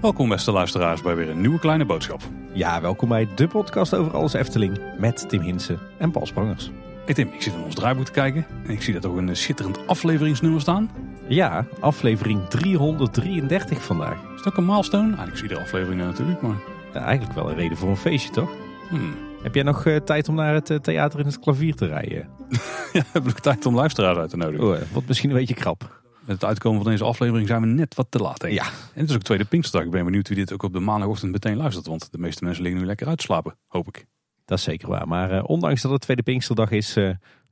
Welkom beste luisteraars bij weer een nieuwe kleine boodschap. Ja, welkom bij de podcast over alles Efteling met Tim Hinsen en Paul Sprangers. Hey Tim, ik zit in ons draaiboek te kijken en ik zie daar toch een schitterend afleveringsnummer staan. Ja, aflevering 333 vandaag. Is dat ook een milestone? Eigenlijk zie je de afleveringen natuurlijk, maar... Ja, eigenlijk wel een reden voor een feestje, toch? Hmm. Heb jij nog eh, tijd om naar het eh, theater in het klavier te rijden? Ja, heb ik tijd om luisteraars uit te nodigen. Oh, eh, wordt misschien een beetje krap. Met het uitkomen van deze aflevering zijn we net wat te laat, denk ik. Ja. En het is ook tweede Pinksterdag. Ik ben benieuwd wie dit ook op de maandagochtend meteen luistert. Want de meeste mensen liggen nu lekker uit te slapen, hoop ik. Dat is zeker waar. Maar ondanks dat het tweede Pinksterdag is,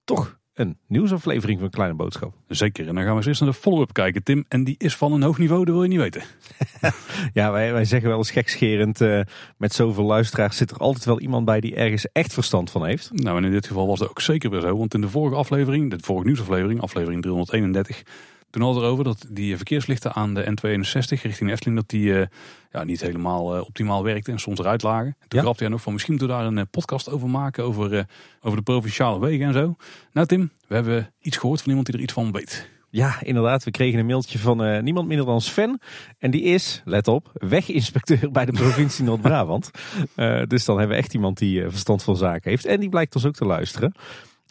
toch een nieuwsaflevering van Kleine Boodschap. Zeker. En dan gaan we eens eerst naar de follow-up kijken, Tim. En die is van een hoog niveau, dat wil je niet weten. Ja, wij, wij zeggen wel eens gekscherend, eh, met zoveel luisteraars zit er altijd wel iemand bij die ergens echt verstand van heeft. Nou, en in dit geval was dat ook zeker weer zo. Want in de vorige aflevering, de vorige nieuwsaflevering, aflevering 331... Toen hadden we erover dat die verkeerslichten aan de N261 richting Efteling... dat die eh, ja, niet helemaal eh, optimaal werkten en soms eruit lagen. En toen Ja. grapte hij nog van misschien moeten we daar een eh, podcast over maken... Over, eh, over de provinciale wegen en zo. Nou Tim, we hebben iets gehoord van iemand die er iets van weet. Ja, inderdaad. We kregen een mailtje van eh, niemand minder dan Sven. En die is, let op, weginspecteur bij de provincie Noord-Brabant. Eh, dus dan hebben we echt iemand die eh, verstand van zaken heeft. En die blijkt ons ook te luisteren.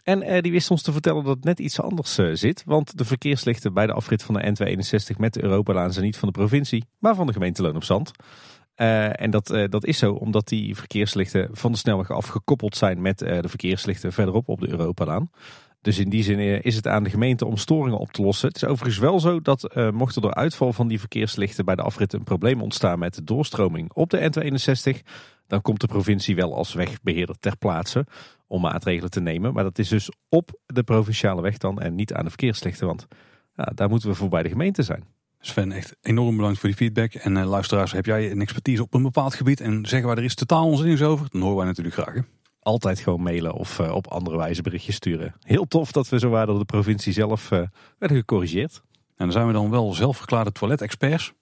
En eh, die wist ons te vertellen dat het net iets anders eh, zit. Want de verkeerslichten bij de afrit van de N261 met de Europalaan zijn niet van de provincie, maar van de gemeente Loon op Zand. Eh, en dat, dat is zo omdat die verkeerslichten van de snelweg af gekoppeld zijn met de verkeerslichten verderop op de Europalaan. Dus in die zin is het aan de gemeente om storingen op te lossen. Het is overigens wel zo dat eh, mocht er door uitval van die verkeerslichten bij de afrit een probleem ontstaan met de doorstroming op de N261, dan komt de provincie wel als wegbeheerder ter plaatse om maatregelen te nemen. Maar dat is dus op de provinciale weg dan en niet aan de verkeerslichten, want ja, daar moeten we voor bij de gemeente zijn. Sven, echt enorm bedankt voor die feedback. En eh, luisteraars, heb jij een expertise op een bepaald gebied... en zeggen wij er is totaal onzinnig over, dan horen wij natuurlijk graag. hè. Altijd gewoon mailen of eh, op andere wijze berichtjes sturen. Heel tof dat we zo waren door de provincie zelf eh, werden gecorrigeerd. En dan zijn we dan wel zelfverklaarde toiletexperts.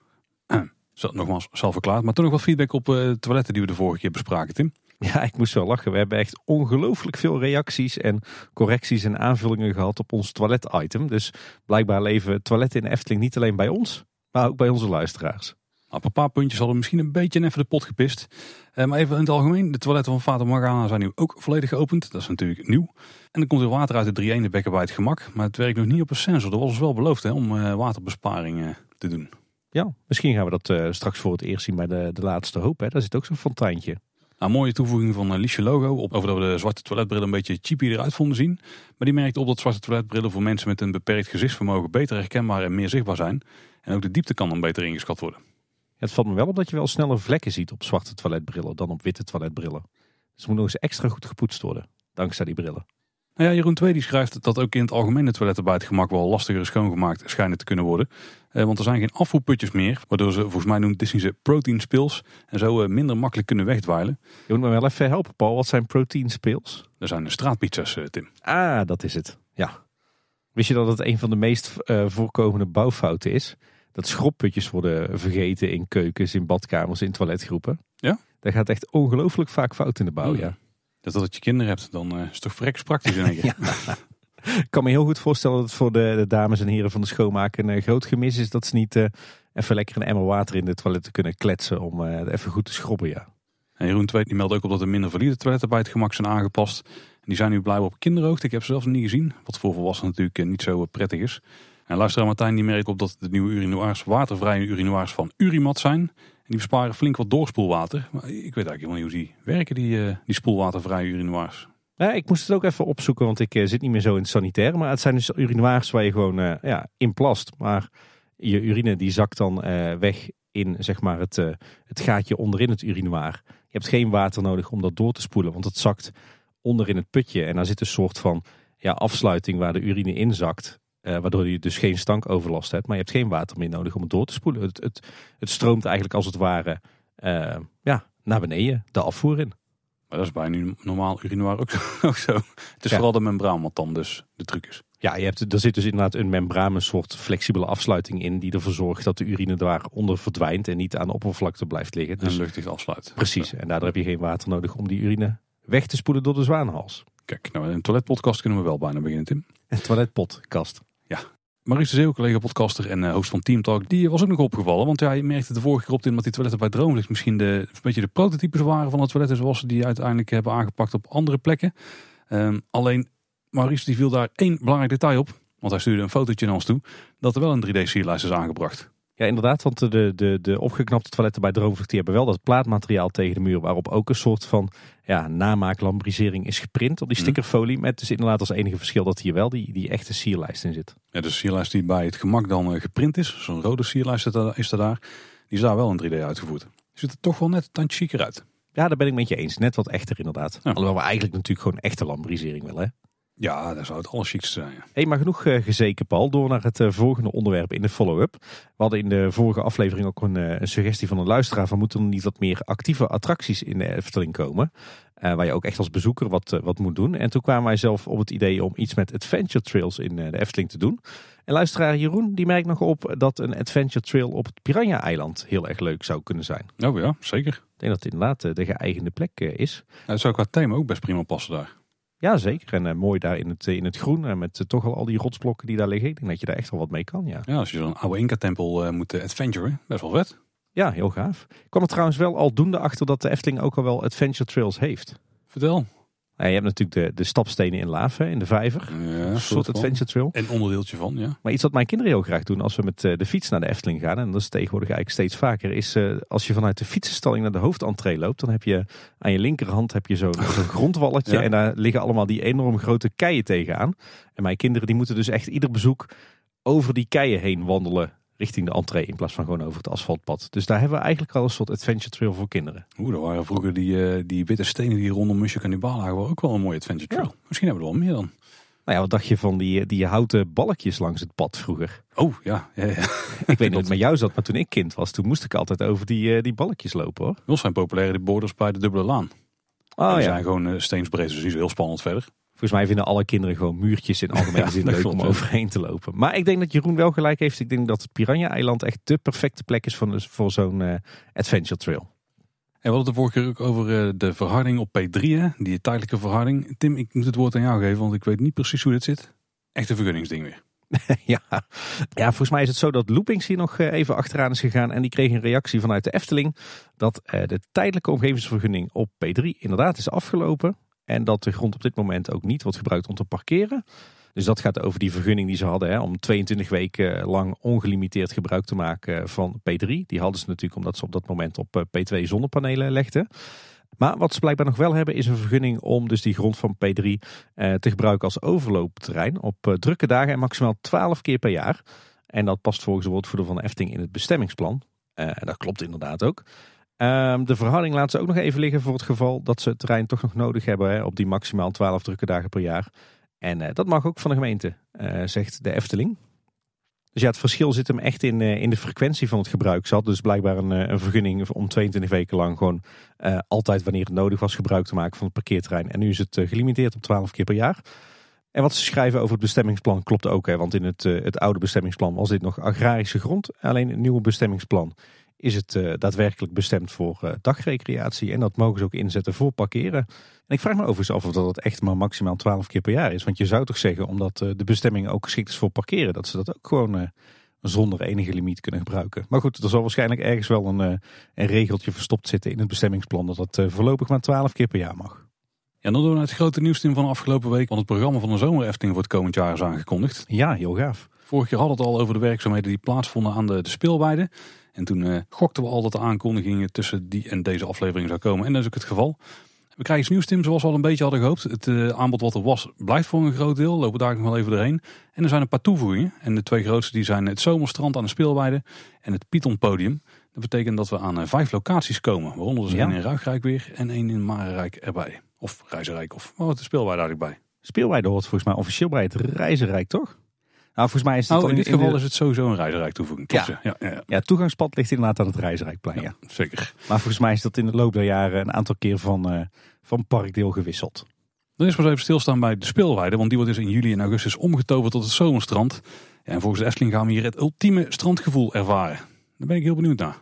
Nogmaals, zelfverklaard. Maar toch nog wat feedback op toiletten die we de vorige keer bespraken, Tim. Ja, ik moest wel lachen. We hebben echt ongelooflijk veel reacties en correcties en aanvullingen gehad op ons toilet-item. Dus blijkbaar leven toiletten in Efteling niet alleen bij ons, maar ook bij onze luisteraars. Nou, op een paar puntjes hadden we misschien een beetje even de pot gepist. Eh, maar even in het algemeen, de toiletten van Vater Morgana zijn nu ook volledig geopend. Dat is natuurlijk nieuw. En er komt weer water uit de 3 ene bekken bij het gemak. Maar het werkt nog niet op een sensor. Dat was ons wel beloofd hè, om eh, waterbesparing eh, te doen. Ja, misschien gaan we dat eh, straks voor het eerst zien bij de, de laatste hoop. Hè. Daar zit ook zo'n fonteintje. Nou, mooie toevoeging van Liesje Logo. Op, over dat we de zwarte toiletbrillen een beetje cheapy eruit vonden zien. Maar die merkte op dat zwarte toiletbrillen voor mensen met een beperkt gezichtsvermogen beter herkenbaar en meer zichtbaar zijn. En ook de diepte kan dan beter ingeschat worden. Ja, het valt me wel op dat je wel sneller vlekken ziet op zwarte toiletbrillen dan op witte toiletbrillen. Dus het moet nog eens extra goed gepoetst worden, dankzij die brillen. Nou ja, Jeroen II die schrijft dat ook in het algemeen de toiletten bij het gemak wel lastiger schoongemaakt schijnen te kunnen worden. Eh, want er zijn geen afvoerputjes meer, waardoor ze volgens mij noemt Disney ze protein spills en zo eh, minder makkelijk kunnen wegdwijlen. Je moet me wel even helpen, Paul. Wat zijn protein spills? Er zijn de straatpizza's, eh, Tim. Ah, dat is het. Ja. Wist je dat het een van de meest voorkomende bouwfouten is? Dat schropputjes worden vergeten in keukens, in badkamers, in toiletgroepen. Ja? Dat gaat echt ongelooflijk vaak fout in de bouw, Oh, ja. Dat als je kinderen hebt, dan is het toch vreks praktisch in één keer. Ik kan me heel goed voorstellen dat het voor de, dames en heren van de schoonmaak een eh, groot gemis is dat ze niet eh, even lekker een emmer water in de toiletten kunnen kletsen om eh, even goed te schrobben, ja. En Jeroen die meldt ook op dat er minder valide toiletten bij het gemak zijn aangepast. En die zijn nu blijkbaar op kinderhoogte. Ik heb ze zelf niet gezien, wat voor volwassenen natuurlijk niet zo prettig is. En luisteraar Martijn die merkt op dat de nieuwe urinoirs watervrije urinoirs van Urimat zijn. En die besparen flink wat doorspoelwater. Maar ik weet eigenlijk helemaal niet hoe die werken, die, die spoelwatervrije urinoirs. Ja, ik moest het ook even opzoeken, want ik eh, zit niet meer zo in het sanitaire. Maar het zijn dus urinoirs waar je gewoon eh, ja, in plast. Maar je urine die zakt dan eh, weg in zeg maar, het, eh, het gaatje onderin het urinoir. Je hebt geen water nodig om dat door te spoelen, want het zakt onderin het putje. En daar zit een soort van ja, afsluiting waar de urine in zakt. eh, waardoor je dus geen stankoverlast hebt. Maar je hebt geen water meer nodig om het door te spoelen. Het, het, het stroomt eigenlijk als het ware eh, ja, naar beneden, de afvoer in. Maar dat is bij nu normaal urinoir ook zo. ook zo. Het is Ja. vooral de membraan wat dan dus de truc is. Ja, je hebt, er zit dus inderdaad een membraan, een soort flexibele afsluiting in die ervoor zorgt dat de urine daaronder verdwijnt en niet aan de oppervlakte blijft liggen. En Dus luchtig afsluit. precies, en daardoor heb je geen water nodig om die urine weg te spoelen door de zwaanhals. Kijk, nou, een toiletpodcast kunnen we wel bijna beginnen, Tim. Een toiletpotkast. Maurice de Zeeuw, collega-podcaster en uh, host van Team Talk, die was ook nog opgevallen. Want ja, je merkte de vorige keer op in dat die toiletten bij Droomlicht misschien de, een beetje de prototypes waren van de toiletten zoals ze die uiteindelijk hebben aangepakt op andere plekken. Um, alleen Maurice die viel daar één belangrijk detail op. Want hij stuurde een fotootje naar ons toe dat er wel een 3D-sierlijst is aangebracht. Ja, inderdaad, want de, de, de opgeknapte toiletten bij Droomvlucht die hebben wel dat plaatmateriaal tegen de muur waarop ook een soort van ja, namaaklambrisering is geprint op die mhm. stickerfolie. Met dus inderdaad als enige verschil dat hier wel die, die echte sierlijst in zit. Ja, de sierlijst die bij het gemak dan uh, geprint is, zo'n rode sierlijst is er daar, die is daar wel in 3D uitgevoerd. Ziet er toch wel net een tandje chiquer uit. Ja, daar ben ik met je eens. Net wat echter inderdaad. Ja. Alhoewel we eigenlijk natuurlijk gewoon echte lambrisering willen. Hè? Ja, dat zou het allerchicste zijn. Ja. Hey, maar genoeg uh, gezeken, Paul. Door naar het uh, volgende onderwerp in de follow-up. We hadden in de vorige aflevering ook een, uh, een, suggestie van een luisteraar van moeten er niet wat meer actieve attracties in de Efteling komen. waar je ook echt als bezoeker wat, wat moet doen. En toen kwamen wij zelf op het idee om iets met adventure trails in de Efteling te doen. En luisteraar Jeroen die merkt nog op dat een adventure trail op het Piranha-eiland heel erg leuk zou kunnen zijn. Oh ja, zeker. Ik denk dat het inderdaad de geëigende plek is. Nou, dat zou qua thema ook best prima passen daar. Ja, zeker. En uh, mooi daar in het, in het groen. En met uh, toch al al die rotsblokken die daar liggen. Ik denk dat je daar echt wel wat mee kan, ja. Ja, als je zo'n oude Inca-tempel uh, moet adventuren. Best wel vet. Ja, heel gaaf. Ik kwam er trouwens wel aldoende achter dat de Efteling ook al wel adventure trails heeft. Vertel. Nou, je hebt natuurlijk de, de stapstenen in Lave, in de vijver. Ja, een soort adventure trail. En onderdeeltje van, ja. Maar iets wat mijn kinderen heel graag doen als we met de fiets naar de Efteling gaan. En dat is tegenwoordig eigenlijk steeds vaker. Is als je vanuit de fietsenstalling naar de hoofdentree loopt. Dan heb je aan je linkerhand heb je zo'n zo grondwalletje. En daar liggen allemaal die enorm grote keien tegenaan. En mijn kinderen die moeten dus echt ieder bezoek over die keien heen wandelen richting de entree in plaats van gewoon over het asfaltpad. Dus daar hebben we eigenlijk al een soort adventure trail voor kinderen. Oeh, er waren vroeger die, uh, die witte stenen die rondom Musje Cannibal lagen, ook wel een mooie adventure trail. Misschien hebben we er wel meer dan. Nou ja, wat dacht je van die, die houten balkjes langs het pad vroeger? Oh, ja. ja, ja. ik weet niet of het met jou zat, maar toen ik kind was, toen moest ik altijd over die, uh, die balkjes lopen hoor. Wel zijn populaire die borders bij de dubbele laan. Oh, die ja. zijn gewoon uh, steensbreed, dus heel spannend verder. Volgens mij vinden alle kinderen gewoon muurtjes in algemene ja, zin leuk om overheen te lopen. Maar ik denk dat Jeroen wel gelijk heeft. Ik denk dat het Piranha-eiland echt de perfecte plek is voor, voor zo'n uh, adventure trail. En we hadden het de vorige keer ook over uh, de verharding op P3, hè? die tijdelijke verharding. Tim, ik moet het woord aan jou geven, want ik weet niet precies hoe dit zit. Echt een vergunningsding weer. ja. ja, volgens mij is het zo dat Loopings hier nog uh, even achteraan is gegaan. En die kreeg een reactie vanuit de Efteling dat de tijdelijke omgevingsvergunning op P3 inderdaad is afgelopen. En dat de grond op dit moment ook niet wordt gebruikt om te parkeren. Dus dat gaat over die vergunning die ze hadden hè, om 22 weken lang ongelimiteerd gebruik te maken van P3. Die hadden ze natuurlijk omdat ze op dat moment op eh, P2 zonnepanelen legden. Maar wat ze blijkbaar nog wel hebben is een vergunning om dus die grond van P3 eh, te gebruiken als overloopterrein op eh, drukke dagen en maximaal 12 keer per jaar. En dat past volgens de woordvoerder van Efting in het bestemmingsplan. En dat klopt inderdaad ook. Um, de verhouding laat ze ook nog even liggen voor het geval dat ze het terrein toch nog nodig hebben hè, op die maximaal 12 drukke dagen per jaar. En uh, dat mag ook van de gemeente, uh, zegt de Efteling. Dus ja, het verschil zit hem echt in, uh, in de frequentie van het gebruik. Ze dus blijkbaar een, een vergunning om 22 weken lang gewoon altijd wanneer het nodig was gebruik te maken van het parkeerterrein. En nu is het gelimiteerd op 12 keer per jaar. En wat ze schrijven over het bestemmingsplan klopt ook. Hè, want in het, het oude bestemmingsplan was dit nog agrarische grond. Alleen het nieuwe bestemmingsplan is het uh, daadwerkelijk bestemd voor uh, dagrecreatie. En dat mogen ze ook inzetten voor parkeren. En ik vraag me overigens af of dat echt maar maximaal 12 keer per jaar is. Want je zou toch zeggen, omdat uh, de bestemming ook geschikt is voor parkeren, dat ze dat ook gewoon zonder enige limiet kunnen gebruiken. Maar goed, er zal waarschijnlijk ergens wel een, een regeltje verstopt zitten in het bestemmingsplan dat het voorlopig maar 12 keer per jaar mag. Ja, dan doen we naar het grote nieuwsteam van afgelopen week. Want het programma van de zomerefting voor het komend jaar is aangekondigd. Ja, heel gaaf. Vorig jaar hadden we het al over de werkzaamheden die plaatsvonden aan de, de speelweide. En toen uh, gokten we al dat de aankondigingen tussen die en deze aflevering zou komen. En dat is ook het geval. We krijgen iets nieuws, Tim, zoals we al een beetje hadden gehoopt. Het uh, aanbod wat er was, blijft voor een groot deel. Lopen daar nog wel even doorheen. En er zijn een paar toevoegingen. En de twee grootste die zijn het Zomerstrand aan de Speelweide en het Pythonpodium. Dat betekent dat we aan uh, vijf locaties komen. Waaronder dus ja. één in Ruigrijk weer en één in Marenrijk erbij. Of Reizenrijk, of wat de Speelweide eigenlijk bij. Speelweide hoort volgens mij officieel bij het Reizenrijk, toch? Nou, volgens mij is het oh, in dit geval is het sowieso een reizenrijk toevoeging. Ja. Ja, ja, ja. toegangspad ligt inderdaad aan het reizenrijkplein. Ja, zeker. Maar volgens mij is dat in de loop der jaren een aantal keer van, uh, van parkdeel gewisseld. Dan is maar even stilstaan bij de speelweide, want die wordt dus in juli en augustus omgetoverd tot het zomerstrand. Ja, en volgens de Efteling gaan we hier het ultieme strandgevoel ervaren. Daar ben ik heel benieuwd naar.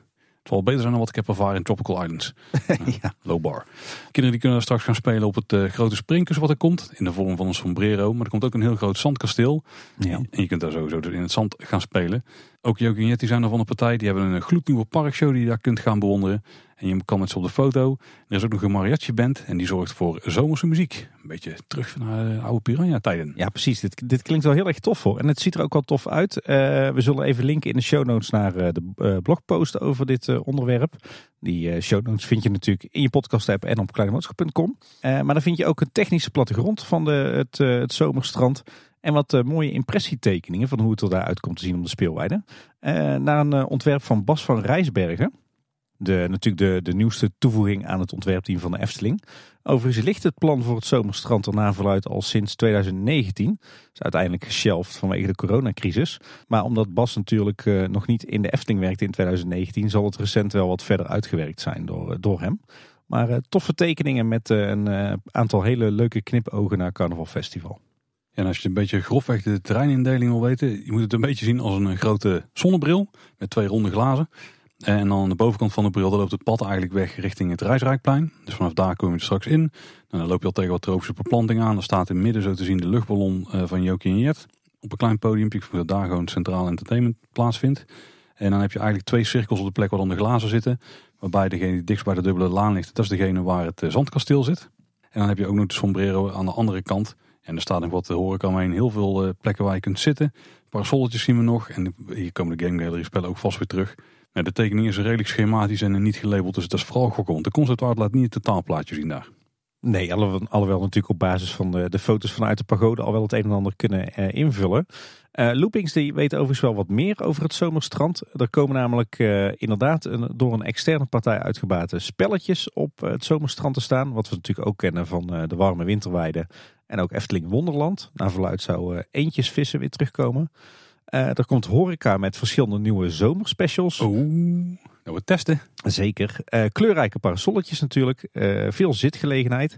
Het zal beter zijn dan wat ik heb ervaren in Tropical Islands. ja. Low bar. Kinderen die kunnen straks gaan spelen op het uh, grote springkussen wat er komt. In de vorm van een sombrero. Maar er komt ook een heel groot zandkasteel. Ja. En je kunt daar sowieso dus in het zand gaan spelen. Ook Jokie en Jetty zijn er van de partij. Die hebben een gloednieuwe parkshow die je daar kunt gaan bewonderen. En je kan met ze op de foto. Er is ook nog een mariachi band en die zorgt voor zomerse muziek. Een beetje terug naar de oude piranha tijden. Ja precies, dit, dit klinkt wel heel erg tof voor. En het ziet er ook wel tof uit. Uh, we zullen even linken in de show notes naar uh, de blogpost over dit onderwerp. Die show notes vind je natuurlijk in je podcast app en op kleineboodschap.com. maar dan vind je ook een technische plattegrond van de, het zomerstrand. En wat mooie impressietekeningen van hoe het er daaruit komt te zien op de speelweide. naar een ontwerp van Bas van Rijsbergen. De, natuurlijk de, de nieuwste toevoeging aan het ontwerpteam van de Efteling. Overigens ligt het plan voor het zomerstrand er na verluid al sinds 2019. Is uiteindelijk geshelft vanwege de coronacrisis. Maar omdat Bas natuurlijk uh, nog niet in de Efteling werkte in 2019, zal het recent wel wat verder uitgewerkt zijn door, uh, door hem. Maar uh, toffe tekeningen met een aantal hele leuke knipogen naar Carnaval Festival. En als je een beetje grofweg de terreinindeling wil weten, je moet het een beetje zien als een grote zonnebril met twee ronde glazen. En dan aan de bovenkant van de bril loopt het pad eigenlijk weg richting het Rijsrijkplein. Dus vanaf daar kom je er straks in. En dan loop je al tegen wat tropische beplanting aan. Dan staat in het midden zo te zien de luchtballon eh, van Jokie en Jet. Op een klein podium. Ik dat daar gewoon centraal entertainment plaatsvindt. En dan heb je eigenlijk twee cirkels op de plek waar dan de glazen zitten. Waarbij degene die dichtst bij de dubbele laan ligt, dat is degene waar het eh, zandkasteel zit. En dan heb je ook nog de sombrero aan de andere kant. En er staat nog wat horeca omheen. Heel veel eh, plekken waar je kunt zitten. Parasolletjes zien we nog. En hier komen de Game Gallery spellen ook vast weer terug de tekening is redelijk schematisch en niet gelabeld, dus dat is vooral gokken. De conceptart laat niet het totaalplaatje zien daar. Nee, alhoewel natuurlijk op basis van de, de foto's vanuit de pagode al wel het een en ander kunnen eh, invullen. Uh, Loopings die weten overigens wel wat meer over het zomerstrand. Er komen namelijk inderdaad een, door een externe partij uitgebaten spelletjes op het zomerstrand te staan. Wat we natuurlijk ook kennen van de warme winterweide en ook Efteling Wonderland. Naar verluid zou eentjes vissen weer terugkomen. Uh, er komt horeca met verschillende nieuwe zomerspecials. Oeh, nou we testen. Zeker. Uh, kleurrijke parasolletjes natuurlijk. Uh, veel zitgelegenheid.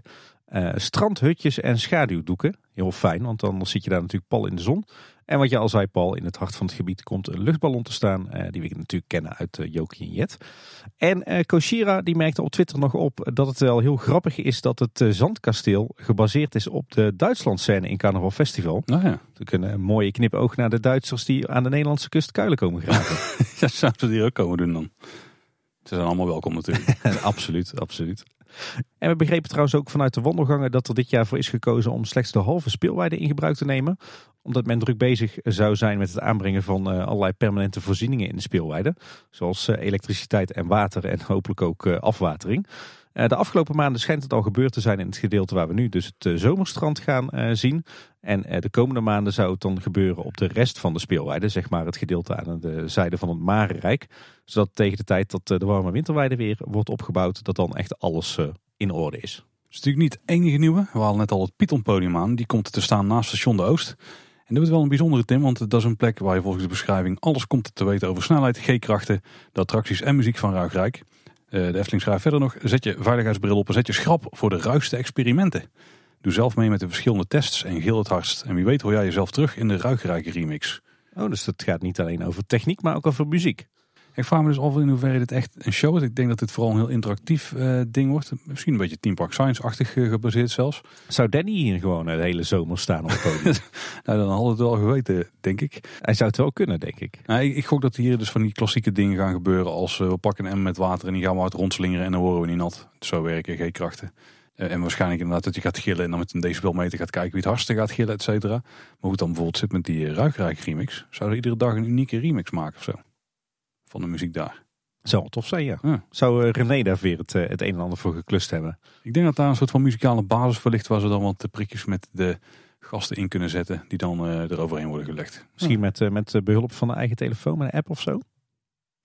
strandhutjes en schaduwdoeken. Heel fijn, want dan zit je daar natuurlijk pal in de zon. En wat je al zei, Paul, in het hart van het gebied komt een luchtballon te staan. die we natuurlijk kennen uit uh, Jokie en Jet. En uh, Koshira die merkte op Twitter nog op dat het wel heel grappig is dat het zandkasteel gebaseerd is op de Duitsland-scène in Carnaval Festival. Nou ja. We kunnen een mooie knipoog naar de Duitsers die aan de Nederlandse kust kuilen komen graven. ja, zouden ze die ook komen doen dan? Ze zijn allemaal welkom natuurlijk. absoluut, absoluut. En we begrepen trouwens ook vanuit de wandelgangen dat er dit jaar voor is gekozen om slechts de halve speelweide in gebruik te nemen. Omdat men druk bezig zou zijn met het aanbrengen van uh, allerlei permanente voorzieningen in de speelweide. Zoals uh, elektriciteit en water en hopelijk ook uh, afwatering. De afgelopen maanden schijnt het al gebeurd te zijn in het gedeelte waar we nu dus het zomerstrand gaan zien. En de komende maanden zou het dan gebeuren op de rest van de speelweide. Zeg maar het gedeelte aan de zijde van het Marenrijk. Zodat tegen de tijd dat de warme winterweide weer wordt opgebouwd, dat dan echt alles in orde is. Het is natuurlijk niet het enige nieuwe. We hadden net al het Python-podium aan. Die komt te staan naast station De Oost. En dat is wel een bijzondere Tim, want dat is een plek waar je volgens de beschrijving alles komt te weten over snelheid, G-krachten, de attracties en muziek van Ruigrijk. De Efteling schrijft verder nog, zet je veiligheidsbril op en zet je schrap voor de ruigste experimenten. Doe zelf mee met de verschillende tests en gil het hardst. En wie weet hoor jij jezelf terug in de Ruigrijk remix. Oh, dus dat gaat niet alleen over techniek, maar ook over muziek. Ik vraag me dus af in hoeverre dit echt een show is. Ik denk dat dit vooral een heel interactief uh, ding wordt. Misschien een beetje Team Park Science-achtig uh, gebaseerd zelfs. Zou Danny hier gewoon de hele zomer staan op het podium? nou, dan hadden we het wel geweten, denk ik. Hij zou het wel kunnen, denk ik. Nou, ik, ik gok dat hier dus van die klassieke dingen gaan gebeuren. Als uh, we pakken een M met water en die gaan we hard rondslingeren en dan worden we niet nat. Zo werken geen krachten. en waarschijnlijk inderdaad dat je gaat gillen en dan met een decibelmeter gaat kijken wie het hardste gaat gillen, et cetera. Maar hoe het dan bijvoorbeeld zit met die Ruikrijk remix. Zou er iedere dag een unieke remix maken of zo? Van de muziek daar. Zou tof zijn, ja. ja. Zou uh, René daar weer het, uh, het een en ander voor geklust hebben? Ik denk dat daar een soort van muzikale basis voor ligt... waar ze dan wat prikjes met de gasten in kunnen zetten... die dan uh, eroverheen worden gelegd. Misschien ja. met, met behulp van de eigen telefoon, met een app of zo?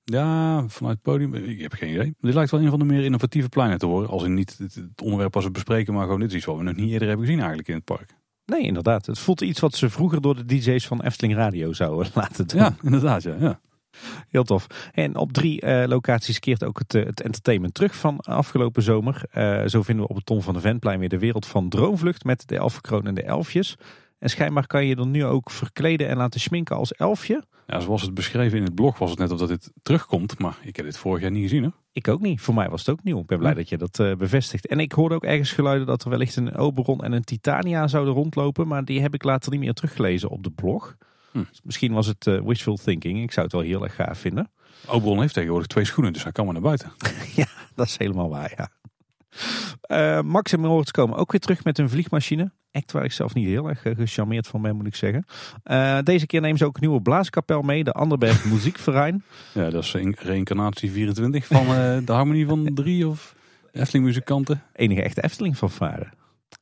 Ja, vanuit het podium. Ik heb geen idee. Dit lijkt wel een van de meer innovatieve pleinen te worden. Als in niet het, onderwerp als we bespreken... maar gewoon dit is iets wat we nog niet eerder hebben gezien eigenlijk in het park. Nee, inderdaad. Het voelt iets wat ze vroeger door de DJ's van Efteling Radio zouden laten doen. Ja, inderdaad. Ja, ja. Heel tof. En op drie uh, locaties keert ook het, uh, het, entertainment terug van afgelopen zomer. Uh, zo vinden we op het Tom van de Ventplein weer de wereld van Droomvlucht met de elfenkroon en de elfjes. En schijnbaar kan je dan nu ook verkleden en laten schminken als elfje. Ja, zoals het beschreven in het blog was het net of dat dit terugkomt. Maar ik heb dit vorig jaar niet gezien hoor. Ik ook niet. Voor mij was het ook nieuw. Ik ben blij dat je dat uh, bevestigt. En ik hoorde ook ergens geluiden dat er wellicht een Oberon en een Titania zouden rondlopen. Maar die heb ik later niet meer teruggelezen op de blog. Hm. misschien was het uh, wishful thinking. Ik zou het wel heel erg gaaf vinden. Oberon heeft tegenwoordig twee schoenen, dus hij kan maar naar buiten. ja, dat is helemaal waar, ja. Uh, Max en Moritz komen ook weer terug met een vliegmachine. Act waar ik zelf niet heel erg uh, gecharmeerd van ben, moet ik zeggen. Uh, deze keer nemen ze ook een nieuwe blaaskapel mee, de Anderberg Muziekverein. Ja, dat is reïncarnatie 24 van de harmonie van drie of Efteling muzikanten. Enige echte Efteling fanfare.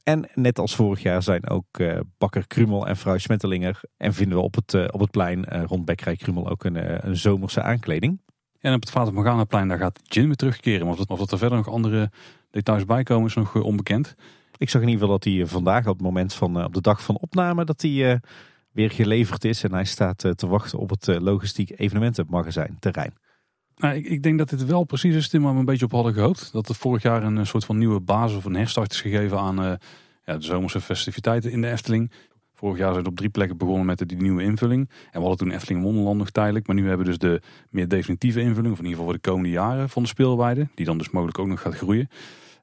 En net als vorig jaar zijn ook uh, bakker Krumel en vrouw Smettelinger. En vinden we op het, uh, op het plein uh, rond Bekkerij Krumel ook een, een zomerse aankleding. En op het Vater Morgana plein daar gaat Jin weer terugkeren. Maar of, of er verder nog andere details bij komen is nog onbekend. Ik zag in ieder geval dat hij vandaag op het moment van op de dag van opname dat hij weer geleverd is. En hij staat te wachten op het logistiek evenementenmagazijn terrein. Nou, ik, denk dat dit wel precies is waar we een beetje op hadden gehoopt. Dat er vorig jaar een soort van nieuwe basis of een herstart is gegeven aan uh, ja, de zomerse festiviteiten in de Efteling. Vorig jaar zijn we op drie plekken begonnen met die nieuwe invulling. En we hadden toen Efteling Wonderland nog tijdelijk. Maar nu hebben we dus de meer definitieve invulling, of in ieder geval voor de komende jaren van de speelweide. Die dan dus mogelijk ook nog gaat groeien.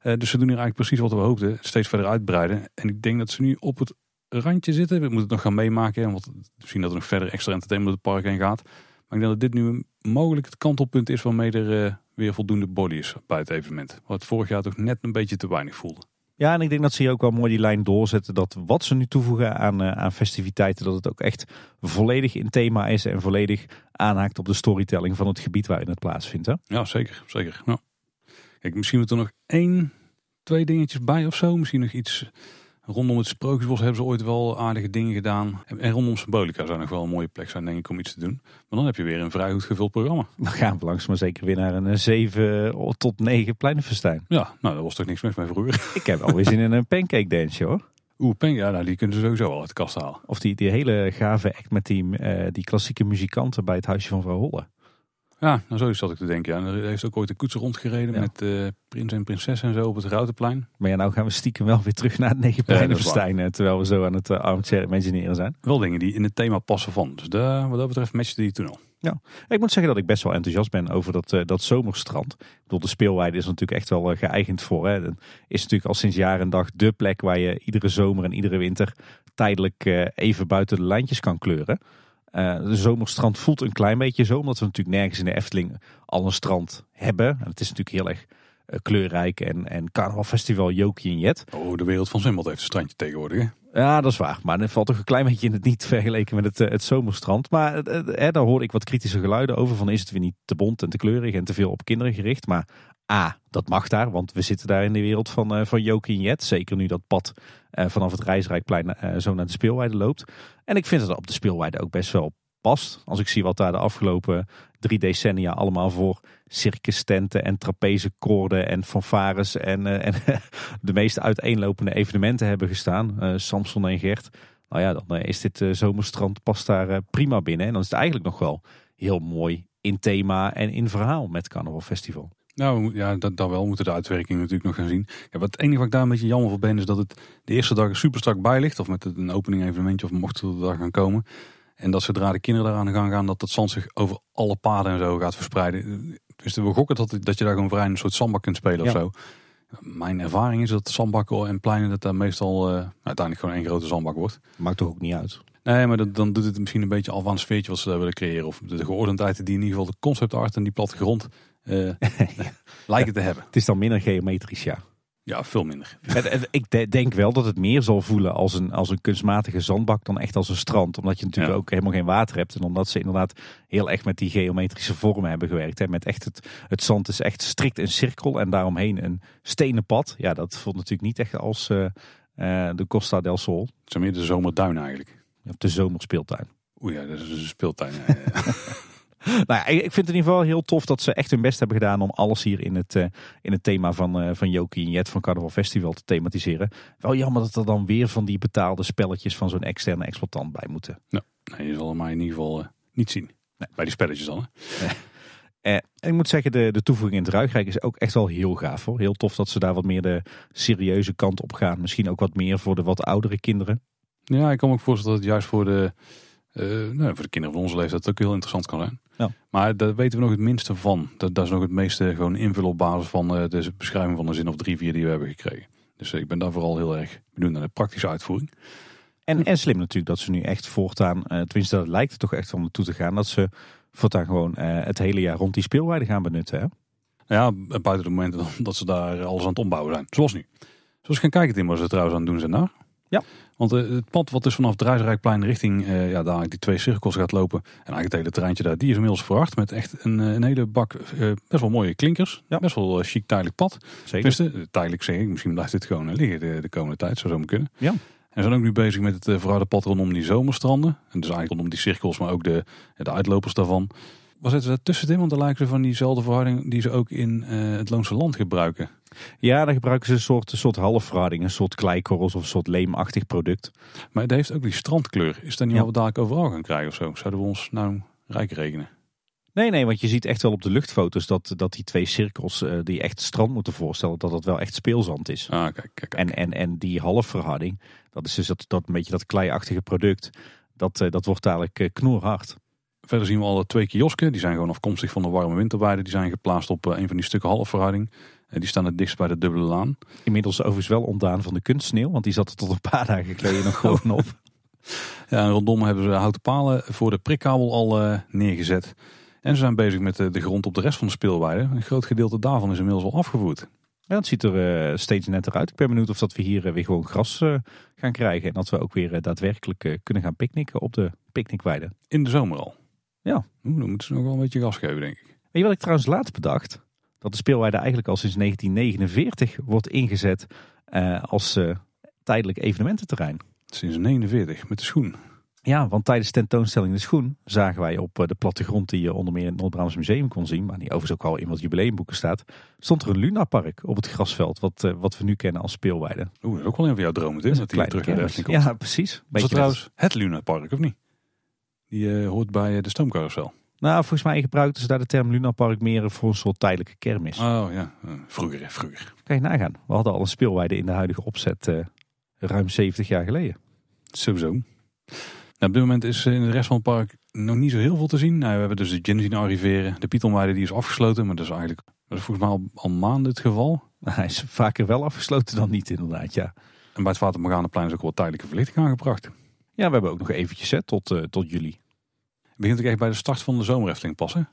Uh, dus ze doen hier eigenlijk precies wat we hoopten. Steeds verder uitbreiden. En ik denk dat ze nu op het randje zitten. We moeten het nog gaan meemaken. Want misschien dat er nog verder extra entertainment het park heen gaat. Maar ik denk dat dit nu mogelijk het kantelpunt is waarmee er uh, weer voldoende body is bij het evenement. Wat vorig jaar toch net een beetje te weinig voelde. Ja, en ik denk dat ze hier ook wel mooi die lijn doorzetten. Dat wat ze nu toevoegen aan, uh, aan festiviteiten, dat het ook echt volledig in thema is. En volledig aanhaakt op de storytelling van het gebied waarin het plaatsvindt. Hè? Ja, zeker. zeker. Ja. Kijk, misschien moet er nog één, twee dingetjes bij of zo. Misschien nog iets Rondom het Sprookjesbos hebben ze ooit wel aardige dingen gedaan. En rondom Symbolica zou nog wel een mooie plek zijn, denk ik, om iets te doen. Maar dan heb je weer een vrij goed gevuld programma. Dan gaan we langs maar zeker weer naar een 7 eh, tot 9 pleinenfestijn. Ja, nou, dat was toch niks mis mee vroeger. Ik heb alweer zin in een pancake dance, hoor. Oeh, pancake, ja, nou, die kunnen ze sowieso al uit de kast halen. Of die, die hele gave act met die, uh, die klassieke muzikanten bij het huisje van vrouw Holle. Ja, nou zo zat ik te denken. Ja. Er heeft ook ooit een koets rondgereden met uh, prins en prinses en zo op het Routenplein. Maar ja, nou gaan we stiekem wel weer terug naar het Negenpleinenfestijn. Ja, terwijl we zo aan het uh, armchair imagineren zijn. Wel dingen die in het thema passen van. Dus de, wat dat betreft matchte die toen al. Ja, ik moet zeggen dat ik best wel enthousiast ben over dat, uh, dat zomerstrand. Ik bedoel, de speelweide is natuurlijk echt wel geëigend voor. Hè. Is natuurlijk al sinds jaar en dag de plek waar je iedere zomer en iedere winter tijdelijk even buiten de lijntjes kan kleuren. Uh, de zomerstrand voelt een klein beetje zo, omdat we natuurlijk nergens in de Efteling al een strand hebben. En het is natuurlijk heel erg uh, kleurrijk en, en carnavalfestival Jokie en Jet. Oh, de wereld van Zwembad heeft een strandje tegenwoordig. Hè? Ja, dat is waar. Maar het valt toch een klein beetje in het niet vergeleken met het, uh, het zomerstrand. Maar daar hoor ik wat kritische geluiden over. Van is het weer niet te bont en te kleurig en te veel op kinderen gericht. Maar A, dat mag daar, want we zitten daar in de wereld van, uh, van Jokie Jet. Zeker nu dat pad uh, vanaf het Rijsrijkplein uh, zo naar de speelweide loopt. En ik vind dat op de speelweide ook best wel past. Als ik zie wat daar de afgelopen drie decennia allemaal voor circus tenten en trapezekoorden en fanfares en, en de meest uiteenlopende evenementen hebben gestaan. Samson en Gert. Nou ja, dan is dit zomerstrand past daar prima binnen. En dan is het eigenlijk nog wel heel mooi in thema en in verhaal met Carnaval Festival. Nou ja, dat, dat wel. We moeten de uitwerking natuurlijk nog gaan zien. Ja, wat het enige wat ik daar een beetje jammer voor ben is dat het de eerste dag er super strak bij ligt. Of met een opening evenementje of mocht er daar gaan komen. En dat zodra de kinderen daaraan gaan gaan, dat het zand zich over alle paden en zo gaat verspreiden. Dus we gokken dat, dat je daar gewoon vrij een soort zandbak kunt spelen of zo. Mijn ervaring is dat zandbakken en pleinen dat daar meestal uh, uiteindelijk gewoon één grote zandbak wordt. Maakt toch ook niet uit? Nee, maar dat, dan doet het misschien een beetje al van het sfeertje wat ze daar willen creëren. Of de geordendheid die in ieder geval de concept art en die plattegrond uh, lijken te hebben. Het is dan minder geometrisch, ja. Ja, veel minder. Ik denk wel dat het meer zal voelen als een, als een kunstmatige zandbak dan echt als een strand. Omdat je natuurlijk ook helemaal geen water hebt. En omdat ze inderdaad heel echt met die geometrische vormen hebben gewerkt. Hè. Met echt het, het zand is echt strikt een cirkel en daaromheen een stenen pad. Ja, dat voelt natuurlijk niet echt als uh, uh, de Costa del Sol. Het zijn meer de zomerduin eigenlijk. Of de zomerspeeltuin. Oeh ja, dat is een speeltuin. Ja, nou ja, ik vind het in ieder geval heel tof dat ze echt hun best hebben gedaan om alles hier in het, uh, in het thema van, uh, van Jokie en Jet van Carnaval Festival te thematiseren. Wel jammer dat er dan weer van die betaalde spelletjes van zo'n externe exploitant bij moeten. Nou, nee, je zal hem maar in ieder geval uh, niet zien. Nee. Bij die spelletjes dan. Hè? en ik moet zeggen, de, de toevoeging in het Ruigrijk is ook echt wel heel gaaf hoor. Heel tof dat ze daar wat meer de serieuze kant op gaan. Misschien ook wat meer voor de wat oudere kinderen. Ja, ik kan me ook voorstellen dat het juist voor de, eh, nou, voor de kinderen van onze leeftijd ook heel interessant kan zijn. Ja. Maar daar weten we nog het minste van. Dat, dat is nog het meeste gewoon invullen op basis van eh, de beschrijving van de zin of drie, vier die we hebben gekregen. Dus eh, ik ben daar vooral heel erg benieuwd naar de praktische uitvoering. En, en slim natuurlijk dat ze nu echt voortaan, eh, tenminste dat lijkt er toch echt om naartoe te gaan, dat ze voortaan gewoon het hele jaar rond die speelweide gaan benutten. Hè? Ja, buiten de momenten dat ze daar alles aan het ombouwen zijn. Zoals nu. Zoals gaan kijken, Tim, wat ze trouwens aan het doen zijn daar. Ja. Want eh, het pad wat dus vanaf het Rijsrijkplein richting eh, ja, daar die twee cirkels gaat lopen. En eigenlijk het hele terreintje daar, die is inmiddels verwacht. Met echt een, eh, een hele bak best wel mooie klinkers. Ja. Best wel chic tijdelijk pad. Zeker. Tenminste, tijdelijk zeg ik. Misschien blijft dit gewoon liggen de, de komende tijd. Zou zo maar kunnen. Ja. En we zijn ook nu bezig met het verharde pad rondom die zomerstranden. En dus eigenlijk rondom die cirkels, maar ook de, de uitlopers daarvan. Wat zetten ze daar tussen, Tim? Want dan lijken ze van diezelfde verharding die ze ook in het Loonse Land gebruiken. Ja, dan gebruiken ze een soort, een soort halfverharding, een soort kleikorrels of een soort leemachtig product. Maar het heeft ook die strandkleur. Is dat niet Ja. wat we dadelijk overal gaan krijgen of zo? Zouden we ons nou rijk rekenen? Nee, nee, want je ziet echt wel op de luchtfoto's dat, dat die twee cirkels eh, die echt strand moeten voorstellen, dat het wel echt speelzand is. Ah, kijk, kijk, kijk. En, en, en die halfverharding, dat is dus dat, dat een beetje dat kleiachtige product, dat, eh, dat wordt dadelijk eh, knoerhard. Verder zien we al twee kiosken. Die zijn gewoon afkomstig van de warme winterweide. Die zijn geplaatst op een van die stukken halfverharding. Die staan het dichtst bij de dubbele laan. Inmiddels overigens wel ontdaan van de kunstsneeuw, want die zat er tot een paar dagen geleden nog gewoon op. Ja, en rondom hebben ze houten palen voor de prikkabel al eh, neergezet. En ze zijn bezig met de, de grond op de rest van de speelweide. Een groot gedeelte daarvan is inmiddels al afgevoerd. Ja, het ziet er eh, steeds netter uit. Ik ben benieuwd of dat we hier eh, weer gewoon gras eh, gaan krijgen. En dat we ook weer eh, daadwerkelijk eh, kunnen gaan picknicken op de picknickweide. In de zomer al. Ja. Oeh, dan moeten ze nog wel een beetje gas geven, denk ik. Weet je wat ik trouwens laatst bedacht? Dat de speelweide eigenlijk al sinds 1949 wordt ingezet eh, als eh, tijdelijk evenemententerrein. Sinds 49 met de schoen. Ja, want tijdens tentoonstelling De Schoen zagen wij op eh, de plattegrond die je onder meer in het Noord-Brabants Museum kon zien, maar die overigens ook al in wat jubileumboeken staat, stond er een lunapark op het grasveld, wat, wat we nu kennen als speelweide. Oeh, dat is ook wel een van jouw dromen, Tim. Dat die terug naar de. Efteling komt. Ja, precies. Beetje dat trouwens het Luna Park, of niet? Die hoort bij de stoomcarousel. Nou, volgens mij gebruikten ze daar de term lunapark meer voor een soort tijdelijke kermis. Oh ja, eh, vroeger, vroeger. Kan je nagaan. We hadden al een speelweide in de huidige opzet eh, ruim 70 jaar geleden. Sowieso. Nou, op dit moment is eh, in de rest van het park nog niet zo heel veel te zien. Nou, we hebben dus de gin zien arriveren. De Pythonweide die is afgesloten, maar dat is eigenlijk dat is volgens mij al, al maanden het geval. Maar hij is vaker wel afgesloten dan niet inderdaad, ja. En bij het Vater Morganaplein is ook wel tijdelijke verlichting aangebracht. Ja, we hebben ook nog eventjes hè, tot, eh, tot juli. Begint ook echt bij de start van de zomerefteling passen.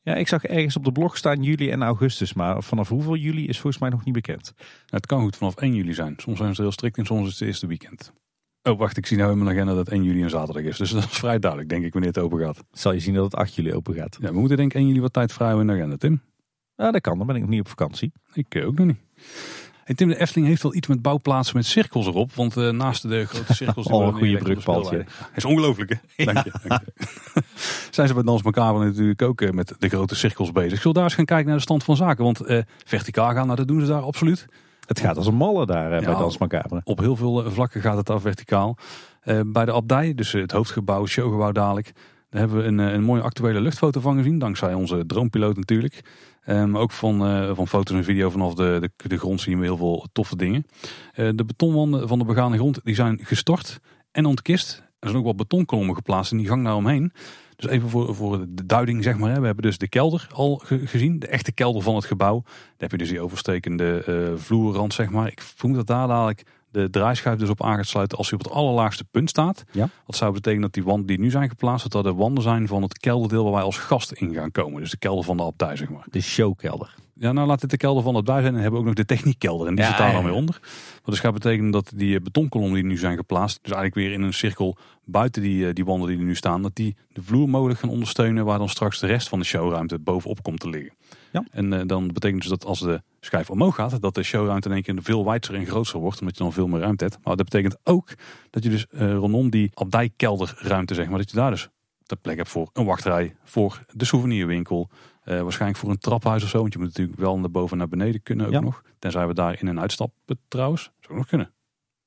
Ja, ik zag ergens op de blog staan juli en augustus. Maar vanaf hoeveel juli is volgens mij nog niet bekend. Het kan goed vanaf 1 juli zijn. Soms zijn ze heel strikt in, soms is het het eerste weekend. Oh, wacht, ik zie nou in mijn agenda dat 1 juli een zaterdag is. Dus dat is vrij duidelijk, denk ik, wanneer het open gaat. Zal je zien dat het 8 juli open gaat. Ja, we moeten denk ik 1 juli wat tijd vrij in de agenda, Tim. Ja, dat kan. Dan ben ik nog niet op vakantie. Ik eh, ook nog niet. Tim, de Efteling heeft wel iets met bouwplaatsen met cirkels erop. Want eh, naast de grote cirkels... die Oh, een goede brugpaaltje. speelweide- is ongelooflijk, hè? Dank je. Dank je. Zijn ze bij Dans Macabre natuurlijk ook eh, met de grote cirkels bezig. Ik zal daar eens gaan kijken naar de stand van zaken. Want eh, verticaal gaan, nou, dat doen ze daar absoluut. Het gaat als een malle daar bij. Dans Macabre. Op heel veel vlakken gaat het daar verticaal. Eh, bij de abdij, dus het hoofdgebouw, showgebouw dadelijk. Daar hebben we een, een mooie actuele luchtfoto van gezien. Dankzij onze droompiloot natuurlijk. Maar ook van, eh, van foto's en video vanaf de, de, de grond zien we heel veel toffe dingen. Eh, de betonwanden van de begane grond die zijn gestort en ontkist. Er zijn ook wat betonkolommen geplaatst in die gang daaromheen. Dus even voor, voor de duiding zeg maar. We hebben dus de kelder al ge- gezien. De echte kelder van het gebouw. Daar heb je dus die overstekende vloerrand zeg maar. Ik vermoed dat daar dadelijk de draaischijf dus op aan gaat sluiten als hij op het allerlaagste punt staat. Ja. Dat zou betekenen dat die wanden die nu zijn geplaatst, dat dat de wanden zijn van het kelderdeel waar wij als gast in gaan komen. Dus de kelder van de abdij zeg maar. De showkelder. Ja, nou laat dit de kelder van het bij zijn. En hebben we ook nog de techniekkelder. En die Ja, zit daar ja, dan weer onder. Wat dus gaat betekenen dat die eh, betonkolommen die nu zijn geplaatst. Dus eigenlijk weer in een cirkel buiten die, eh, die wanden die er nu staan. Dat die de vloer mogelijk gaan ondersteunen. Waar dan straks de rest van de showruimte bovenop komt te liggen. Ja. En eh, dan betekent dus dat als de schijf omhoog gaat. Dat de showruimte in één keer veel wijdser en groter wordt. Omdat je dan veel meer ruimte hebt. Maar dat betekent ook dat je dus rondom die abdijkelderruimte zeg maar. Dat je daar dus de plek hebt voor een wachtrij. Voor de souvenirwinkel. Eh, waarschijnlijk voor een traphuis of zo. Want je moet natuurlijk wel naar boven en naar beneden kunnen ook Ja. nog. Tenzij we daar in en uitstappen trouwens. Zou nog kunnen.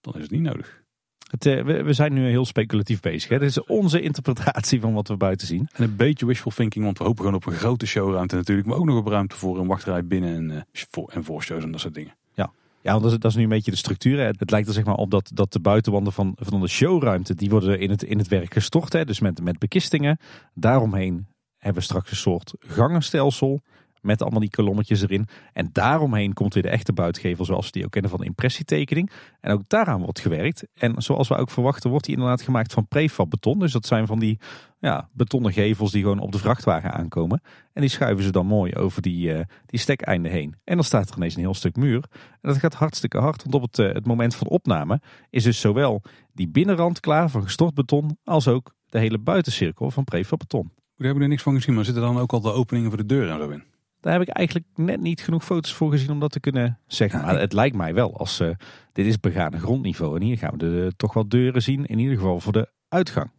Dan is het niet nodig. Het, eh, we, we zijn nu heel speculatief bezig. Hè? Dit is onze interpretatie van wat we buiten zien. En een beetje wishful thinking. Want we hopen gewoon op een grote showruimte natuurlijk. Maar ook nog op ruimte voor een wachtrij binnen en, eh, voor, en voor shows en dat soort dingen. Ja, Ja, want dat is, dat is nu een beetje de structuur. Hè. Het lijkt er zeg maar op dat, dat de buitenwanden van, van de showruimte, die worden in het, in het werk gestort. Hè. Dus met, met bekistingen. Daaromheen hebben we straks een soort gangenstelsel. Met allemaal die kolommetjes erin. En daaromheen komt weer de echte buitengevel zoals we die ook kennen van de impressietekening. En ook daaraan wordt gewerkt. En zoals we ook verwachten wordt die inderdaad gemaakt van prefab beton. Dus dat zijn van die ja, betonnen gevels die gewoon op de vrachtwagen aankomen. En die schuiven ze dan mooi over die, uh, die stekeinden heen. En dan staat er ineens een heel stuk muur. En dat gaat hartstikke hard. Want op het, uh, het moment van opname is dus zowel die binnenrand klaar van gestort beton. Als ook de hele buitencirkel van prefab beton. We hebben er niks van gezien, maar zitten dan ook al de openingen voor de deur en zo in? Daar heb ik eigenlijk net niet genoeg foto's voor gezien om dat te kunnen zeggen. Maar het lijkt mij wel als uh, dit is begane grondniveau. En hier gaan we de, toch wel deuren zien. In ieder geval voor de uitgang.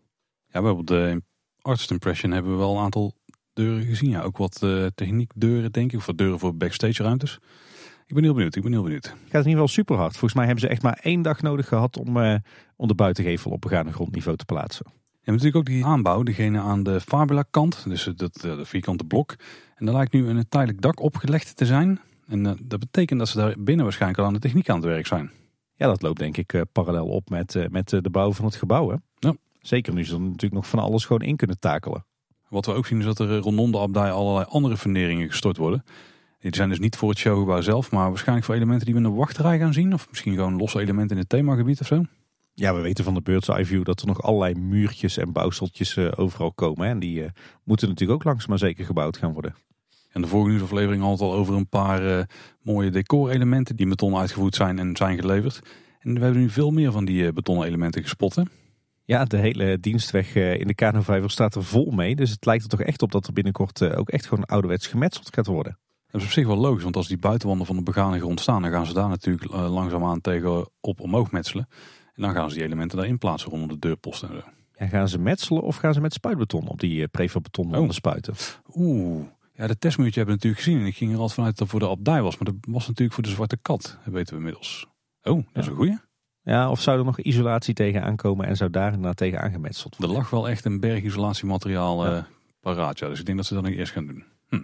Ja, bijvoorbeeld de Artist Impression hebben we wel een aantal deuren gezien. Ja, ook wat uh, techniekdeuren denk ik. Of wat deuren voor backstage ruimtes. Ik ben heel benieuwd. Ik ben heel benieuwd. Het gaat in ieder geval super hard. Volgens mij hebben ze echt maar één dag nodig gehad om, om de buitengevel op begane grondniveau te plaatsen. En natuurlijk ook die aanbouw, degene aan de Fabula kant, dus dat, de vierkante blok. En daar lijkt nu een tijdelijk dak opgelegd te zijn. En uh, dat betekent dat ze daar binnen waarschijnlijk al aan de techniek aan het werk zijn. Ja, dat loopt denk ik uh, parallel op met, uh, met de bouw van het gebouw. Hè? Ja. Zeker nu ze er natuurlijk nog van alles gewoon in kunnen takelen. Wat we ook zien is dat er rondom de abdij allerlei andere funderingen gestort worden. Die zijn dus niet voor het showgebouw zelf, maar waarschijnlijk voor elementen die we in de wachtrij gaan zien. Of misschien gewoon losse elementen in het themagebied of zo. Ja, we weten van de Bird's Eye View dat er nog allerlei muurtjes en bouwseltjes uh, overal komen. Hè? En die uh, moeten natuurlijk ook langzaam maar zeker gebouwd gaan worden. En de vorige nieuwsaflevering had het al over een paar uh, mooie decorelementen die beton uitgevoerd zijn en zijn geleverd. En we hebben nu veel meer van die betonnen elementen gespot. Hè? Ja, de hele dienstweg in de Kano staat er vol mee. Dus het lijkt er toch echt op dat er binnenkort ook echt gewoon ouderwets gemetseld gaat worden. Dat is op zich wel logisch, want als die buitenwanden van de begane grond staan, dan gaan ze daar natuurlijk langzaamaan tegen op omhoog metselen. En dan gaan ze die elementen daarin plaatsen rondom de deurposten. En, zo. en gaan ze metselen of gaan ze met spuitbeton op die prefabbeton oh. spuiten? Oeh, ja, de testmuurtje hebben we natuurlijk gezien. En ik ging er altijd vanuit dat het voor de abdij was. Maar dat was natuurlijk voor de zwarte kat, dat weten we inmiddels. Oh, dat is een goeie. Ja, of zou er nog isolatie tegen aankomen en zou daar inderdaad tegen aangemetseld worden? Er lag wel echt een berg isolatiemateriaal ja. uh, paraat. Ja, dus ik denk dat ze dat nog eerst gaan doen. Hm.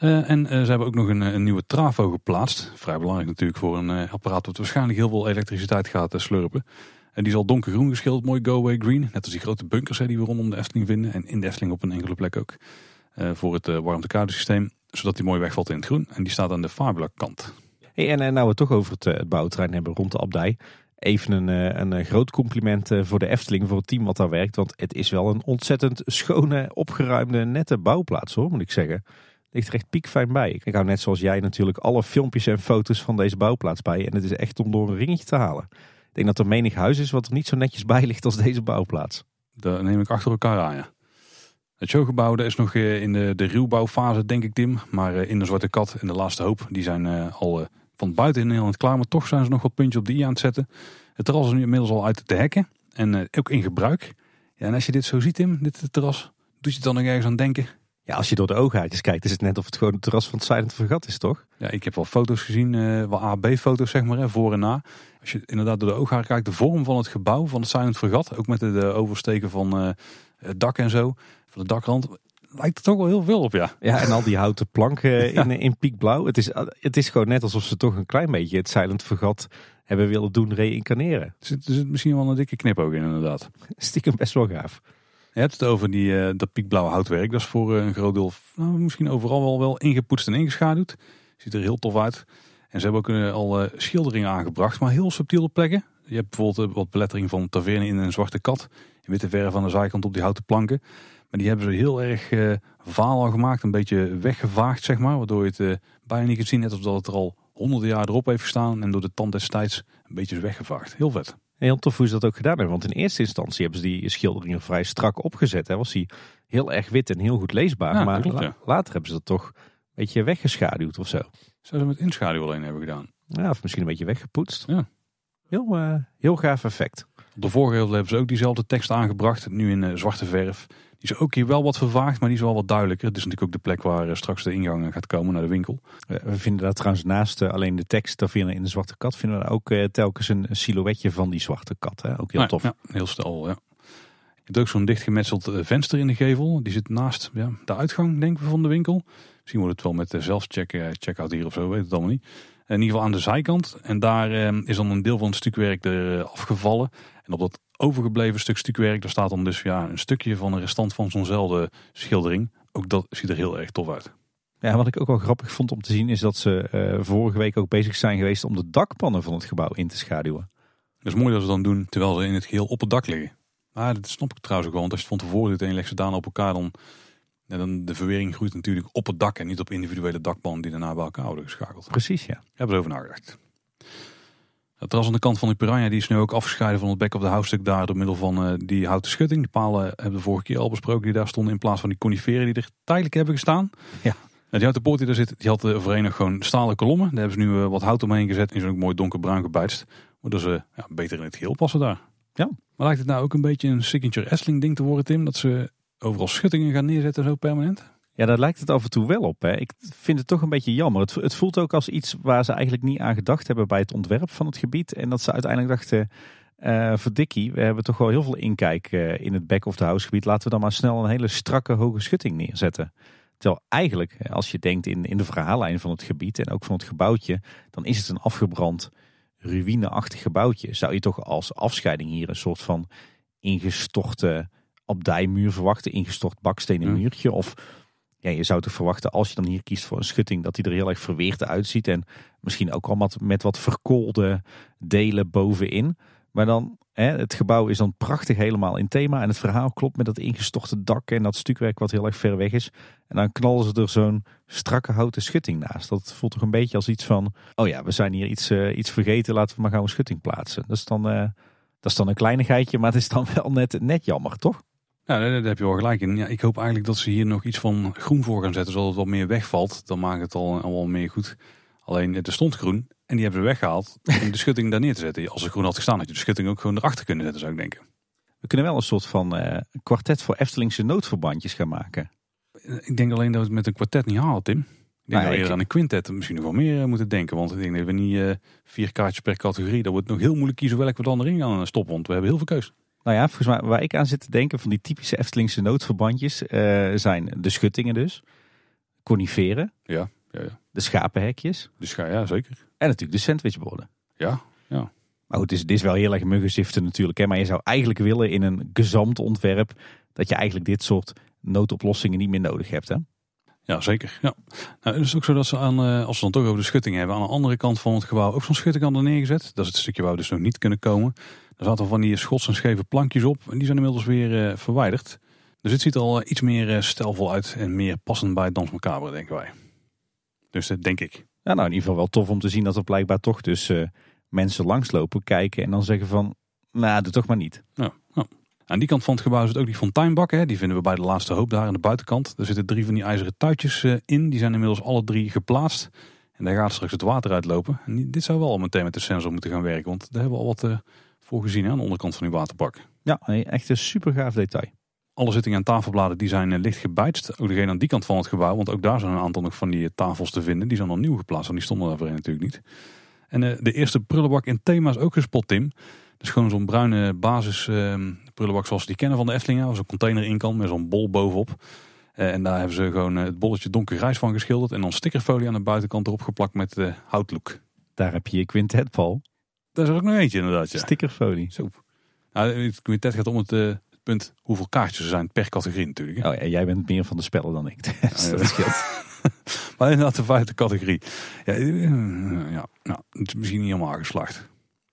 Uh, en uh, ze hebben ook nog een, een, nieuwe trafo geplaatst. Vrij belangrijk natuurlijk voor een apparaat dat waarschijnlijk heel veel elektriciteit gaat slurpen. En die is al donkergroen geschilderd, mooi go away green. Net als die grote bunkers hè, die we rondom de Efteling vinden. En in de Efteling op een enkele plek ook. voor het warmtekadersysteem. Zodat die mooi wegvalt in het groen. En die staat aan de Fabula en, en nou we het toch over het, het bouwterrein hebben rond de abdij. Even een, een groot compliment voor de Efteling, voor het team wat daar werkt. Want het is wel een ontzettend schone, opgeruimde, nette bouwplaats hoor, moet ik zeggen ligt er echt piekfijn bij. Ik hou net zoals jij natuurlijk alle filmpjes en foto's van deze bouwplaats bij. En het is echt om door een ringetje te halen. Ik denk dat er menig huis is wat er niet zo netjes bij ligt als deze bouwplaats. Dat neem ik achter elkaar aan. Het showgebouw is nog in de, de ruwbouwfase, denk ik, Tim. Maar in de Zwarte Kat en de Laatste Hoop, die zijn al van buiten in Nederland klaar. Maar toch zijn ze nog wat puntjes op de i aan het zetten. Het terras is nu inmiddels al uit de hekken. En ook in gebruik. Ja, en als je dit zo ziet, Tim, dit terras, doet je dan nog ergens aan denken? Ja, als je door de ooghaartjes kijkt, is het net of het gewoon het terras van het Silent Vergat is, toch? Ja, ik heb wel foto's gezien, uh, wel A-B-foto's zeg maar, hè, voor en na. Als je inderdaad door de ooghaar kijkt, de vorm van het gebouw van het Silent Vergat, ook met de, de oversteken van uh, het dak en zo, van de dakrand, lijkt er toch wel heel veel op, ja. Ja, en al die houten planken in, in piekblauw. Het is, het is gewoon net alsof ze toch een klein beetje het Silent Vergat hebben willen doen reïncarneren. Er zit, er zit misschien wel een dikke knipoog in, inderdaad. Stiekem best wel gaaf. Je hebt het over die, uh, dat piekblauwe houtwerk. Dat is voor een groot deel, nou, misschien overal wel, wel ingepoetst en ingeschaduwd. Ziet er heel tof uit. En ze hebben ook uh, al uh, schilderingen aangebracht, maar heel subtiele plekken. Je hebt bijvoorbeeld wat belettering van taverne in een zwarte kat. In witte verf aan de zijkant op die houten planken. Maar die hebben ze heel erg vaal al gemaakt. Een beetje weggevaagd, zeg maar. Waardoor je het bijna niet kunt zien. Net alsof het er al honderden jaar erop heeft gestaan. En door de tand destijds een beetje is weggevaagd. Heel vet. Heel tof hoe ze dat ook gedaan hebben. Want in eerste instantie hebben ze die schilderingen vrij strak opgezet. Hè. Was die heel erg wit en heel goed leesbaar. maar later hebben ze dat toch een beetje weggeschaduwd of zo. Zou ze met inschaduw alleen hebben gedaan? Ja, of misschien een beetje weggepoetst. Ja. Heel, uh, heel gaaf effect. Op de vorige hebben ze ook diezelfde tekst aangebracht. Nu in uh, zwarte verf. Die is ook hier wel wat vervaagd, maar die is wel wat duidelijker. Het is natuurlijk ook de plek waar uh, straks de ingang gaat komen naar de winkel. We vinden daar trouwens naast alleen de tekst vinden in de zwarte kat, vinden we ook telkens een silhouetje van die zwarte kat. Hè? Ook heel tof. Ja, heel stel, ja. Je hebt ook zo'n dichtgemetseld venster in de gevel. Die zit naast ja, de uitgang, denken we, van de winkel. Misschien wordt het wel met zelfcheck, check-out hier of zo, weet het allemaal niet. In ieder geval aan de zijkant. En daar eh, is dan een deel van het stukwerk er eh, afgevallen. En op dat overgebleven stuk stukwerk, daar staat dan dus ja, een stukje van een restant van zo'nzelfde schildering. Ook dat ziet er heel erg tof uit. Ja, wat ik ook wel grappig vond om te zien is dat ze eh, vorige week ook bezig zijn geweest om de dakpannen van het gebouw in te schaduwen. Dat is mooi dat ze dan doen terwijl ze in het geheel op het dak liggen. Maar dat snap ik trouwens ook wel, want als je het van tevoren doet en je legt ze daarna op elkaar, dan, ja, dan de verwering groeit natuurlijk op het dak en niet op individuele dakpannen die daarna bij elkaar worden geschakeld. Precies, ja. Hebben ze over nagedacht. Het terras aan de kant van die piranha die is nu ook afgescheiden van het back of the house stuk daar door middel van eh, die houten schutting. Die palen hebben we de vorige keer al besproken die daar stonden in plaats van die coniferen die er tijdelijk hebben gestaan. Ja. die houten poort die daar zit, die had uh, voorheen nog gewoon stalen kolommen. Daar hebben ze nu eh, wat hout omheen gezet en zijn ook mooi donkerbruin gebijtst. Waardoor ze ja, beter in het geheel passen daar. Ja. Maar lijkt het nou ook een beetje een signature Essling ding te worden Tim? Dat ze overal schuttingen gaan neerzetten zo permanent? Ja, daar lijkt het af en toe wel op. Hè. Ik vind het toch een beetje jammer. Het, het, voelt ook als iets waar ze eigenlijk niet aan gedacht hebben bij het ontwerp van het gebied. En dat ze uiteindelijk dachten, uh, verdikkie, we hebben toch wel heel veel inkijk uh, in het back of the house gebied. Laten we dan maar snel een hele strakke hoge schutting neerzetten. Terwijl eigenlijk, als je denkt in, in de verhaallijn van het gebied en ook van het gebouwtje, dan is het een afgebrand, ruïneachtig gebouwtje. Zou je toch als afscheiding hier een soort van ingestorte abdijmuur verwachten, ingestort bakstenen muurtje of ja, je zou toch verwachten als je dan hier kiest voor een schutting dat die er heel erg verweerd uitziet. En misschien ook al met, met wat verkoolde delen bovenin. Maar dan, hè, het gebouw is dan prachtig helemaal in thema. En het verhaal klopt met dat ingestorte dak en dat stukwerk wat heel erg ver weg is. En dan knallen ze er zo'n strakke houten schutting naast. Dat voelt toch een beetje als iets van, oh ja, we zijn hier iets, uh, iets vergeten. Laten we maar gauw een schutting plaatsen. Dat is dan, uh, dat is dan een kleinigheidje, maar het is dan wel net, net jammer, toch? Ja, daar heb je wel gelijk in. Ja, ik hoop eigenlijk dat ze hier nog iets van groen voor gaan zetten, zodat het wat meer wegvalt. Dan maakt het al allemaal meer goed. Alleen, er stond groen en die hebben ze weggehaald om de schutting daar neer te zetten. Als er groen had gestaan, had je de schutting ook gewoon erachter kunnen zetten, zou ik denken. We kunnen wel een soort van uh, kwartet voor Eftelingse noodverbandjes gaan maken. Ik denk alleen dat we het met een kwartet niet halen, Tim. Ik denk nou, dat we eerder aan een quintet misschien nog wel meer moeten denken. Want ik denk dat we niet uh, vier kaartjes per categorie. Dat wordt nog heel moeilijk kiezen welke we dan erin gaan stoppen. Want we hebben heel veel keus. Nou ja, volgens mij waar ik aan zit te denken van die typische Eftelingse noodverbandjes uh, zijn de schuttingen dus. Coniferen. Ja, ja, ja. De schapenhekjes. Ja, zeker. En natuurlijk de sandwichborden. Ja, ja. Maar goed, het is, dit is wel heel erg muggenziften natuurlijk. Hè? Maar je zou eigenlijk willen in een gezamtontwerp dat je eigenlijk dit soort noodoplossingen niet meer nodig hebt. Hè? Ja, zeker. Ja. Nou, het is ook zo dat ze aan, als ze dan toch over de schutting hebben, aan de andere kant van het gebouw ook zo'n schutting hadden neergezet. Dat is het stukje waar we dus nog niet kunnen komen. Er zaten van die schots en scheve plankjes op. En die zijn inmiddels weer uh, verwijderd. Dus het ziet er al iets meer uh, stijlvol uit en meer passend bij Dans Macabre, denken wij. Dus dat denk ik. Ja, nou in ieder geval wel tof om te zien dat er blijkbaar toch dus uh, mensen langslopen, kijken en dan zeggen van, nou doe toch maar niet. Ja. Aan die kant van het gebouw zit ook die fonteinbak. Hè. Die vinden we bij de laatste hoop daar aan de buitenkant. Er zitten drie van die ijzeren tuitjes in. Die zijn inmiddels alle drie geplaatst. En daar gaat straks het water uitlopen. En dit zou wel meteen met de sensor moeten gaan werken. Want daar hebben we al wat voor gezien aan de onderkant van uw waterbak. Ja, echt een super gaaf detail. Alle zittingen en tafelbladen die zijn licht gebijtst. Ook degene aan die kant van het gebouw. Want ook daar zijn een aantal nog van die tafels te vinden. Die zijn al nieuw geplaatst. Want die stonden daar voorheen natuurlijk niet. En uh, de eerste prullenbak in thema is ook gespot, Tim. Dus gewoon zo'n bruine basis uh, prullenbak zoals we die kennen van de Efteling. Waar zo'n container in kan met zo'n bol bovenop. Uh, en daar hebben ze gewoon het bolletje donkergrijs van geschilderd. En dan stickerfolie aan de buitenkant erop geplakt met de houtlook. Daar heb je je quintet, Paul. Daar is er ook nog eentje inderdaad. Ja. Stickerfolie. Zo. Nou, het quintet gaat om het, uh, het, punt hoeveel kaartjes er zijn per categorie natuurlijk. Hè? Oh ja, jij bent meer van de spellen dan ik. Dus dat scheelt. maar inderdaad de vijfde categorie. Ja, ja, nou, het is misschien niet helemaal geslaagd.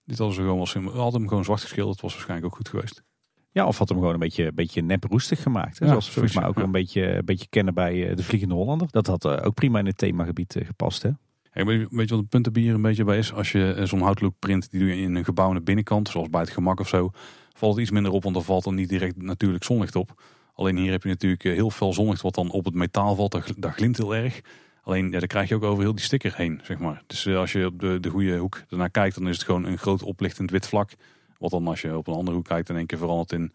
Dit hadden ze gewoon wel simpel. Hadden hem gewoon zwart geschilderd. was waarschijnlijk ook goed geweest. Ja, of had hem gewoon een beetje, beetje nep roestig gemaakt. Hè? Ja, Zoals we volgens mij ook ja. een beetje, een beetje kennen bij de Vliegende Hollander. Dat had uh, ook prima in het themagebied uh, gepast. Hè? Hey, weet je wat het punt er hier een beetje bij is? Als je zo'n houtlook print, die doe je in een gebouw de binnenkant, zoals bij het gemak of zo, valt het iets minder op, want er valt dan niet direct natuurlijk zonlicht op. Alleen hier heb je natuurlijk heel veel zonlicht wat dan op het metaal valt, dat, dat glimt heel erg. Alleen ja, daar krijg je ook over heel die sticker heen, zeg maar. Dus als je op de, de goede hoek ernaar kijkt, dan is het gewoon een groot oplichtend wit vlak. Wat dan als je op een andere hoek kijkt, in één keer verandert in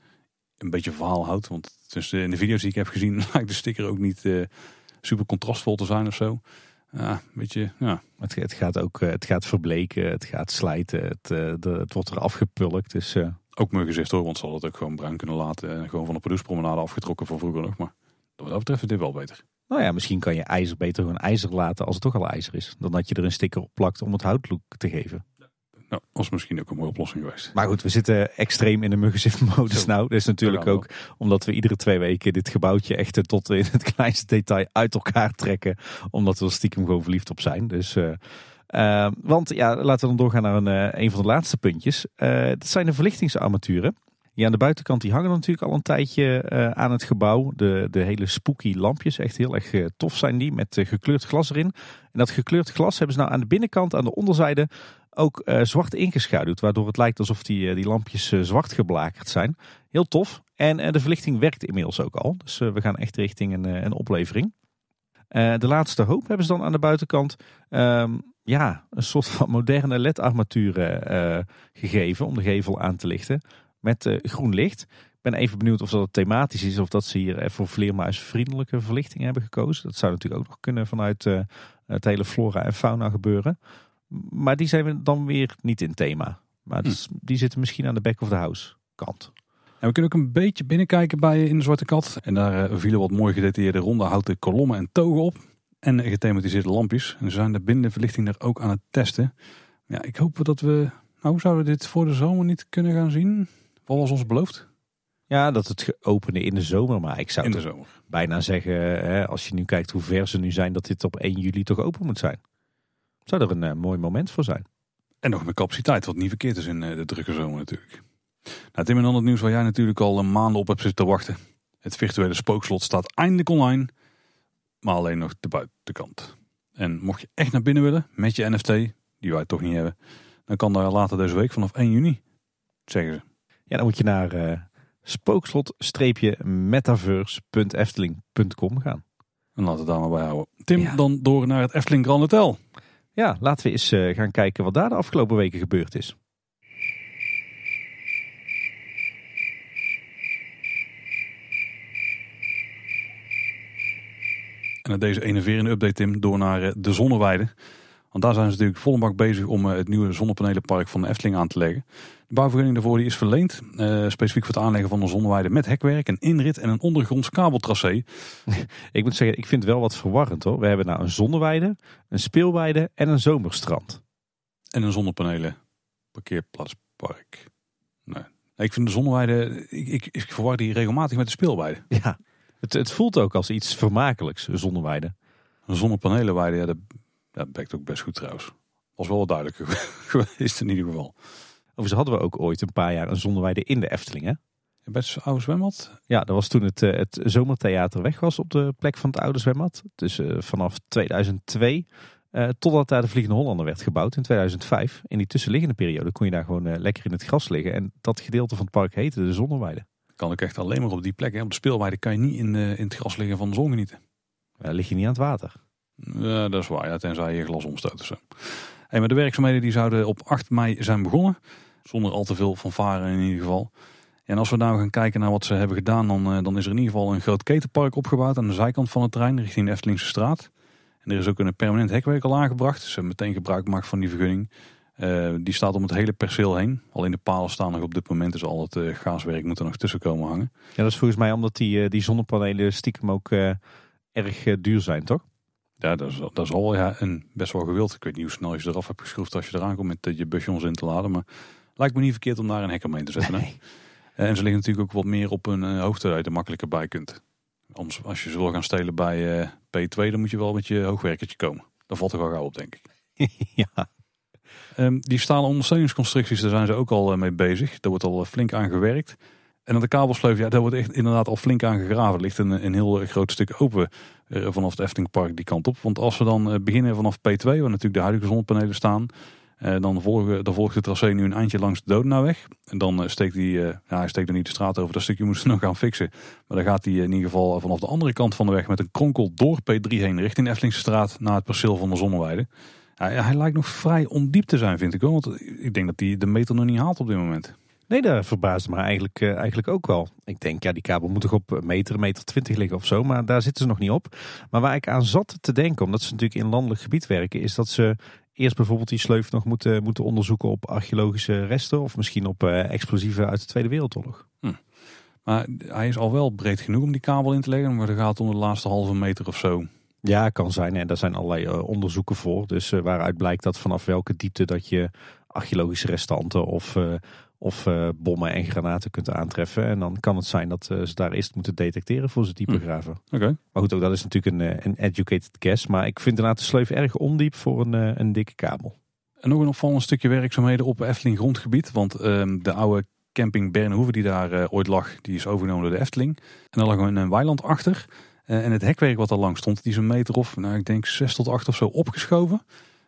een beetje verhaal houdt. Want dus in de video's die ik heb gezien, lijkt de sticker ook niet super contrastvol te zijn of zo. Ja, een beetje, ja. Het, het, gaat ook het gaat verbleken, het gaat slijten, het, de, het wordt er afgepulkt. Dus, uh... Ook mijn gezicht hoor, want ze hadden het ook gewoon bruin kunnen laten. En gewoon van de Pardoespromenade afgetrokken van vroeger nog. Maar wat dat betreft is dit wel beter. Nou ja, misschien kan je ijzer beter gewoon ijzer laten als het toch al ijzer is. Dan dat je er een sticker op plakt om het houtlook te geven. Nou, was misschien ook een mooie oplossing geweest. Maar goed, we zitten extreem in de muggenziftmodus Zo. nou. Dat is natuurlijk ook omdat we iedere twee weken dit gebouwtje echt tot in het kleinste detail uit elkaar trekken. Omdat we er stiekem gewoon verliefd op zijn. Dus, eh, eh, want ja, laten we dan doorgaan naar een, eh, een van de laatste puntjes. Eh, dat zijn de verlichtingsarmaturen. Die aan de buitenkant die hangen natuurlijk al een tijdje eh, aan het gebouw. De, de hele spooky lampjes, echt heel erg tof zijn die, met gekleurd glas erin. En dat gekleurd glas hebben ze nou aan de binnenkant, aan de onderzijde, ook eh, zwart ingeschaduwd. Waardoor het lijkt alsof die, eh, die lampjes eh, zwart geblakerd zijn. Heel tof. En de verlichting werkt inmiddels ook al. Dus we gaan echt richting een, een oplevering. De laatste hoop hebben ze dan aan de buitenkant. ehm, ja, een soort van moderne LED-armaturen eh, gegeven om de gevel aan te lichten. Met groen licht. Ik ben even benieuwd of dat thematisch is of dat ze hier voor vleermuisvriendelijke verlichting hebben gekozen. Dat zou natuurlijk ook nog kunnen vanuit het hele flora en fauna gebeuren. Maar die zijn dan weer niet in thema. Maar dus, die zitten misschien aan de back of the house kant. En we kunnen ook een beetje binnenkijken bij in de Zwarte Kat. En daar eh, vielen wat mooi gedetailleerde ronde houten kolommen en togen op. En gethematiseerde lampjes. En ze zijn de binnenverlichting daar ook aan het testen. Ja, ik hoop dat we... Nou, zouden we dit voor de zomer niet kunnen gaan zien? Wat was ons beloofd? Ja, dat het openen in de zomer. Maar ik zou In de toch zomer. bijna zeggen, hè, als je nu kijkt hoe ver ze nu zijn, dat dit op 1 juli toch open moet zijn. Zou er een eh, mooi moment voor zijn. En nog met capaciteit, wat niet verkeerd is in eh, de drukke zomer natuurlijk. Nou, Tim, en dan het nieuws waar jij natuurlijk al een maanden op hebt zitten te wachten. Het virtuele spookslot staat eindelijk online, maar alleen nog de buitenkant. En mocht je echt naar binnen willen met je NFT, die wij toch niet hebben, dan kan daar later deze week vanaf 1 juni, zeggen ze. Ja, dan moet je naar eh, spookslot-metaverse.efteling.com gaan. En laten we het daar maar bij houden. Tim, Ja. dan door naar het Efteling Grand Hotel. Ja, laten we eens eh, gaan kijken wat daar de afgelopen weken gebeurd is. En naar deze enerverende update, Tim, door naar eh, de Zonneweide. Want daar zijn ze natuurlijk volle bak bezig om eh, het nieuwe zonnepanelenpark van Efteling aan te leggen. De bouwvergunning daarvoor die is verleend. eh, specifiek voor het aanleggen van een zonneweide met hekwerk, een inrit en een ondergronds kabeltracé. Ik moet zeggen, ik vind het wel wat verwarrend hoor. We hebben nou een zonneweide, een speelweide en een zomerstrand. En een zonnepanelen parkeerplaatspark. Nee. Nee, Ik vind de zonneweide, ik, ik, ik verwar die regelmatig met de speelweide. Ja, het, het voelt ook als iets vermakelijks, een zonneweide. Een zonnepanelenweide, ja, dat, dat bekt ook best goed trouwens. Was wel wat duidelijker geweest in ieder geval. Overigens hadden we ook ooit een paar jaar een zonneweide in de Efteling hè? Bij het oude zwembad? Ja, dat was toen het, eh, het zomertheater weg was op de plek van het oude zwembad. Dus eh, vanaf 2002 eh, totdat daar de Vliegende Hollander werd gebouwd in 2005. In die tussenliggende periode kon je daar gewoon lekker in het gras liggen. En dat gedeelte van het park heette de Zonneweide. Kan ik echt alleen maar op die plek. Hè. Op de speelweide kan je niet in, in het gras liggen van de zon genieten. Daar lig je niet aan het water. Ja, dat is waar, ja, tenzij je glas omstoot of zo. Hey, maar de werkzaamheden die zouden op 8 mei zijn begonnen. Zonder al te veel fanfare in ieder geval. En als we nou gaan kijken naar wat ze hebben gedaan, dan, eh, dan is er in ieder geval een groot ketenpark opgebouwd aan de zijkant van het terrein richting de Eftelingse straat. En er is ook een permanent hekwerk al aangebracht. Ze hebben meteen gebruik gemaakt van die vergunning. Eh, die staat om het hele perceel heen. Alleen de palen staan nog op dit moment, dus al het eh, gaaswerk moet er nog tussen komen hangen. Ja, dat is volgens mij omdat die, die zonnepanelen stiekem ook erg duur zijn, toch? Ja, dat is, dat is al ja, een best wel gewild. Ik weet niet hoe snel je ze eraf hebt geschroefd als je eraan komt met je busje in te laden. Maar lijkt me niet verkeerd om daar een hek omheen te zetten. Hè? Eh, En ze liggen natuurlijk ook wat meer op een eh, hoogte dat je er makkelijker bij kunt. Als je ze wil gaan stelen bij eh, P2, dan moet je wel met je hoogwerkertje komen. Daar valt er wel gauw op, denk ik. ja. Ehm, die stalen ondersteuningsconstructies, daar zijn ze ook al mee bezig. Daar wordt al flink aan gewerkt. En aan de kabelsleuf, ja, daar wordt echt inderdaad al flink aan gegraven. Er ligt een, een heel groot stuk open eh, vanaf het Eftelingpark die kant op. Want als we dan beginnen vanaf P2, waar natuurlijk de huidige zonnepanelen staan... eh, dan, volgen, dan volgt de tracé nu een eindje langs de Dodenaweg. En dan eh, steekt hij, eh, ja, hij steekt er niet de straat over. Dat stukje moeten ze nog gaan fixen. Maar dan gaat hij in ieder geval vanaf de andere kant van de weg... met een kronkel door P3 heen richting de Eftelingse straat... naar het perceel van de Zonneweide. Ja, hij lijkt nog vrij ondiep te zijn, vind ik wel. Want ik denk dat hij de meter nog niet haalt op dit moment. Nee, dat verbaasde me eigenlijk, eigenlijk ook wel. Ik denk, ja, die kabel moet toch op meter, meter twintig liggen of zo. Maar daar zitten ze nog niet op. Maar waar ik aan zat te denken, omdat ze natuurlijk in landelijk gebied werken, is dat ze eerst bijvoorbeeld die sleuf nog moeten, moeten onderzoeken op archeologische resten. Of misschien op eh, explosieven uit de Tweede Wereldoorlog. Maar Maar hij is al wel breed genoeg om die kabel in te leggen. Maar het gaat om de laatste halve meter of zo. Ja, kan zijn. En daar zijn allerlei uh, onderzoeken voor. Dus uh, waaruit blijkt dat vanaf welke diepte dat je archeologische restanten of, uh, of bommen en granaten kunt aantreffen. En dan kan het zijn dat ze daar eerst moeten detecteren voor ze dieper hm. graven. Okay. Maar goed, ook dat is natuurlijk een, een educated guess. Maar ik vind inderdaad de sleuf erg ondiep voor een, een dikke kabel. En nog een opvallend stukje werkzaamheden op Efteling grondgebied. Want ehm, de oude camping Bernhoeven die daar ooit lag, die is overgenomen door de Efteling. En daar lag een, een weiland achter. En het hekwerk wat er lang stond, die is een meter of, nou ik denk 6 tot 8 of zo opgeschoven.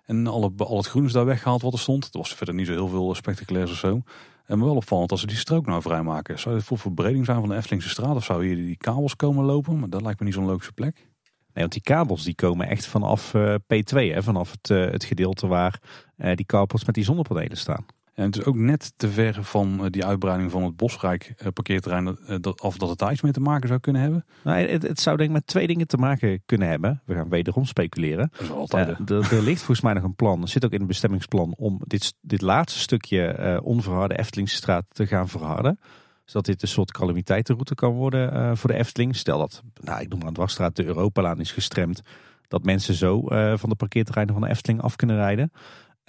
En alle, al het groen is daar weggehaald wat er stond. Er was verder niet zo heel veel spectaculairs of zo. En wel opvallend als ze die strook nou vrijmaken. Zou dit voor verbreding zijn van de Eftelingse straat? Of zou hier die kabels komen lopen? Maar dat lijkt me niet zo'n logische plek. Nee, want die kabels die komen echt vanaf uh, P2, hè, vanaf het, uh, het gedeelte waar uh, die kabels met die zonnepanelen staan. En het is ook net te ver van eh, die uitbreiding van het Bosrijk eh, parkeerterrein eh, dat, of dat het daar iets mee te maken zou kunnen hebben. Nou, het, het, zou denk ik met twee dingen te maken kunnen hebben. We gaan wederom speculeren. Dat is altijd. Uh, er, ligt volgens mij nog een plan, er zit ook in het bestemmingsplan om dit, dit laatste stukje uh, onverharde Eftelingstraat te gaan verharden. Zodat dit een soort calamiteitenroute kan worden uh, voor de Efteling. Stel dat, nou ik noem maar een dwarsstraat, de Europalaan is gestremd. Dat mensen zo van de parkeerterreinen van de Efteling af kunnen rijden.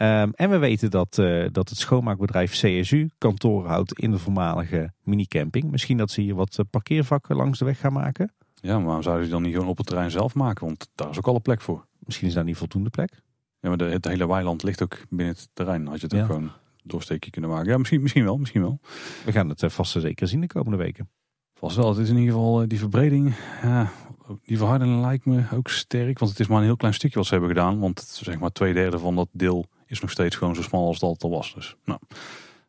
Um, en we weten dat, uh, dat het schoonmaakbedrijf CSU kantoor houdt in de voormalige minicamping. Misschien dat ze hier wat eh, parkeervakken langs de weg gaan maken. Ja, maar waarom zouden ze dan niet gewoon op het terrein zelf maken? Want daar is ook al een plek voor. Misschien is daar niet voldoende plek. Ja, maar de, het hele weiland ligt ook binnen het terrein. Had je het ja. ook gewoon doorsteekje kunnen maken. Ja, misschien, misschien wel, misschien wel. We gaan het uh, vast zeker zien de komende weken. Vast wel. Het is in ieder geval die verbreding. Ja, die verharding lijkt me ook sterk. Want het is maar een heel klein stukje wat ze hebben gedaan. Want zeg maar twee derde van dat deel is nog steeds gewoon zo smal als dat al was. Dus nou,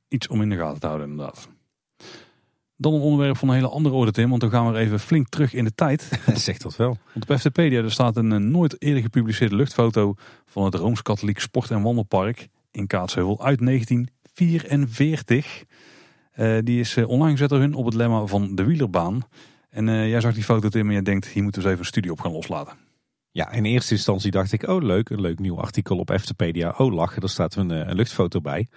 iets om in de gaten te houden inderdaad. Dan een onderwerp van een hele andere orde, Tim. Want dan gaan we even flink terug in de tijd. Zegt dat wel. Want op FTpedia er staat een, een nooit eerder gepubliceerde luchtfoto van het Rooms-Katholiek Sport- en Wandelpark in Kaatsheuvel uit 1944. Uh, die is uh, online gezet door hun op het lemma van de wielerbaan. En uh, jij zag die foto, Tim, en je denkt, hier moeten we eens even een studie op gaan loslaten. Ja, in eerste instantie dacht ik, oh leuk, een leuk nieuw artikel op Eftepedia. Oh lachen, daar staat een, een luchtfoto bij.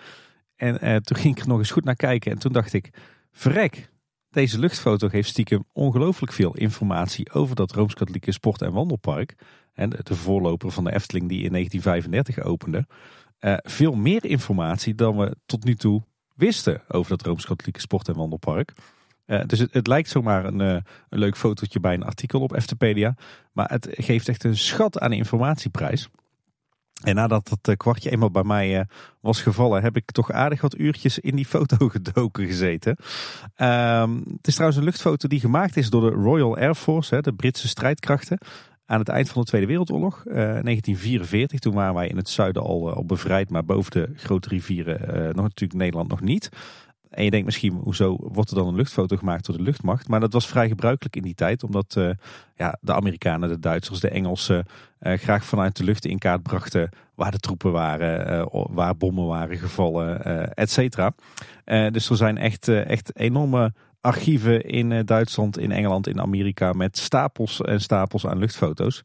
En eh, toen ging ik er nog eens goed naar kijken en toen dacht ik, verrek, deze luchtfoto geeft stiekem ongelooflijk veel informatie over dat Rooms-Katholieke Sport- en Wandelpark. En de voorloper van de Efteling die in 1935 opende. Uh, veel meer informatie dan we tot nu toe wisten over dat Rooms-Katholieke Sport- en Wandelpark. Uh, dus het, lijkt zomaar een, uh, een leuk fotootje bij een artikel op Eftepedia. Maar het geeft echt een schat aan informatieprijs. En nadat dat uh, kwartje eenmaal bij mij was gevallen, heb ik toch aardig wat uurtjes in die foto gedoken gezeten. Ehm, het is trouwens een luchtfoto die gemaakt is door de Royal Air Force, hè, de Britse strijdkrachten. Aan het eind van de Tweede Wereldoorlog, 1944. Toen waren wij in het zuiden al, al bevrijd, maar boven de grote rivieren nog natuurlijk Nederland nog niet. En je denkt misschien, hoezo wordt er dan een luchtfoto gemaakt door de luchtmacht? Maar dat was vrij gebruikelijk in die tijd, omdat uh, ja, de Amerikanen, de Duitsers, de Engelsen uh, graag vanuit de lucht in kaart brachten waar de troepen waren, uh, waar bommen waren gevallen, et cetera. dus er zijn echt, echt enorme archieven in Duitsland, in Engeland, in Amerika met stapels en stapels aan luchtfoto's.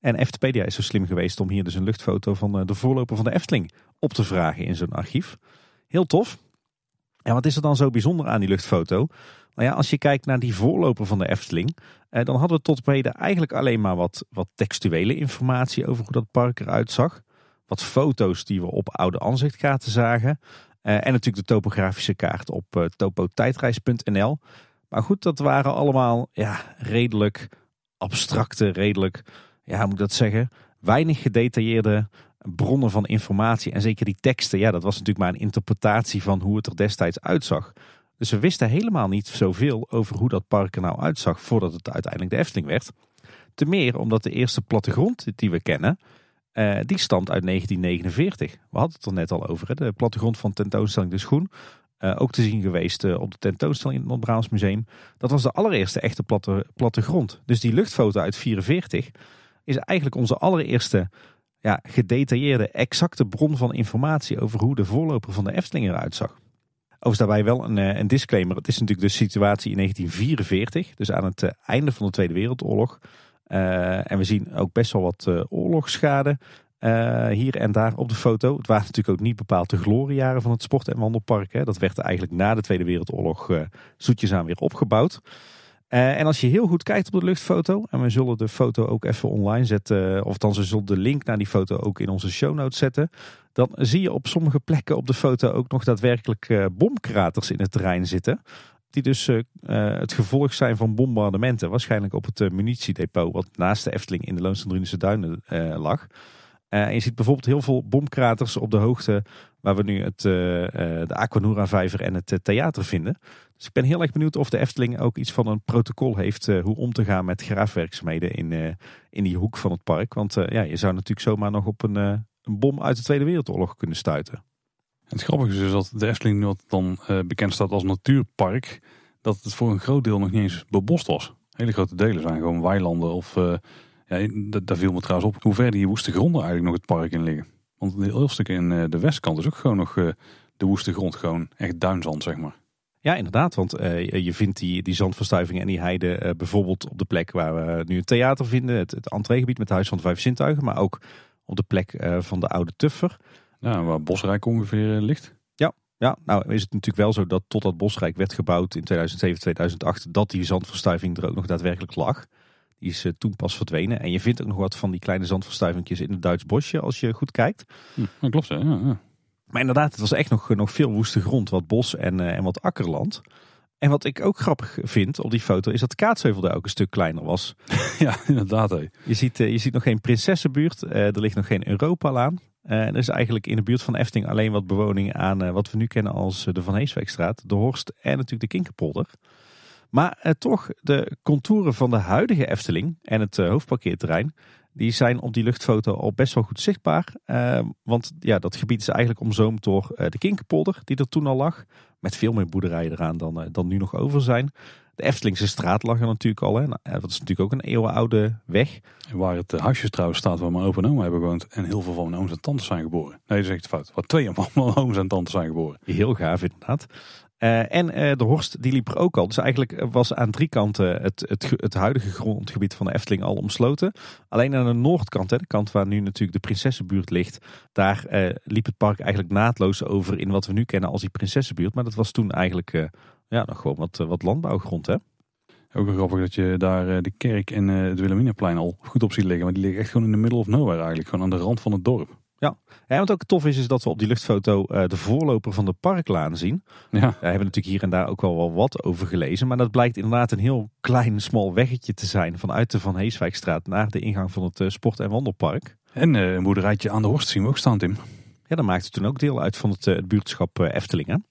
En Eftepedia is zo slim geweest om hier dus een luchtfoto van de voorloper van de Efteling op te vragen in zo'n archief. Heel tof. En wat is er dan zo bijzonder aan die luchtfoto? Nou ja, als je kijkt naar die voorloper van de Efteling, eh, dan hadden we tot heden eigenlijk alleen maar wat, wat textuele informatie over hoe dat park eruit zag. Wat foto's die we op oude aanzichtkaarten zagen. Eh, en natuurlijk de topografische kaart op eh, topotijdreis.nl. Maar goed, dat waren allemaal ja, redelijk abstracte, redelijk, ja, moet ik dat zeggen, weinig gedetailleerde bronnen van informatie. En zeker die teksten, ja, dat was natuurlijk maar een interpretatie van hoe het er destijds uitzag. Dus we wisten helemaal niet zoveel over hoe dat park er nou uitzag voordat het uiteindelijk de Efteling werd. Te meer omdat de eerste plattegrond die we kennen, uh, die stamt uit 1949. We hadden het er net al over, hè? de plattegrond van tentoonstelling De Schoen. Uh, ook te zien geweest uh, op de tentoonstelling in het Noord-Brabants Museum. Dat was de allereerste echte platte, plattegrond. Dus die luchtfoto uit 44 is eigenlijk onze allereerste ja, gedetailleerde, exacte bron van informatie over hoe de voorloper van de Efteling eruit zag. Overigens daarbij wel een, eh, een disclaimer. Het is natuurlijk de situatie in 1944, dus aan het eh, einde van de Tweede Wereldoorlog. Uh, en we zien ook best wel wat uh, oorlogsschade. Hier en daar op de foto. Het waren natuurlijk ook niet bepaald de gloriejaren van het sport- en wandelpark. Hè. Dat werd eigenlijk na de Tweede Wereldoorlog zoetjes aan weer opgebouwd. Uh, en als je heel goed kijkt op de luchtfoto, en we zullen de foto ook even online zetten, of dan zullen de link naar die foto ook in onze show notes zetten, dan zie je op sommige plekken op de foto ook nog daadwerkelijk bomkraters in het terrein zitten. Die dus het gevolg zijn van bombardementen, waarschijnlijk op het munitiedepot wat naast de Efteling in de Loonsendrunische Duinen lag. Uh, en je ziet bijvoorbeeld heel veel bomkraters op de hoogte waar we nu het, uh, uh, de Aquanura vijver en het theater vinden. Dus ik ben heel erg benieuwd of de Efteling ook iets van een protocol heeft hoe om te gaan met graafwerkzaamheden in, in die hoek van het park. Want ja, je zou natuurlijk zomaar nog op een, een bom uit de Tweede Wereldoorlog kunnen stuiten. Het grappige is dus dat de Efteling wat dan bekend staat als natuurpark, dat het voor een groot deel nog niet eens bebost was. Hele grote delen zijn gewoon weilanden of ja, daar viel me trouwens op hoe ver die woeste gronden eigenlijk nog het park in liggen. Want een heel stuk in eh, de westkant is ook gewoon nog eh, de woeste grond, gewoon echt duinzand, zeg maar. Ja, inderdaad. Want uh, je vindt die, die zandverstuiving en die heide uh, bijvoorbeeld op de plek waar we nu het theater vinden. Het, het entreegebied met het Huis van de Vijf Zintuigen. Maar ook op de plek uh, van de Oude Tuffer. Ja, waar Bosrijk ongeveer ligt. Ja, ja, nou is het natuurlijk wel zo dat totdat Bosrijk werd gebouwd in 2007, 2008... dat die zandverstuiving er ook nog daadwerkelijk lag. Die is eh, toen pas verdwenen. En je vindt ook nog wat van die kleine zandverstuivingjes in het Duits bosje als je goed kijkt. Hm, klopt, ja, ja. Maar inderdaad, het was echt nog, nog veel woeste grond. Wat bos en, uh, en wat akkerland. En wat ik ook grappig vind op die foto is dat de Kaatsheuvel daar ook een stuk kleiner was. Ja, inderdaad. Hé. Je, ziet, uh, je ziet nog geen Prinsessenbuurt. er ligt nog geen Europalaan. er is eigenlijk in de buurt van Efting alleen wat bewoning aan wat we nu kennen als de Van Heeswijkstraat, de Horst en natuurlijk de Kinkerpolder. Maar eh, toch, de contouren van de huidige Efteling en het hoofdparkeerterrein, die zijn op die luchtfoto al best wel goed zichtbaar. Uh, want ja, dat gebied is eigenlijk omzoomd door uh, de Kinkerpolder, die er toen al lag. Met veel meer boerderijen eraan dan, dan nu nog over zijn. De Eftelingse straat lag er natuurlijk al. Hè. Nou, dat is natuurlijk ook een eeuwenoude weg. Waar het huisje trouwens staat waar mijn opa en oma hebben gewoond. En heel veel van mijn ooms en tantes zijn geboren. Nee, dat is echt fout. Waar twee van mijn ooms en tantes zijn geboren. Heel gaaf inderdaad. Uh, en uh, de Horst die liep er ook al. Dus eigenlijk was aan drie kanten het, het, het huidige grondgebied van de Efteling al omsloten. Alleen aan de noordkant, hè, de kant waar nu natuurlijk de Prinsessenbuurt ligt, daar liep het park eigenlijk naadloos over in wat we nu kennen als die Prinsessenbuurt. Maar dat was toen eigenlijk ja, nog gewoon wat, wat landbouwgrond. Hè? Ook wel grappig dat je daar de kerk en het Wilhelminaplein al goed op ziet liggen. Maar die liggen echt gewoon in de middle of nowhere eigenlijk. Gewoon aan de rand van het dorp. Ja. ja, wat ook tof is, is dat we op die luchtfoto uh, de voorloper van de parklaan zien. Ja. Daar hebben we natuurlijk hier en daar ook wel, wel wat over gelezen. Maar dat blijkt inderdaad een heel klein, smal weggetje te zijn vanuit de Van Heeswijkstraat naar de ingang van het uh, sport- en wandelpark. En uh, een boerderijtje aan de Horst zien we ook staan, Tim. Ja, dat maakte toen ook deel uit van het, het buurtschap Eftelingen.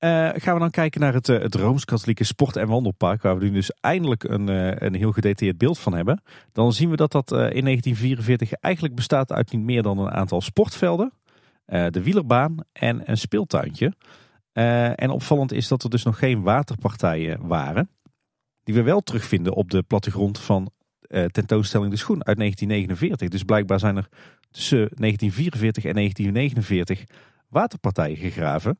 Uh, gaan we dan kijken naar het, het Rooms-Katholieke Sport- en Wandelpark, waar we nu dus eindelijk een, uh, een heel gedetailleerd beeld van hebben. Dan zien we dat dat uh, in 1944 eigenlijk bestaat uit niet meer dan een aantal sportvelden, de wielerbaan en een speeltuintje. en opvallend is dat er dus nog geen waterpartijen waren, die we wel terugvinden op de plattegrond van tentoonstelling De Schoen uit 1949. Dus blijkbaar zijn er tussen 1944 en 1949 waterpartijen gegraven.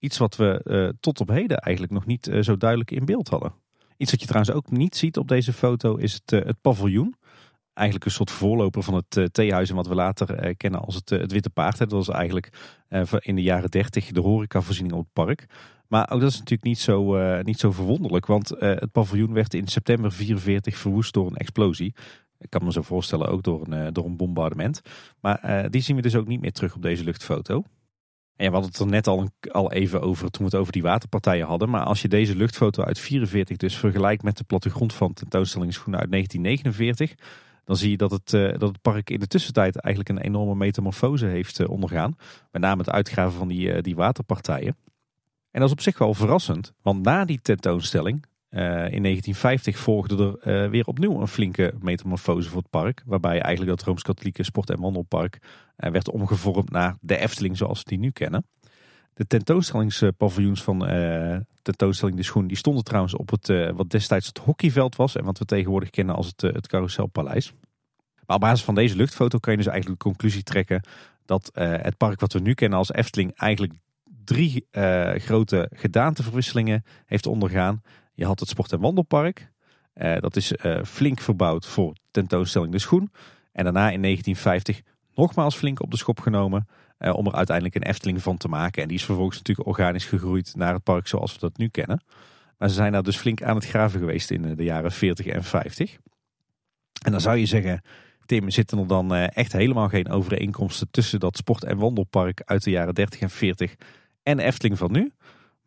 Iets wat we uh, tot op heden eigenlijk nog niet uh, zo duidelijk in beeld hadden. Iets wat je trouwens ook niet ziet op deze foto is het, uh, het paviljoen. Eigenlijk een soort voorloper van het theehuis en wat we later kennen als het, het Witte Paard. Dat was eigenlijk in de jaren dertig de horecavoorziening op het park. Maar ook dat is natuurlijk niet zo, niet zo verwonderlijk. Want het paviljoen werd in september 44 verwoest door een explosie. Ik kan me zo voorstellen ook door een, door een bombardement. Maar die zien we dus ook niet meer terug op deze luchtfoto. En we hadden het er net al, al even over toen we het over die waterpartijen hadden. Maar als je deze luchtfoto uit 44 dus vergelijkt met de plattegrond van tentoonstelling Schoenen uit 1949. Dan zie je dat het, uh, dat het park in de tussentijd eigenlijk een enorme metamorfose heeft uh, ondergaan. Met name het uitgraven van die, uh, die waterpartijen. En dat is op zich wel verrassend. Want na die tentoonstelling uh, in 1950 volgde er uh, weer opnieuw een flinke metamorfose voor het park. Waarbij eigenlijk dat Rooms-Katholieke sport- en wandelpark uh, werd omgevormd naar de Efteling zoals we die nu kennen. De tentoonstellingspaviljoens van tentoonstelling De Schoen die stonden trouwens op het wat destijds het hockeyveld was. En wat we tegenwoordig kennen als het, het Carouselpaleis. Maar op basis van deze luchtfoto kan je dus eigenlijk de conclusie trekken dat het park wat we nu kennen als Efteling eigenlijk drie grote gedaanteverwisselingen heeft ondergaan. Je had het sport- en wandelpark. Uh, dat is uh, flink verbouwd voor tentoonstelling De Schoen. En daarna in 1950 nogmaals flink op de schop genomen. eh, om er uiteindelijk een Efteling van te maken. En die is vervolgens natuurlijk organisch gegroeid naar het park zoals we dat nu kennen. Maar ze zijn daar dus flink aan het graven geweest in eh, de jaren 40 en 50. En dan zou je zeggen, Tim, zitten er dan eh, echt helemaal geen overeenkomsten tussen dat sport- en wandelpark uit de jaren 30 en 40 en Efteling van nu?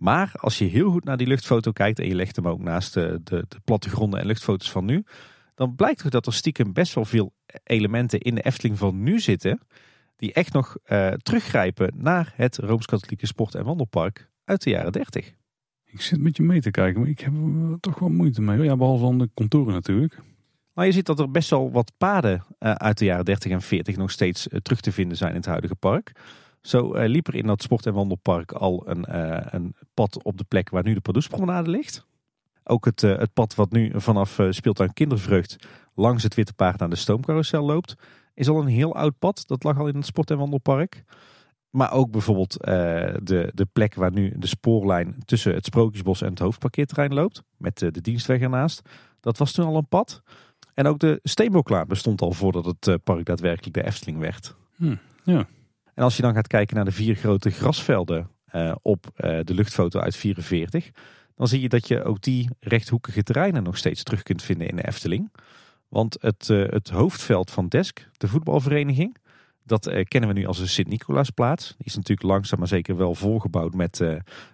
Maar als je heel goed naar die luchtfoto kijkt en je legt hem ook naast de, de, de plattegronden en luchtfoto's van nu, dan blijkt ook dat er stiekem best wel veel elementen in de Efteling van nu zitten, die echt nog eh, teruggrijpen naar het Rooms-Katholieke Sport- en Wandelpark uit de jaren 30. Ik zit met je mee te kijken, maar ik heb er toch wel moeite mee. Ja, behalve dan de contouren natuurlijk. Maar je ziet dat er best wel wat paden eh, uit de jaren 30 en 40 nog steeds eh, terug te vinden zijn in het huidige park. Zo eh, liep er in dat sport- en wandelpark al een, eh, een pad op de plek waar nu de Pardoespromenade ligt. Ook het, eh, het pad wat nu vanaf speeltuin Kindervreugd langs het Witte Paard naar de stoomcarousel loopt, is al een heel oud pad. Dat lag al in het sport- en wandelpark. Maar ook bijvoorbeeld de, de plek waar nu de spoorlijn tussen het Sprookjesbos en het hoofdparkeerterrein loopt, met de dienstweg ernaast. Dat was toen al een pad. En ook de Steenboklaan bestond al voordat het park daadwerkelijk de Efteling werd. Hm, ja. En als je dan gaat kijken naar de vier grote grasvelden eh, op eh, de luchtfoto uit 44, dan zie je dat je ook die rechthoekige terreinen nog steeds terug kunt vinden in de Efteling. Want het, eh, het hoofdveld van Desk, de voetbalvereniging, dat kennen we nu als de Sint-Nicolaasplaats. Die is natuurlijk langzaam maar zeker wel volgebouwd met,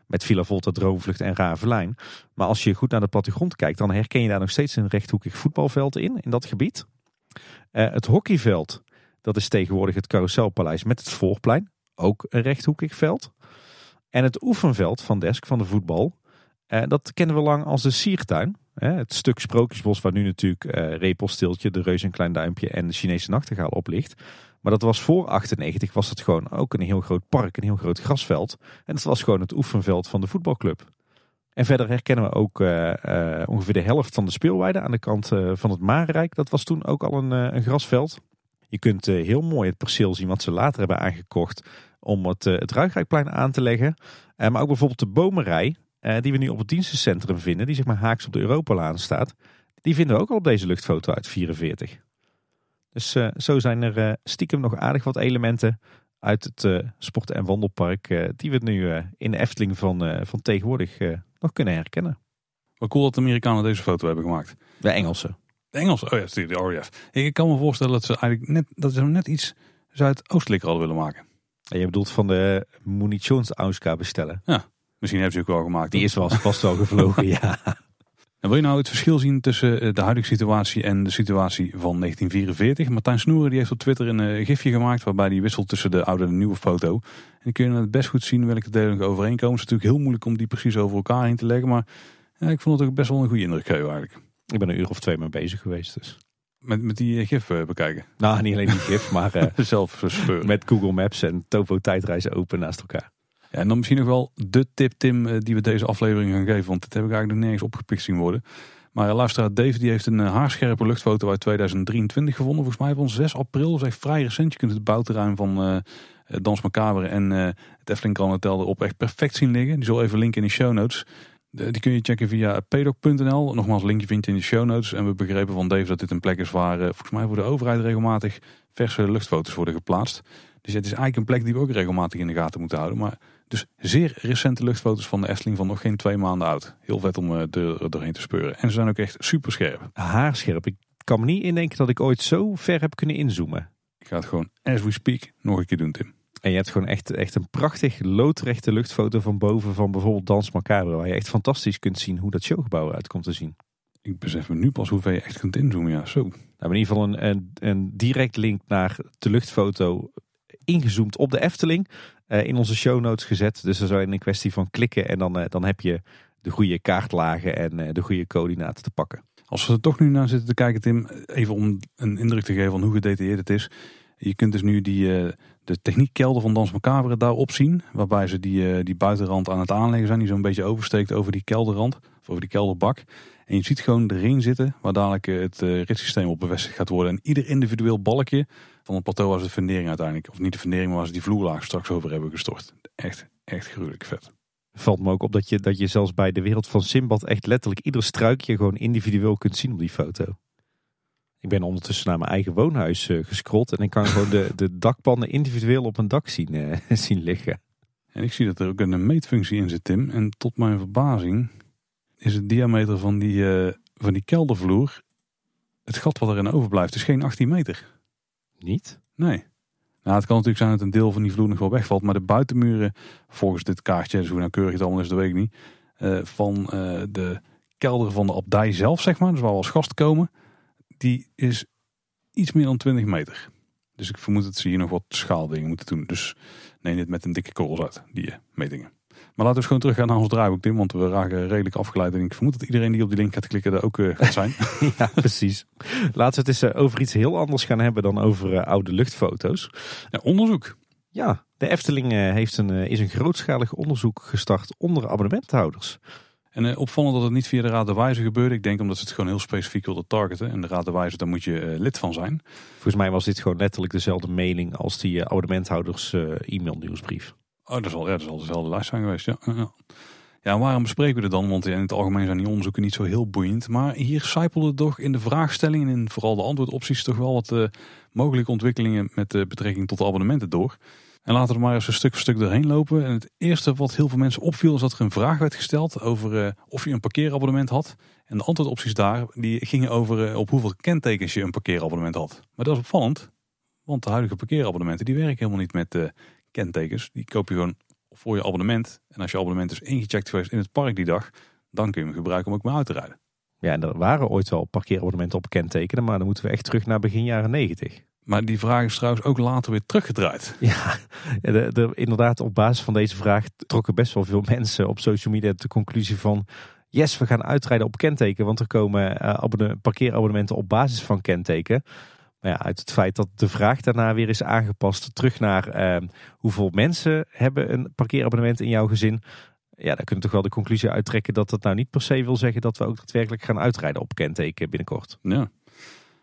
met Villa Volta, Droomvlucht en Ravelijn. Maar als je goed naar de plattegrond kijkt, dan herken je daar nog steeds een rechthoekig voetbalveld in, in dat gebied. Het hockeyveld, dat is tegenwoordig het Carouselpaleis met het voorplein. Ook een rechthoekig veld. En het oefenveld van Desk van de voetbal, eh, dat kennen we lang als de Siertuin. Het stuk Sprookjesbos waar nu natuurlijk eh de Reus en Klein Duimpje en de Chinese Nachtegaal op ligt. Maar dat was voor 98 was het gewoon ook een heel groot park, een heel groot grasveld. En dat was gewoon het oefenveld van de voetbalclub. En verder herkennen we ook eh, eh, ongeveer de helft van de speelweide aan de kant van het Marenrijk. Dat was toen ook al een, een grasveld. Je kunt eh, heel mooi het perceel zien wat ze later hebben aangekocht om het, eh, het Ruigrijkplein aan te leggen. Eh, maar ook bijvoorbeeld de bomenrij, eh, die we nu op het dienstencentrum vinden, die zeg maar haaks op de Europalaan staat. Die vinden we ook al op deze luchtfoto uit 44. Dus eh, zo zijn er eh, stiekem nog aardig wat elementen uit het eh, sport- en wandelpark eh, die we nu eh, in de Efteling van, eh, van tegenwoordig eh, nog kunnen herkennen. Wat cool dat de Amerikanen deze foto hebben gemaakt. De Engelsen. De Engels, oh ja, natuurlijk de RAF. Ik kan me voorstellen dat ze eigenlijk net, dat ze net iets zuidoostelijker hadden willen maken. En je bedoelt van de munitionsauska bestellen. Misschien hebben ze ook wel gemaakt. Die is wel vast wel gevlogen, ja. En wil je nou het verschil zien tussen eh, de huidige situatie en de situatie van 1944? Martijn Snoeren die heeft op Twitter een eh, gifje gemaakt waarbij hij wisselt tussen de oude en de nieuwe foto. En dan kun je het best goed zien welke delen overeenkomen. Het is natuurlijk heel moeilijk om die precies over elkaar heen te leggen, maar ja, ik vond het ook best wel een goede indruk geven eigenlijk. Ik ben een uur of twee mee bezig geweest. Dus. Met, met die eh, gif eh, bekijken. Nou, niet alleen die gif, maar eh, Zelf speuren. met Google Maps en Topo tijdreizen open naast elkaar. Ja, en dan misschien nog wel de tip, Tim, die we deze aflevering gaan geven. Want dit heb ik eigenlijk nog nergens opgepikt zien worden. Maar luisteraar Dave die heeft een haarscherpe luchtfoto uit 2023 gevonden. Volgens mij van 6 april. Dat is echt vrij recent. Je kunt het bouwterrein van eh, Dans Macabre en eh, het Efteling Grand Hotel erop echt perfect zien liggen. Die zal even linken in de show notes. Die kun je checken via pedoc.nl. Nogmaals, linkje vind je in de show notes. En we begrepen van Dave dat dit een plek is waar eh, volgens mij voor de overheid regelmatig verse luchtfoto's worden geplaatst. Dus het is eigenlijk een plek die we ook regelmatig in de gaten moeten houden. Maar dus zeer recente luchtfoto's van de Efteling van nog geen twee maanden oud. Heel vet om eh, er doorheen te speuren. En ze zijn ook echt super scherp. Haarscherp. Ik kan me niet indenken dat ik ooit zo ver heb kunnen inzoomen. Ik ga het gewoon as we speak nog een keer doen, Tim. En je hebt gewoon echt, echt een prachtig loodrechte luchtfoto van boven van bijvoorbeeld Dans Macabre. Waar je echt fantastisch kunt zien hoe dat showgebouw eruit komt te zien. Ik besef me nu pas hoe ver je echt kunt inzoomen. Ja, zo. Nou, in ieder geval een, een, een direct link naar de luchtfoto ingezoomd op de Efteling. eh, in onze show notes gezet. Dus dat is alleen een kwestie van klikken en dan, eh, dan heb je de goede kaartlagen en eh, de goede coördinaten te pakken. Als we er toch nu naar zitten te kijken, Tim, even om een indruk te geven van hoe gedetailleerd het is. Je kunt dus nu die, de techniekkelder van Dans Macabre daarop zien. Waarbij ze die, eh, die buitenrand aan het aanleggen zijn. Die zo'n beetje oversteekt over die kelderrand. Of over die kelderbak. En je ziet gewoon erin zitten. Waar dadelijk eh, het eh, ritssysteem op bevestigd gaat worden. En ieder individueel balkje van het plateau ze de fundering uiteindelijk. Of niet de fundering, maar waar die vloerlaag straks over hebben gestort. Echt, echt gruwelijk vet. Valt me ook op dat je, dat je zelfs bij de wereld van Simbad echt letterlijk ieder struikje gewoon individueel kunt zien op die foto. Ik ben ondertussen naar mijn eigen woonhuis uh, gescrolld en ik kan gewoon de, de dakpannen individueel op een dak zien, uh, zien liggen. En ik zie dat er ook een meetfunctie in zit, Tim. En tot mijn verbazing is het diameter van die, uh, van die keldervloer, het gat wat erin overblijft, is geen 18 meter. Niet? Nee. Nou, het kan natuurlijk zijn dat een deel van die vloer nog wel wegvalt, maar de buitenmuren, volgens dit kaartje, dus hoe nauwkeurig het allemaal is, dat weet ik niet, van de kelder van de abdij zelf, zeg maar, dus waar we als gast komen, die is iets meer dan 20 meter. Dus ik vermoed dat ze hier nog wat schaaldingen moeten doen. Dus neem dit met een dikke korrels uit, die eh, metingen. Maar laten we gewoon teruggaan naar ons draaiboek, Tim. Want we raken redelijk afgeleid. En ik vermoed dat iedereen die op die link gaat klikken er ook uh, gaat zijn. ja, precies. Laten we het eens uh, over iets heel anders gaan hebben dan over oude luchtfoto's. Ja, onderzoek. Ja, de Efteling heeft een, is een grootschalig onderzoek gestart onder abonnementhouders. En uh, opvallend dat het niet via de Raad de Wijze gebeurde. Ik denk omdat ze het gewoon heel specifiek wilden targeten. En de Raad de Wijze, daar moet je uh, lid van zijn. Volgens mij was dit gewoon letterlijk dezelfde mailing als die uh, abonnementhouders e-mail nieuwsbrief. Oh, dat zal, ja, dat zal dezelfde lijst zijn geweest, ja. ja. Ja, waarom bespreken we het dan? Want in het algemeen zijn die onderzoeken niet zo heel boeiend. Maar hier zijpelde toch in de vraagstelling en in vooral de antwoordopties toch wel wat mogelijke ontwikkelingen met betrekking tot de abonnementen door. En laten we maar eens een stuk voor stuk doorheen lopen. En het eerste wat heel veel mensen opviel is dat er een vraag werd gesteld over uh, of je een parkeerabonnement had. En de antwoordopties daar die gingen over uh, op hoeveel kentekens je een parkeerabonnement had. Maar dat is opvallend, want de huidige parkeerabonnementen die werken helemaal niet met uh, kentekens. Die koop je gewoon voor je abonnement. En als je abonnement is ingecheckt geweest in het park die dag, dan kun je hem gebruiken om ook mee uit te rijden. Ja, en er waren ooit wel parkeerabonnementen op kentekenen, maar dan moeten we echt terug naar begin jaren negentig. Maar die vraag is trouwens ook later weer teruggedraaid. Ja, de, de, inderdaad, op basis van deze vraag trokken best wel veel mensen op social media de conclusie van... Yes, we gaan uitrijden op kenteken, want er komen uh, parkeerabonnementen op basis van kenteken. Maar ja, uit het feit dat de vraag daarna weer is aangepast terug naar uh, hoeveel mensen hebben een parkeerabonnement in jouw gezin. Ja, daar kunnen we toch wel de conclusie uittrekken dat dat nou niet per se wil zeggen dat we ook daadwerkelijk gaan uitrijden op kenteken binnenkort. Ja.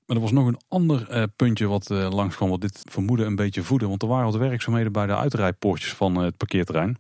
Maar er was nog een ander uh, puntje wat uh, langskwam, wat dit vermoeden een beetje voeden. Want er waren wat werkzaamheden bij de uitrijpoortjes van uh, het parkeerterrein.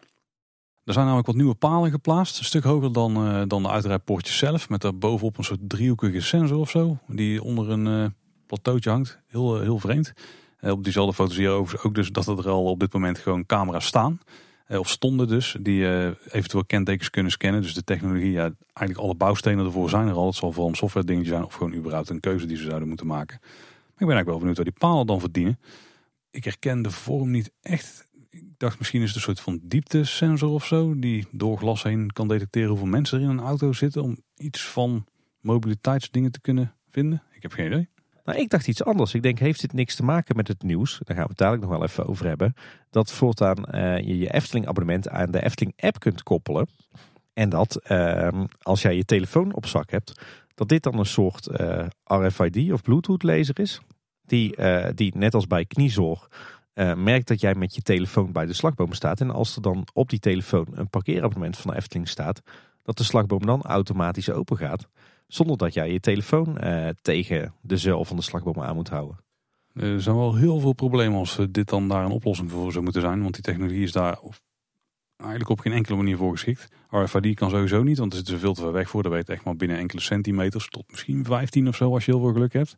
Er zijn namelijk wat nieuwe palen geplaatst, een stuk hoger dan, dan de uitrijpoortjes zelf. Met daar bovenop een soort driehoekige sensor of zo, die onder een plateautje hangt. Heel, heel vreemd. op diezelfde foto's zie je overigens ook dus dat er al op dit moment gewoon camera's staan. Eh, of stonden dus, die uh, eventueel kentekens kunnen scannen. Dus de technologie, ja, eigenlijk alle bouwstenen ervoor zijn er al. Het zal vooral een software dingetje zijn of gewoon überhaupt een keuze die ze zouden moeten maken. Maar ik ben eigenlijk wel benieuwd waar die palen dan verdienen. Ik herken de vorm niet echt. Ik dacht misschien is het een soort van dieptesensor of zo. Die door glas heen kan detecteren hoeveel mensen er in een auto zitten. Om iets van mobiliteitsdingen te kunnen vinden. Ik heb geen idee. Nou, ik dacht iets anders. Ik denk, heeft dit niks te maken met het nieuws? Daar gaan we het dadelijk nog wel even over hebben. Dat voortaan uh, je je Efteling abonnement aan de Efteling app kunt koppelen. En dat uh, als jij je telefoon op zak hebt, dat dit dan een soort eh, RFID of Bluetooth laser is. Die, uh, die net als bij kniezorg merkt dat jij met je telefoon bij de slagboom staat. En als er dan op die telefoon een parkeerabonnement van de Efteling staat, dat de slagboom dan automatisch open gaat. Zonder dat jij je telefoon uh, tegen de zeil van de slagboom aan moet houden. Er zijn wel heel veel problemen als dit dan daar een oplossing voor zou moeten zijn. Want die technologie is daar eigenlijk op geen enkele manier voor geschikt. RFID kan sowieso niet, want er zit er veel te ver weg voor. Dat weet echt maar binnen enkele centimeters tot misschien 15 of zo als je heel veel geluk hebt.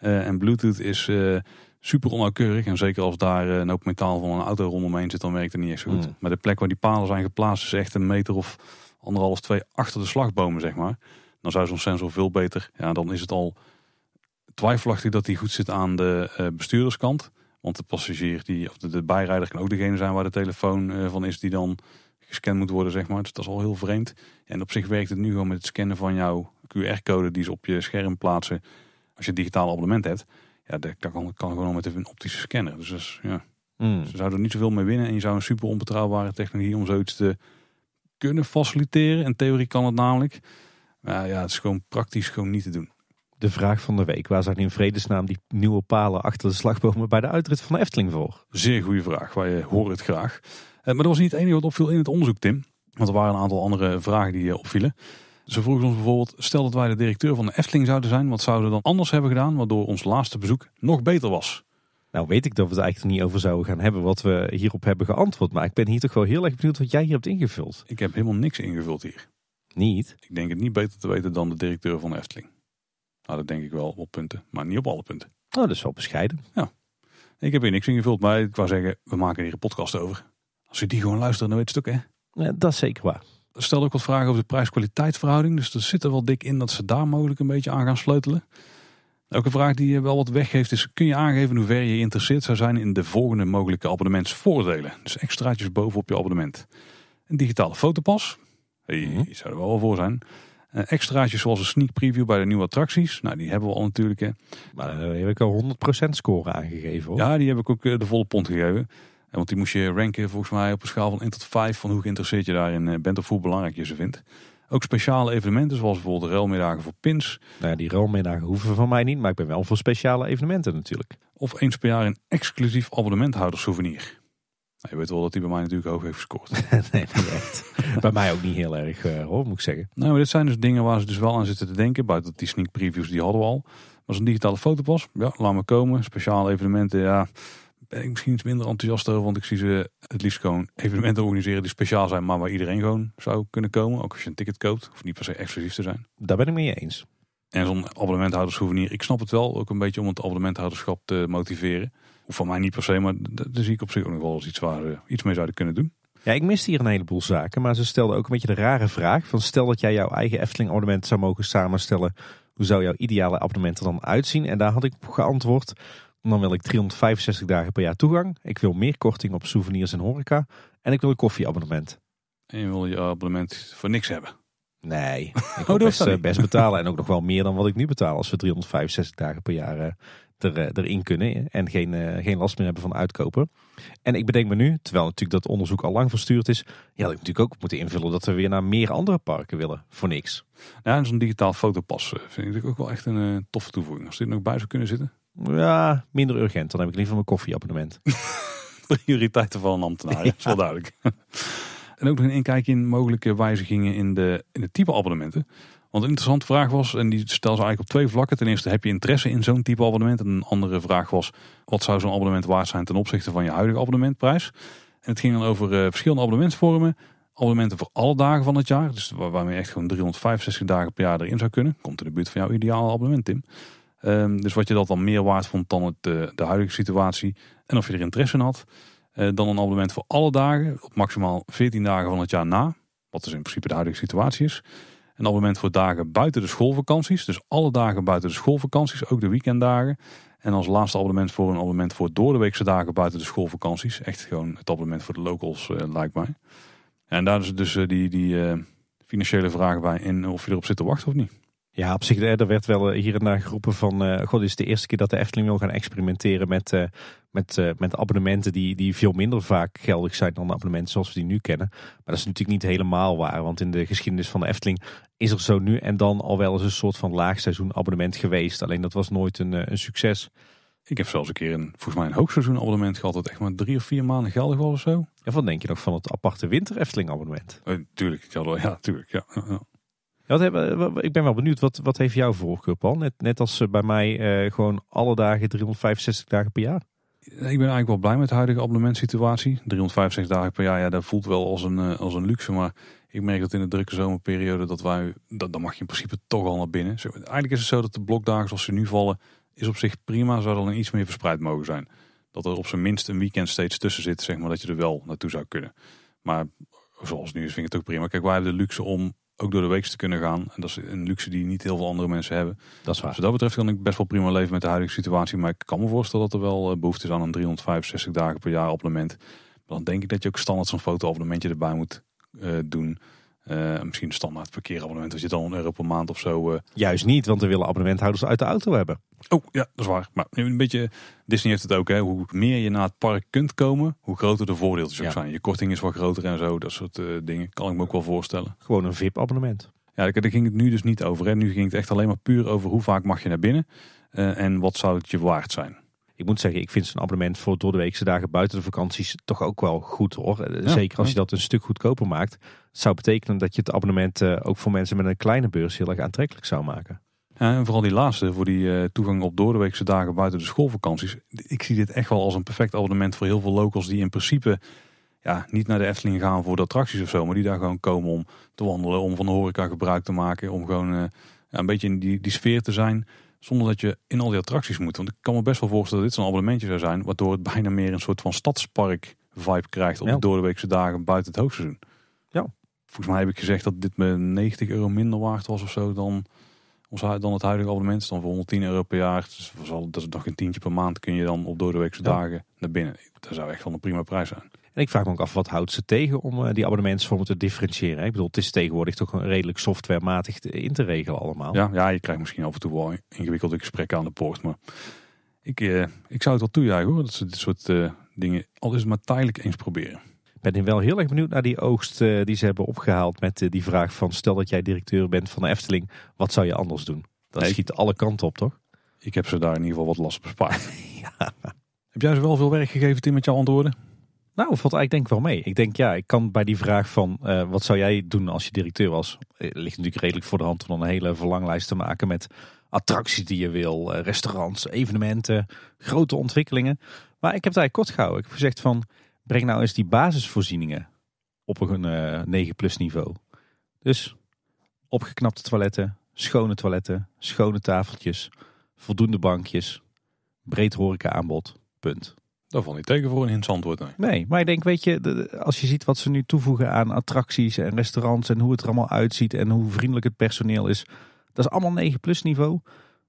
Uh, en Bluetooth is uh, super onnauwkeurig. En zeker als daar een hoop metaal van een auto rondomheen zit, dan werkt het niet echt zo goed. Mm. Maar de plek waar die palen zijn geplaatst is echt een meter of anderhalf, twee achter de slagbomen, zeg maar. Dan zou zo'n sensor veel beter. Ja, dan is het al twijfelachtig dat die goed zit aan de uh, bestuurderskant. Want de passagier, die, of de, de, bijrijder kan ook degene zijn waar de telefoon uh, van is die dan gescand moet worden, zeg maar. Dus dat is al heel vreemd. En op zich werkt het nu gewoon met het scannen van jouw QR-code die ze op je scherm plaatsen. Als je een digitaal abonnement hebt, ja, dat kan, kan gewoon met een optische scanner. Dus, dus ja, mm. ze zouden er niet zoveel mee winnen. En je zou een super onbetrouwbare technologie om zoiets te kunnen faciliteren. In theorie kan het namelijk. Maar ja, het is gewoon praktisch gewoon niet te doen. De vraag van de week. Waar zijn in vredesnaam die nieuwe palen achter de slagbomen bij de uitrit van de Efteling voor? Zeer goede vraag. Wij horen het graag. Eh, maar dat was niet het enige wat opviel in het onderzoek, Tim. Want er waren een aantal andere vragen die eh, opvielen. Ze vroegen ons bijvoorbeeld, stel dat wij de directeur van de Efteling zouden zijn, wat zouden we dan anders hebben gedaan, waardoor ons laatste bezoek nog beter was? Nou weet ik dat we het eigenlijk niet over zouden gaan hebben wat we hierop hebben geantwoord. Maar ik ben hier toch wel heel erg benieuwd wat jij hier hebt ingevuld. Ik heb helemaal niks ingevuld hier. Niet? Ik denk het niet beter te weten dan de directeur van Efteling. Nou, dat denk ik wel op punten, maar niet op alle punten. Oh, dat is wel bescheiden. Ik heb hier niks ingevuld, maar ik wou zeggen, we maken hier een podcast over. Als je die gewoon luistert, dan weet je het ook, hè. Ja, dat is zeker waar. Er stelde ook wat vragen over de prijs-kwaliteitverhouding. Dus er zit er wel dik in dat ze daar mogelijk een beetje aan gaan sleutelen. Ook een vraag die wel wat weggeeft is, kun je aangeven hoe ver je geïnteresseerd zou zijn in de volgende mogelijke abonnementsvoordelen? Dus extraatjes bovenop je abonnement. Een digitale fotopas. Hey, Mhm. Die zou er wel voor zijn. Eh, extraatjes zoals een sneak preview bij de nieuwe attracties. Nou, die hebben we al natuurlijk. Hè. Maar daar heb ik al 100% score aangegeven hoor. Ja, die heb ik ook eh, de volle pond gegeven. Eh, Want die moest je ranken volgens mij op een schaal van 1 tot 5 van hoe geïnteresseerd je daarin eh, bent of hoe belangrijk je ze vindt. Ook speciale evenementen zoals bijvoorbeeld de ruilmiddagen voor pins. Nou ja, die ruilmiddagen hoeven van mij niet, maar ik ben wel voor speciale evenementen natuurlijk. Of eens per jaar een exclusief abonnementhoudersouvenir. Nou, je weet wel dat die bij mij natuurlijk hoog heeft gescoord. nee, niet echt. Bij mij ook niet heel erg eh, hoor, moet ik zeggen. nou, maar dit zijn dus dingen waar ze dus wel aan zitten te denken. Buiten die sneak previews, die hadden we al. Maar zo'n digitale fotopas, ja, laat me komen. Speciale evenementen, ja, ben ik misschien iets minder enthousiast over. Want ik zie ze het liefst gewoon evenementen organiseren die speciaal zijn. Maar waar iedereen gewoon zou kunnen komen. Ook als je een ticket koopt. Hoeft niet per se exclusief te zijn. Daar ben ik mee eens. En zo'n abonnementhoudersouvenir, ik snap het wel. Ook een beetje om het abonnementhouderschap te motiveren. Of van mij niet per se, maar daar zie ik op zich ook nog wel eens iets waar we iets mee zouden kunnen doen. Ja, ik miste hier een heleboel zaken, maar ze stelden ook een beetje de rare vraag. Van stel dat jij jouw eigen Efteling abonnement zou mogen samenstellen. Hoe zou jouw ideale abonnement er dan uitzien? En daar had ik op geantwoord. Dan wil ik 365 dagen per jaar toegang. Ik wil meer korting op souvenirs en horeca. En ik wil een koffieabonnement. En je wil je abonnement voor niks hebben. Nee, ik dat wil best, kan eh, best betalen. En ook nog wel meer dan wat ik nu betaal. Als we 365 dagen per jaar eh, er, eh, erin kunnen. En geen, eh, geen last meer hebben van uitkopen. En ik bedenk me nu, terwijl natuurlijk dat onderzoek al lang verstuurd is. Ja, had ik natuurlijk ook moeten invullen dat we weer naar meer andere parken willen. Voor niks. Ja, en zo'n digitaal fotopas eh, vind ik ook wel echt een toffe toevoeging. Als dit nog bij zou kunnen zitten. Ja, minder urgent. Dan heb ik liever mijn koffieabonnement. Prioriteiten van een ambtenaar, dat is wel duidelijk. en ook nog een inkijkje in mogelijke wijzigingen in de, in de type abonnementen. Want een interessante vraag was, en die stel ze eigenlijk op twee vlakken. Ten eerste, heb je interesse in zo'n type abonnement? En een andere vraag was, wat zou zo'n abonnement waard zijn ten opzichte van je huidige abonnementprijs? En het ging dan over eh, verschillende abonnementsvormen. Abonnementen voor alle dagen van het jaar. Dus waar- waarmee echt gewoon 365 dagen per jaar erin zou kunnen. Komt in de buurt van jouw ideale abonnement, Tim. Ehm, dus wat je dat dan meer waard vond dan het, eh, de huidige situatie. En of je er interesse in had. Eh, dan een abonnement voor alle dagen. Op maximaal 14 dagen van het jaar na. Wat dus in principe de huidige situatie is. Een abonnement voor dagen buiten de schoolvakanties. Dus alle dagen buiten de schoolvakanties. Ook de weekenddagen. En als laatste abonnement voor een abonnement voor door de weekse dagen buiten de schoolvakanties. Echt gewoon het abonnement voor de locals eh, lijkt mij. En daar is dus eh, die, die eh, financiële vraag bij. En of je erop zit te wachten of niet. Ja, op zich, er werd wel eh, hier en daar geroepen van... eh, god, dit is de eerste keer dat de Efteling wil gaan experimenteren met, eh, met, met abonnementen die, die veel minder vaak geldig zijn dan de abonnementen zoals we die nu kennen. Maar dat is natuurlijk niet helemaal waar, want in de geschiedenis van de Efteling is er zo nu en dan al wel eens een soort van laagseizoen abonnement geweest. Alleen dat was nooit een, een succes. Ik heb zelfs een keer een, volgens mij een hoogseizoen abonnement gehad. Dat echt maar drie of vier maanden geldig was of zo. En wat denk je nog van het aparte winter Efteling abonnement? Tuurlijk, ik had wel, ja, tuurlijk. Ja, wat wat- ik ben wel benieuwd, wat, wat heeft jouw voorkeur Paul? Net, net als eh, bij mij eh, gewoon alle dagen 365 dagen per jaar. Ik ben eigenlijk wel blij met de huidige abonnementsituatie. 365 dagen per jaar, ja, dat voelt wel als een, eh, als een luxe. Maar ik merk dat in de drukke zomerperiode, dat wij, dat, dan mag je in principe toch al naar binnen. Eigenlijk is het zo dat de blokdagen zoals ze nu vallen, is op zich prima. Zou dan iets meer verspreid mogen zijn. Dat er op zijn minst een weekend steeds tussen zit, zeg maar, dat je er wel naartoe zou kunnen. Maar zoals nu is, vind ik het ook prima. Kijk, wij hebben de luxe om ook door de week te kunnen gaan. En dat is een luxe die niet heel veel andere mensen hebben. Dat is waar. Dus dat betreft kan ik best wel prima leven met de huidige situatie. Maar ik kan me voorstellen dat er wel eh, behoefte is aan een 365 dagen per jaar abonnement. Maar dan denk ik dat je ook standaard zo'n fotoabonnementje erbij moet eh, doen. Eh, misschien een standaard parkeerabonnement dat je dan een euro per maand of zo... eh, Juist niet, want we willen abonnementhouders uit de auto hebben. Oh ja, dat is waar. Maar een beetje, Disney heeft het ook. Hè. Hoe meer je naar het park kunt komen, hoe groter de voordeeltjes ook zijn. Je korting is wat groter en zo. Dat soort eh, dingen kan ik me ook wel voorstellen. Gewoon een VIP-abonnement. Ja, daar ging het nu dus niet over. Hè. Nu ging het echt alleen maar puur over hoe vaak mag je naar binnen. en wat zou het je waard zijn. Ik moet zeggen, ik vind zo'n abonnement voor door de weekse dagen buiten de vakanties toch ook wel goed hoor. Zeker als je dat een stuk goedkoper maakt. Zou betekenen dat je het abonnement eh, ook voor mensen met een kleine beurs heel erg aantrekkelijk zou maken. Ja, en vooral die laatste, voor die eh, toegang op doordeweekse dagen buiten de schoolvakanties. Ik zie dit echt wel als een perfect abonnement voor heel veel locals die in principe ja, niet naar de Efteling gaan voor de attracties of zo, maar die daar gewoon komen om te wandelen, om van de horeca gebruik te maken, om gewoon ja, een beetje in die, die sfeer te zijn, zonder dat je in al die attracties moet. Want ik kan me best wel voorstellen dat dit zo'n abonnementje zou zijn, waardoor het bijna meer een soort van stadspark vibe krijgt op Ja. de doordeweekse dagen buiten het hoogseizoen. Ja. Volgens mij heb ik gezegd dat dit me 90 euro minder waard was of zo dan, ons dan het huidige abonnement. Dan voor 110 euro per jaar. Dus dat is nog een tientje per maand kun je dan op doordeweekse Ja. dagen naar binnen. Dat zou echt wel een prima prijs zijn. En ik vraag me ook af, wat houdt ze tegen om eh, die abonnementsvormen te differentiëren? Ik bedoel, het is tegenwoordig toch een redelijk softwarematig in te regelen allemaal. Ja, ja, je krijgt misschien af en toe wel ingewikkelde gesprekken aan de poort. Maar ik, eh, ik zou het wel toejuichen hoor. Dat ze dit soort eh, dingen, al is het maar tijdelijk eens proberen. Ik ben wel heel erg benieuwd naar die oogst eh, die ze hebben opgehaald met eh, die vraag van stel dat jij directeur bent van de Efteling, wat zou je anders doen? Dat Nee. schiet alle kanten op, toch? Ik heb ze daar in ieder geval wat last bespaard. Ja. Heb jij ze wel veel werk gegeven, Tim, met jouw antwoorden? Nou, valt eigenlijk denk ik wel mee. Ik denk, ja, ik kan bij die vraag van eh, wat zou jij doen als je directeur was? Ligt natuurlijk redelijk voor de hand om dan een hele verlanglijst te maken met attracties die je wil, restaurants, evenementen, grote ontwikkelingen. Maar ik heb het eigenlijk kort gehouden. Ik heb gezegd van, breng nou eens die basisvoorzieningen op een eh 9 plus niveau. Dus opgeknapte toiletten, schone toiletten, schone tafeltjes, voldoende bankjes, breed horeca aanbod, punt. Daar valt niet tegen voor een hints antwoord. Nee. Nee, maar ik denk, weet je, de- als je ziet wat ze nu toevoegen aan attracties en restaurants en hoe het er allemaal uitziet en hoe vriendelijk het personeel is, dat is allemaal 9 plus niveau.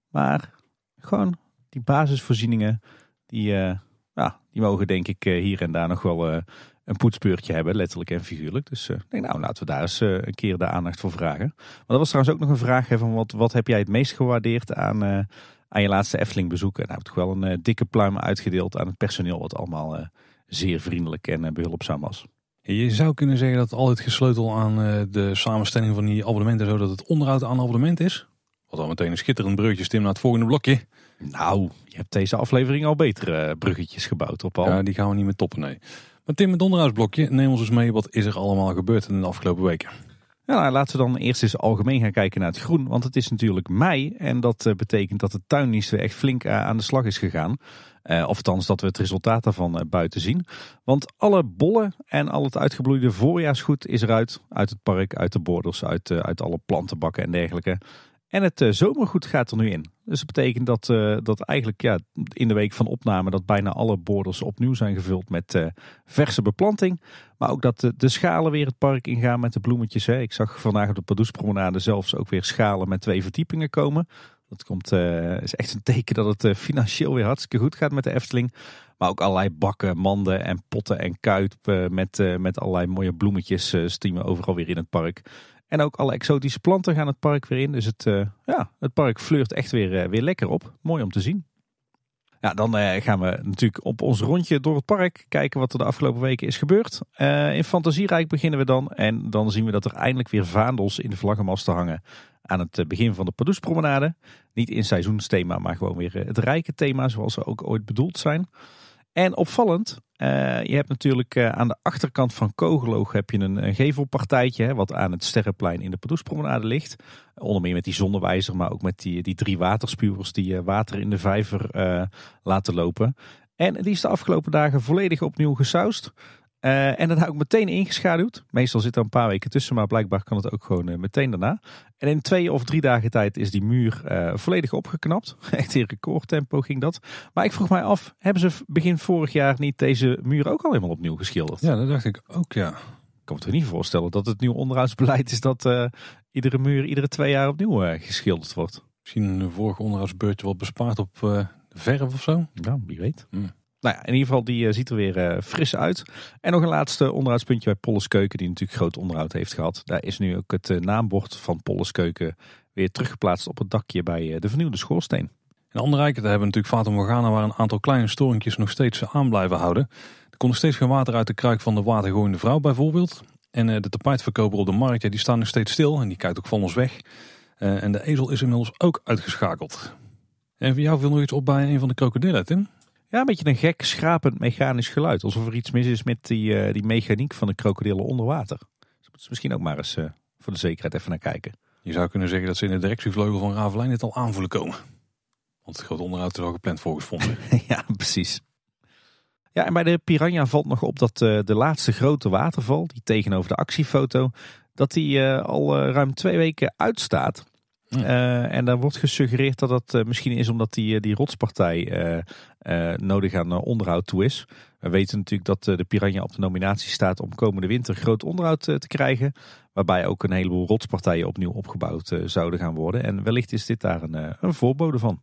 Maar gewoon die basisvoorzieningen, die, eh, ja, die mogen denk ik eh, hier en daar nog wel eh, een poetsbeurtje hebben, letterlijk en figuurlijk. Dus eh, denk, nou, laten we daar eens een keer de aandacht voor vragen. Maar dat was trouwens ook nog een vraag van wat, wat heb jij het meest gewaardeerd aan, aan je laatste Efteling bezoek? En daar heb ik toch wel een dikke pluim uitgedeeld aan het personeel, wat allemaal zeer vriendelijk en eh, behulpzaam was. Je zou kunnen zeggen dat al het gesleutel aan de samenstelling van die abonnementen, zo dat het onderhoud aan abonnement is. Wat dan meteen een schitterend bruggetje Tim naar het volgende blokje. Nou, je hebt deze aflevering al betere eh, bruggetjes gebouwd op al. Ja, die gaan we niet meer toppen, nee. Maar Tim, het onderhoudsblokje, neem ons eens mee. Wat is er allemaal gebeurd in de afgelopen weken? Ja, nou, laten we dan eerst eens algemeen gaan kijken naar het groen. Want het is natuurlijk mei en dat eh, betekent dat de tuindienst weer echt flink eh, aan de slag is gegaan. Eh, of althans dat we het resultaat daarvan buiten zien. Want alle bollen en al het uitgebloeide voorjaarsgoed is eruit. Uit het park, uit de borders, uit, uit alle plantenbakken en dergelijke. En het eh, zomergoed gaat er nu in. Dus dat betekent dat, eh, dat eigenlijk ja, in de week van opname dat bijna alle borders opnieuw zijn gevuld met eh, verse beplanting. Maar ook dat de, schalen weer het park ingaan met de bloemetjes. Hè. Ik zag vandaag op de Pardoespromenade zelfs ook weer schalen met twee verdiepingen komen. Dat komt, is echt een teken dat het financieel weer hartstikke goed gaat met de Efteling. Maar ook allerlei bakken, manden en potten en kuip met, met allerlei mooie bloemetjes stiemen overal weer in het park. En ook alle exotische planten gaan het park weer in. Dus het, eh, ja, het park fleurt echt weer, eh, weer lekker op. Mooi om te zien. Ja, dan eh, gaan we natuurlijk op ons rondje door het park kijken wat er de afgelopen weken is gebeurd. In Fantasierijk beginnen we dan. En dan zien we dat er eindelijk weer vaandels in de vlaggenmasten hangen aan het begin van de Pardoespromenade. Niet in seizoensthema, maar gewoon weer het rijke thema zoals ze ook ooit bedoeld zijn. En opvallend, eh, je hebt natuurlijk eh, aan de achterkant van Kogeloog heb je een, gevelpartijtje hè, wat aan het Sterrenplein in de Pardoespromenade ligt. Onder meer met die zonnewijzer, maar ook met die, die drie waterspuwers die eh, water in de vijver laten lopen. En die is de afgelopen dagen volledig opnieuw gesausd. Eh, en daarna ook meteen ingeschaduwd. Meestal zit er een paar weken tussen, maar blijkbaar kan het ook gewoon eh, meteen daarna. En in twee of drie dagen tijd is die muur eh, volledig opgeknapt. Echt in recordtempo ging dat. Maar ik vroeg mij af, hebben ze begin vorig jaar niet deze muur ook al helemaal opnieuw geschilderd? Ja, dat dacht ik ook, ja. Ik kan me toch niet voorstellen dat het nieuw onderhoudsbeleid is dat iedere muur iedere twee jaar opnieuw geschilderd wordt. Misschien een vorige onderhoudsbeurtje wat bespaard op verf of zo. Ja, wie weet. Hmm. Nou ja, in ieder geval, die eh, ziet er weer eh, fris uit. En nog een laatste onderhoudspuntje bij Polles Keuken, die natuurlijk groot onderhoud heeft gehad. Daar is nu ook het eh, naambord van Polles Keuken weer teruggeplaatst op het dakje bij de vernieuwde schoorsteen. In andere rijken hebben we natuurlijk Fata Morgana waar een aantal kleine storingjes nog steeds aan blijven houden. Er komt nog steeds geen water uit de kruik van de watergooiende vrouw bijvoorbeeld. En de tapijtverkoper op de markt, ja, die staan nog steeds stil en die kijkt ook van ons weg. En de ezel is inmiddels ook uitgeschakeld. En voor jou viel nog iets op bij een van de krokodillen, Tim? Ja, een beetje een gek, schrapend mechanisch geluid. Alsof er iets mis is met die, eh, die mechaniek van de krokodillen onder water. Dus moeten ze misschien ook maar eens eh, voor de zekerheid even naar kijken. Je zou kunnen zeggen dat ze in de directievleugel van Ravelijn dit al aanvoelen komen. Want het grote onderhoud is al gepland volgens fondsen. ja, precies. Ja, en bij de Piranha valt nog op dat uh, de laatste grote waterval, die tegenover de actiefoto, dat die al ruim twee weken uitstaat. Ja. en daar wordt gesuggereerd dat dat misschien is omdat die, die rotspartij nodig aan onderhoud toe is. We weten natuurlijk dat de Piranha op de nominatie staat om komende winter groot onderhoud te krijgen. Waarbij ook een heleboel rotspartijen opnieuw opgebouwd zouden gaan worden. En wellicht is dit daar een, een voorbode van.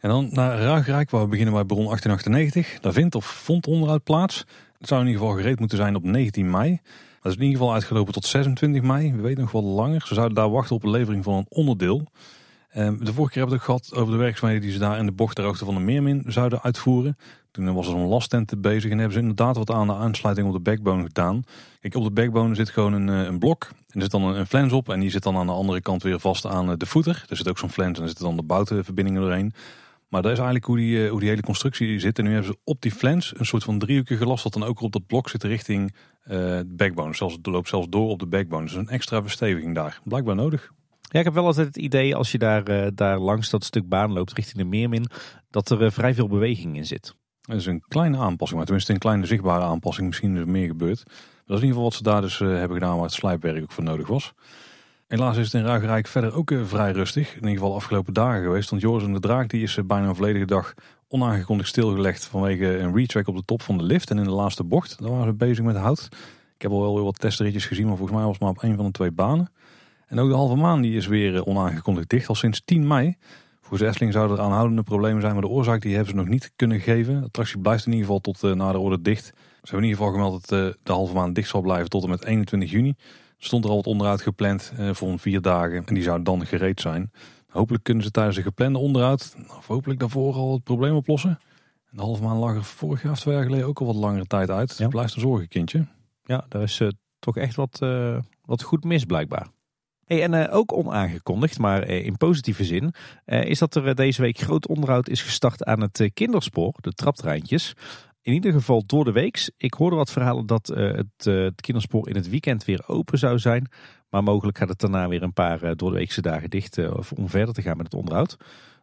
En dan naar Ruigrijk, waar we beginnen bij bron 1898. Daar vindt of vond onderhoud plaats. Het zou in ieder geval gereed moeten zijn op 19 mei. Dat is in ieder geval uitgelopen tot 26 mei. We weten nog wel langer. Ze zouden daar wachten op de levering van een onderdeel. Ehm, de vorige keer hebben we het ook gehad over de werkzaamheden die ze daar in de bocht ter hoogte van de Meermin zouden uitvoeren. Toen was er een lasttent bezig en hebben ze inderdaad wat aan de aansluiting op de backbone gedaan. Kijk, op de backbone zit gewoon een, eh, een blok. En er zit dan een, flens op en die zit dan aan de andere kant weer vast aan eh, de voeter. Er zit ook zo'n flens en er zitten dan de boutenverbindingen doorheen. Maar dat is eigenlijk hoe die, eh, hoe die hele constructie zit. En nu hebben ze op die flens een soort van driehoekje gelast dat dan ook op dat blok zit richting uh, de backbone. Zelfs, het loopt zelfs door op de backbone. Dus een extra versteviging daar. Blijkbaar nodig. Ja, ik heb wel altijd het idee als je daar, uh, daar langs dat stuk baan loopt richting de Meermin, dat er vrij veel beweging in zit. Dat is een kleine aanpassing, maar tenminste een kleine zichtbare aanpassing. Misschien is er meer gebeurd. Dat is in ieder geval wat ze daar dus hebben gedaan waar het slijpwerk ook voor nodig was. Helaas is het in Ruigrijk verder ook eh, vrij rustig. In ieder geval de afgelopen dagen geweest. Want Joris en de Draak die is eh, bijna een volledige dag onaangekondigd stilgelegd vanwege een retrack op de top van de lift. En in de laatste bocht, daar waren ze bezig met hout. Ik heb al wel weer wat testritjes gezien, maar volgens mij was het maar op een van de twee banen. En ook de halve maan die is weer eh, onaangekondigd dicht, al sinds 10 mei. Volgens Essling zouden er aanhoudende problemen zijn, maar de oorzaak die hebben ze nog niet kunnen geven. De attractie blijft in ieder geval tot uh, na de orde dicht. Ze hebben in ieder geval gemeld dat de halve maan dicht zal blijven tot en met 21 juni stond er al wat onderhoud gepland eh, voor een vier dagen. En die zou dan gereed zijn. Hopelijk kunnen ze tijdens de geplande onderhoud, of hopelijk daarvoor al het probleem oplossen. En de halve maand lag er vorig jaar of twee jaar geleden ook al wat langere tijd uit. Ja. Blijft een zorgenkindje. Ja, daar is uh, toch echt wat, uh, wat goed mis blijkbaar. Hey, en uh, ook onaangekondigd, maar in positieve zin, is dat er deze week groot onderhoud is gestart aan het kinderspoor, de traptreintjes in ieder geval door de weeks. Ik hoorde wat verhalen dat uh, het, uh, het, kinderspoor in het weekend weer open zou zijn. Maar mogelijk gaat het daarna weer een paar uh, door de weekse dagen dicht om verder te gaan met het onderhoud.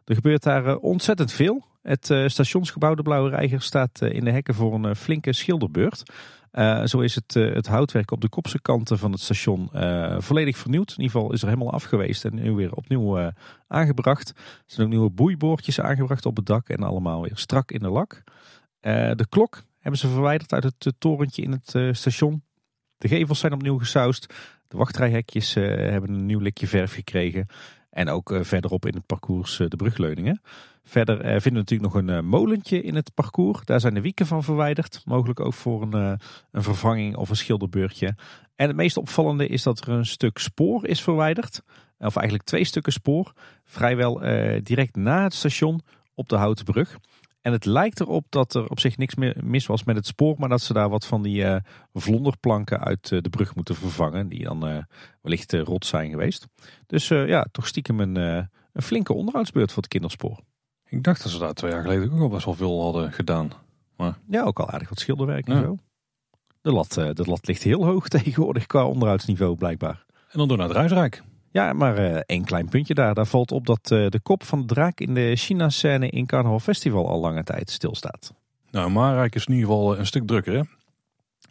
Er gebeurt daar ontzettend veel. Het stationsgebouw De Blauwe Reiger staat in de hekken voor een flinke schilderbeurt. zo is het, het houtwerk op de kopse kanten van het station volledig vernieuwd. In ieder geval is er helemaal afgeweest en nu weer opnieuw aangebracht. Er zijn ook nieuwe boeiboordjes aangebracht op het dak en allemaal weer strak in de lak. Eh, de klok hebben ze verwijderd uit het eh, torentje in het eh, station. De gevels zijn opnieuw gesausd. De wachtrijhekjes hebben een nieuw likje verf gekregen. En ook verderop in het parcours de brugleuningen. Verder vinden we natuurlijk nog een molentje in het parcours. Daar zijn de wieken van verwijderd. Mogelijk ook voor een, een vervanging of een schilderbeurtje. En het meest opvallende is dat er een stuk spoor is verwijderd. Of eigenlijk twee stukken spoor. Vrijwel direct na het station op de Houten Brug. En het lijkt erop dat er op zich niks meer mis was met het spoor, maar dat ze daar wat van die uh, vlonderplanken uit uh, de brug moeten vervangen, die dan uh, wellicht rot zijn geweest. Dus ja, toch stiekem een, een flinke onderhoudsbeurt voor het kinderspoor. Ik dacht dat ze daar twee jaar geleden ook al best wel veel hadden gedaan. Maar... Ja, ook al aardig wat schilderwerk en zo. De lat, de lat ligt heel hoog tegenwoordig qua onderhoudsniveau blijkbaar. En dan door naar het Ruisrijk. Ja, maar uh, één klein puntje daar. Daar valt op dat uh, de kop van de draak in de China-scène in Carnaval Festival al lange tijd stilstaat. Nou, Marijk is in ieder geval eh, een stuk drukker. Hè?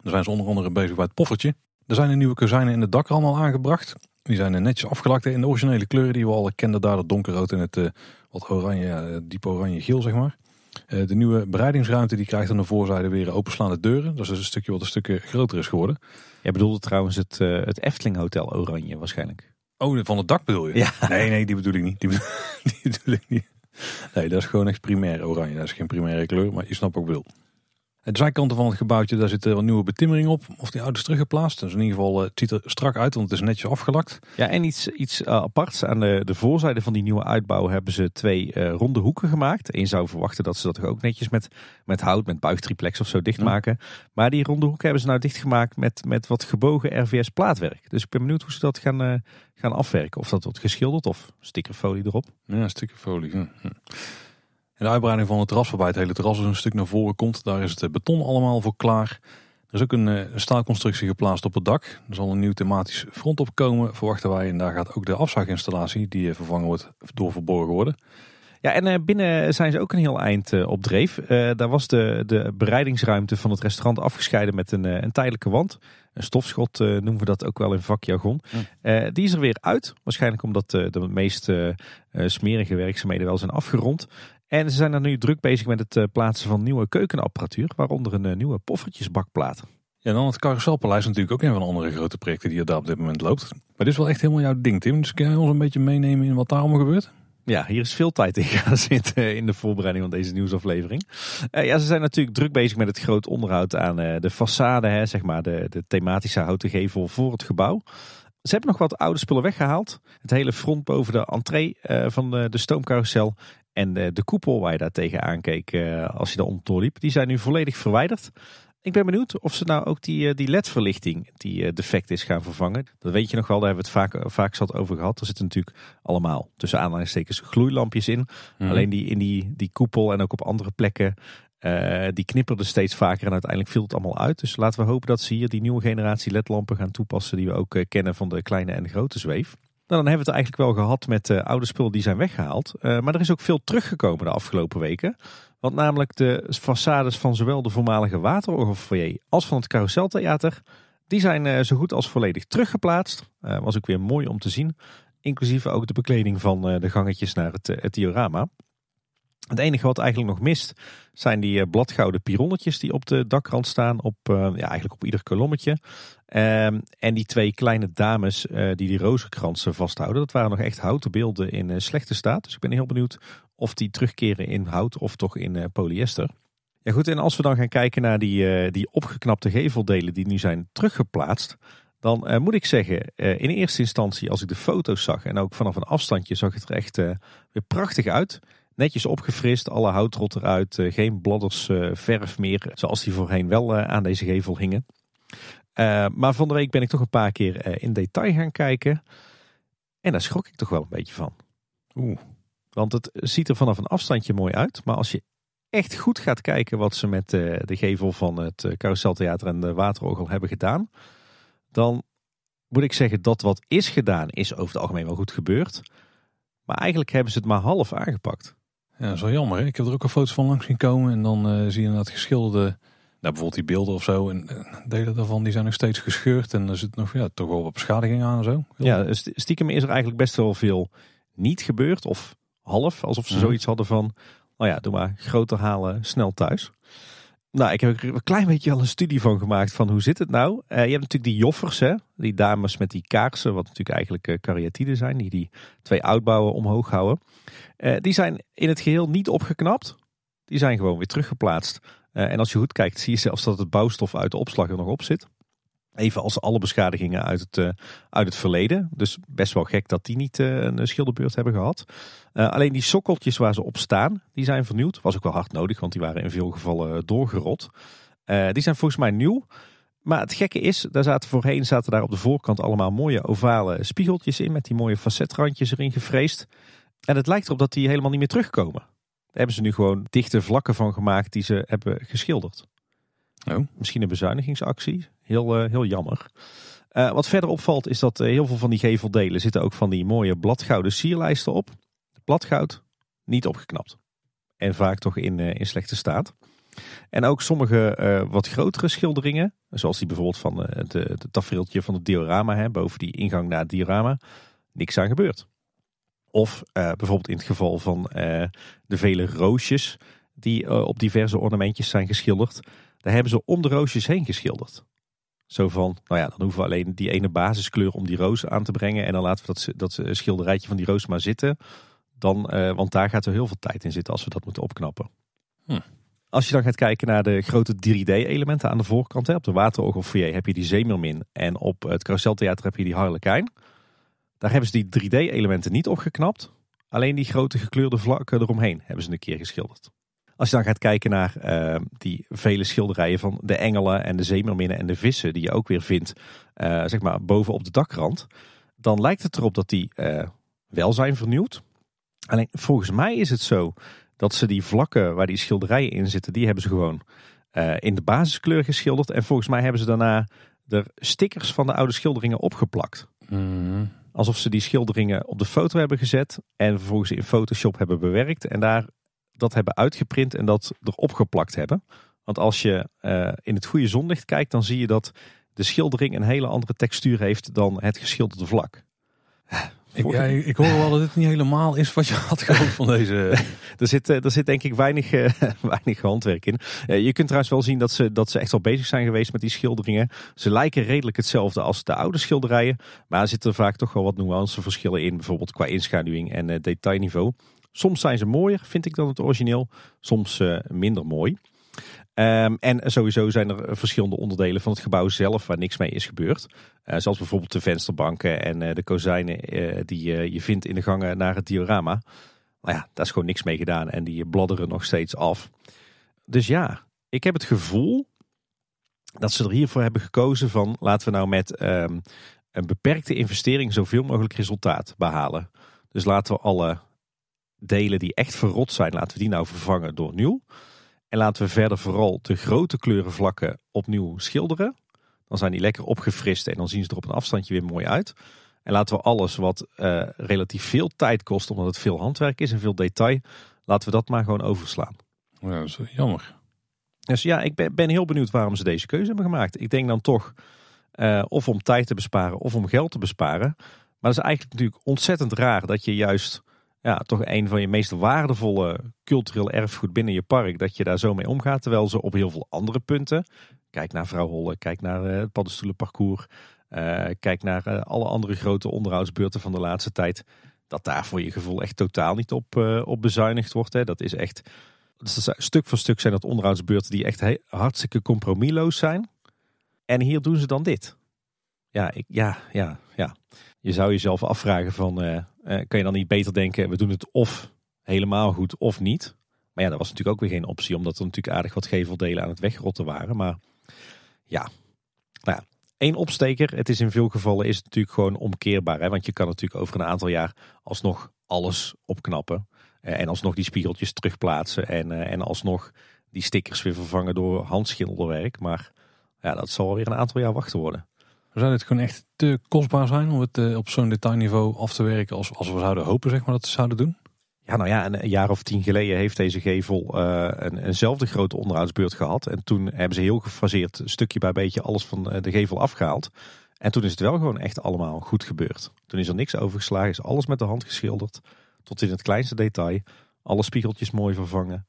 Daar zijn ze onder andere bezig bij het poffertje. Er zijn een nieuwe kozijnen in de dak allemaal aangebracht. Die zijn netjes afgelakt in de originele kleuren die we al kenden. Daar het donkerrood en het uh, wat oranje, diep oranje-geel zeg maar. De nieuwe bereidingsruimte die krijgt aan de voorzijde weer openslaande deuren. Dat is dus een stukje wat een stukje groter is geworden. Jij bedoelde trouwens het, het Efteling Hotel oranje waarschijnlijk. Oh, van het dak bedoel je? Ja. Nee, nee, die bedoel ik niet. Die bedoel, die bedoel ik niet. Nee, dat is gewoon echt primair oranje. Dat is geen primaire kleur, maar je snapt wat ik De zijkanten van het gebouwtje, daar zit een nieuwe betimmering op. Of die oude is teruggeplaatst. Dus in ieder geval, eh, het ziet er strak uit, want het is netjes afgelakt. Ja, en iets, iets uh, aparts. Aan de, de voorzijde van die nieuwe uitbouw hebben ze twee uh, ronde hoeken gemaakt. Eén zou verwachten dat ze dat ook netjes met, met hout, met buigtriplex of zo dichtmaken. Ja. Maar die ronde hoeken hebben ze nou dichtgemaakt met, met wat gebogen RVS plaatwerk. Dus ik ben benieuwd hoe ze dat gaan, gaan afwerken. Of dat wordt geschilderd of stickerfolie erop. Ja, stickerfolie. En de uitbreiding van het terras waarbij het hele terras dus een stuk naar voren komt. Daar is het eh, beton allemaal voor klaar. Er is ook een, eh, een staalconstructie geplaatst op het dak. Er zal een nieuw thematisch front opkomen, verwachten wij. En daar gaat ook de afzuiginstallatie, die eh, vervangen wordt, door verborgen worden. Ja, en binnen zijn ze ook een heel eind op dreef. Daar was de, de bereidingsruimte van het restaurant afgescheiden met een, een tijdelijke wand. Een stofschot noemen we dat ook wel in vakjargon. Ja. die is er weer uit. Waarschijnlijk omdat de meest smerige werkzaamheden wel zijn afgerond. En ze zijn er nu druk bezig met het plaatsen van nieuwe keukenapparatuur. Waaronder een nieuwe poffertjesbakplaat. Ja, dan het Carouselpaleis natuurlijk ook een van de andere grote projecten die er daar op dit moment loopt. Maar dit is wel echt helemaal jouw ding, Tim. Dus kun jij ons een beetje meenemen in wat daar allemaal gebeurt? Ja, hier is veel tijd in gaan zitten in de voorbereiding van deze nieuwsaflevering. Uh, ja, ze zijn natuurlijk druk bezig met het groot onderhoud aan uh, de façade, hè, zeg maar de, de thematische houten gevel voor het gebouw. Ze hebben nog wat oude spullen weggehaald. Het hele front boven de entree uh, van de, de stoomcarousel en de, de, koepel waar je daar tegenaan keek als je daar om doorliep, die zijn nu volledig verwijderd. Ik ben benieuwd of ze nou ook die, eh, die LED-verlichting die eh, defect is gaan vervangen. Dat weet je nog wel, daar hebben we het vaak, vaak zat over gehad. Er zitten natuurlijk allemaal tussen aanhalingstekens gloeilampjes in. Mhm. Alleen die in die, die koepel en ook op andere plekken, uh, die knipperden steeds vaker en uiteindelijk viel het allemaal uit. Dus laten we hopen dat ze hier die nieuwe generatie LED-lampen gaan toepassen die we ook kennen van de kleine en de grote zweef. Nou, dan hebben we het eigenlijk wel gehad met uh, oude spullen die zijn weggehaald. maar er is ook veel teruggekomen de afgelopen weken. Want namelijk de façades van zowel de voormalige Waterorgelfoyer als van het Carouseltheater, die zijn eh, zo goed als volledig teruggeplaatst. Was ook weer mooi om te zien. Inclusief ook de bekleding van de gangetjes naar het, het diorama. Het enige wat eigenlijk nog mist zijn die bladgouden pironnetjes die op de dakrand staan. Op, ja, eigenlijk op ieder kolommetje. Ehm, en die twee kleine dames die die rozenkransen vasthouden. Dat waren nog echt houten beelden in slechte staat. Dus ik ben heel benieuwd of die terugkeren in hout of toch in polyester. Ja goed, en als we dan gaan kijken naar die, die opgeknapte geveldelen die nu zijn teruggeplaatst. Dan moet ik zeggen, in eerste instantie als ik de foto's zag en ook vanaf een afstandje zag het er echt weer prachtig uit. Netjes opgefrist, alle houtrot eruit, geen bladders verf meer zoals die voorheen wel aan deze gevel hingen. maar van de week ben ik toch een paar keer in detail gaan kijken. En daar schrok ik toch wel een beetje van. Oeh. Want het ziet er vanaf een afstandje mooi uit. Maar als je echt goed gaat kijken wat ze met de, eh, de gevel van het eh, Carouseltheater en de Waterorgel hebben gedaan. Dan moet ik zeggen dat wat is gedaan is over het algemeen wel goed gebeurd. Maar eigenlijk hebben ze het maar half aangepakt. Ja, dat is wel jammer. Hè? Ik heb er ook een foto's van langs zien komen. En dan uh, zie je dat geschilderde, nou, bijvoorbeeld die beelden of zo. En delen daarvan die zijn nog steeds gescheurd. En er zit nog ja, toch wel wat beschadiging aan en zo. ja, stiekem is er eigenlijk best wel veel niet gebeurd. Of half. Alsof ze mhm. zoiets hadden van, nou ja, doe maar groter halen, snel thuis. Nou, ik heb er een klein beetje al een studie van gemaakt van hoe zit het nou. Uh, je hebt natuurlijk die joffers, hè? die dames met die kaarsen, wat natuurlijk eigenlijk uh, zijn, die die twee uitbouwen omhoog houden. Uh, die zijn in het geheel niet opgeknapt. Die zijn gewoon weer teruggeplaatst. en als je goed kijkt, zie je zelfs dat het bouwstof uit de opslag er nog op zit. Even als alle beschadigingen uit het, uh, uit het verleden. Dus best wel gek dat die niet uh, een schilderbeurt hebben gehad. Uh, alleen die sokkeltjes waar ze op staan, die zijn vernieuwd. Was ook wel hard nodig, want die waren in veel gevallen doorgerot. die zijn volgens mij nieuw. Maar het gekke is, daar zaten voorheen zaten daar op de voorkant allemaal mooie ovale spiegeltjes in. Met die mooie facetrandjes erin gefreesd. En het lijkt erop dat die helemaal niet meer terugkomen. Daar hebben ze nu gewoon dichte vlakken van gemaakt die ze hebben geschilderd. Oh. Misschien een bezuinigingsactie. Heel, uh, heel jammer. Uh, wat verder opvalt is dat uh, heel veel van die geveldelen zitten ook van die mooie bladgouden sierlijsten op. Bladgoud niet opgeknapt. En vaak toch in, in slechte staat. En ook sommige wat grotere schilderingen, zoals die bijvoorbeeld van het tafereeltje van het diorama, hè, boven die ingang naar het diorama, niks aan gebeurd. Of bijvoorbeeld in het geval van de vele roosjes die op diverse ornamentjes zijn geschilderd, daar hebben ze om de roosjes heen geschilderd. Zo van, nou ja, dan hoeven we alleen die ene basiskleur om die roos aan te brengen. En dan laten we dat, dat schilderijtje van die roos maar zitten. Dan, uh, want daar gaat er heel veel tijd in zitten als we dat moeten opknappen. Hm. Als je dan gaat kijken naar de grote 3D-elementen aan de voorkant. Hè, op de Waterorgelfoyer heb je die Zeemermin. En op het Carouseltheater heb je die Harlekijn. Daar hebben ze die 3D-elementen niet opgeknapt. Alleen die grote gekleurde vlakken eromheen hebben ze een keer geschilderd. Als je dan gaat kijken naar uh, die vele schilderijen van de engelen en de zeemerminnen en de vissen, die je ook weer vindt, uh, zeg maar boven op de dakrand, dan lijkt het erop dat die uh, wel zijn vernieuwd. Alleen volgens mij is het zo dat ze die vlakken waar die schilderijen in zitten, die hebben ze gewoon in de basiskleur geschilderd. En volgens mij hebben ze daarna er stickers van de oude schilderingen opgeplakt. Mm. alsof ze die schilderingen op de foto hebben gezet en vervolgens in Photoshop hebben bewerkt en daar dat hebben uitgeprint en dat erop geplakt hebben. Want als je uh, in het goede zonlicht kijkt, dan zie je dat de schildering een hele andere textuur heeft dan het geschilderde vlak. Ik, ja, ik hoor wel dat dit niet helemaal is wat je had gehoopt van deze. er, zit, er zit denk ik weinig, uh, weinig handwerk in. Uh, je kunt trouwens wel zien dat ze, dat ze echt wel bezig zijn geweest met die schilderingen. Ze lijken redelijk hetzelfde als de oude schilderijen. Maar er zitten vaak toch wel wat nuanceverschillen in. Bijvoorbeeld qua inschaduwing en uh, detailniveau. Soms zijn ze mooier, vind ik, dan het origineel. Soms minder mooi. Um, en sowieso zijn er verschillende onderdelen van het gebouw zelf waar niks mee is gebeurd. Uh, zoals bijvoorbeeld de vensterbanken en uh, de kozijnen die je vindt in de gangen naar het diorama. Maar ja, daar is gewoon niks mee gedaan en die bladderen nog steeds af. Dus ja, ik heb het gevoel dat ze er hiervoor hebben gekozen van laten we nou met um, een beperkte investering zoveel mogelijk resultaat behalen. Dus laten we alle delen die echt verrot zijn, laten we die nou vervangen door nieuw. En laten we verder vooral de grote kleurenvlakken opnieuw schilderen. Dan zijn die lekker opgefrist en dan zien ze er op een afstandje weer mooi uit. En laten we alles wat uh, relatief veel tijd kost, omdat het veel handwerk is en veel detail, laten we dat maar gewoon overslaan. Ja, dat is jammer. Dus ja, ik ben, ben heel benieuwd waarom ze deze keuze hebben gemaakt. Ik denk dan toch uh, of om tijd te besparen of om geld te besparen. Maar het is eigenlijk natuurlijk ontzettend raar dat je juist ja, toch een van je meest waardevolle cultureel erfgoed binnen je park. Dat je daar zo mee omgaat. Terwijl ze op heel veel andere punten. Kijk naar Vrouw Holle, kijk naar uh, het paddenstoelenparcours. Uh, kijk naar uh, alle andere grote onderhoudsbeurten van de laatste tijd. Dat daar voor je gevoel echt totaal niet op, op bezuinigd wordt. Hè. Dat is echt. Dus stuk voor stuk zijn dat onderhoudsbeurten die echt hartstikke compromisloos zijn. En hier doen ze dan dit. Ja, ik, ja, ja, ja. Je zou jezelf afvragen van, uh, kan je dan niet beter denken, we doen het of helemaal goed of niet. Maar ja, dat was natuurlijk ook weer geen optie, omdat er natuurlijk aardig wat geveldelen aan het wegrotten waren. Maar ja, nou ja, één opsteker. Het is in veel gevallen is het natuurlijk gewoon omkeerbaar. Hè? Want je kan natuurlijk over een aantal jaar alsnog alles opknappen. Uh, en alsnog die spiegeltjes terugplaatsen. En, en alsnog die stickers weer vervangen door handschilderwerk. Maar ja, dat zal weer een aantal jaar wachten worden. Zou dit gewoon echt te kostbaar zijn om het uh, op zo'n detailniveau af te werken als, als we zouden hopen zeg maar, dat ze zouden doen? Ja, nou ja, een jaar of tien geleden heeft deze gevel uh, een, eenzelfde grote onderhoudsbeurt gehad. En toen hebben ze heel gefaseerd stukje bij beetje alles van de gevel afgehaald. En toen is het wel gewoon echt allemaal goed gebeurd. Toen is er niks overgeslagen, is alles met de hand geschilderd. Tot in het kleinste detail. Alle spiegeltjes mooi vervangen.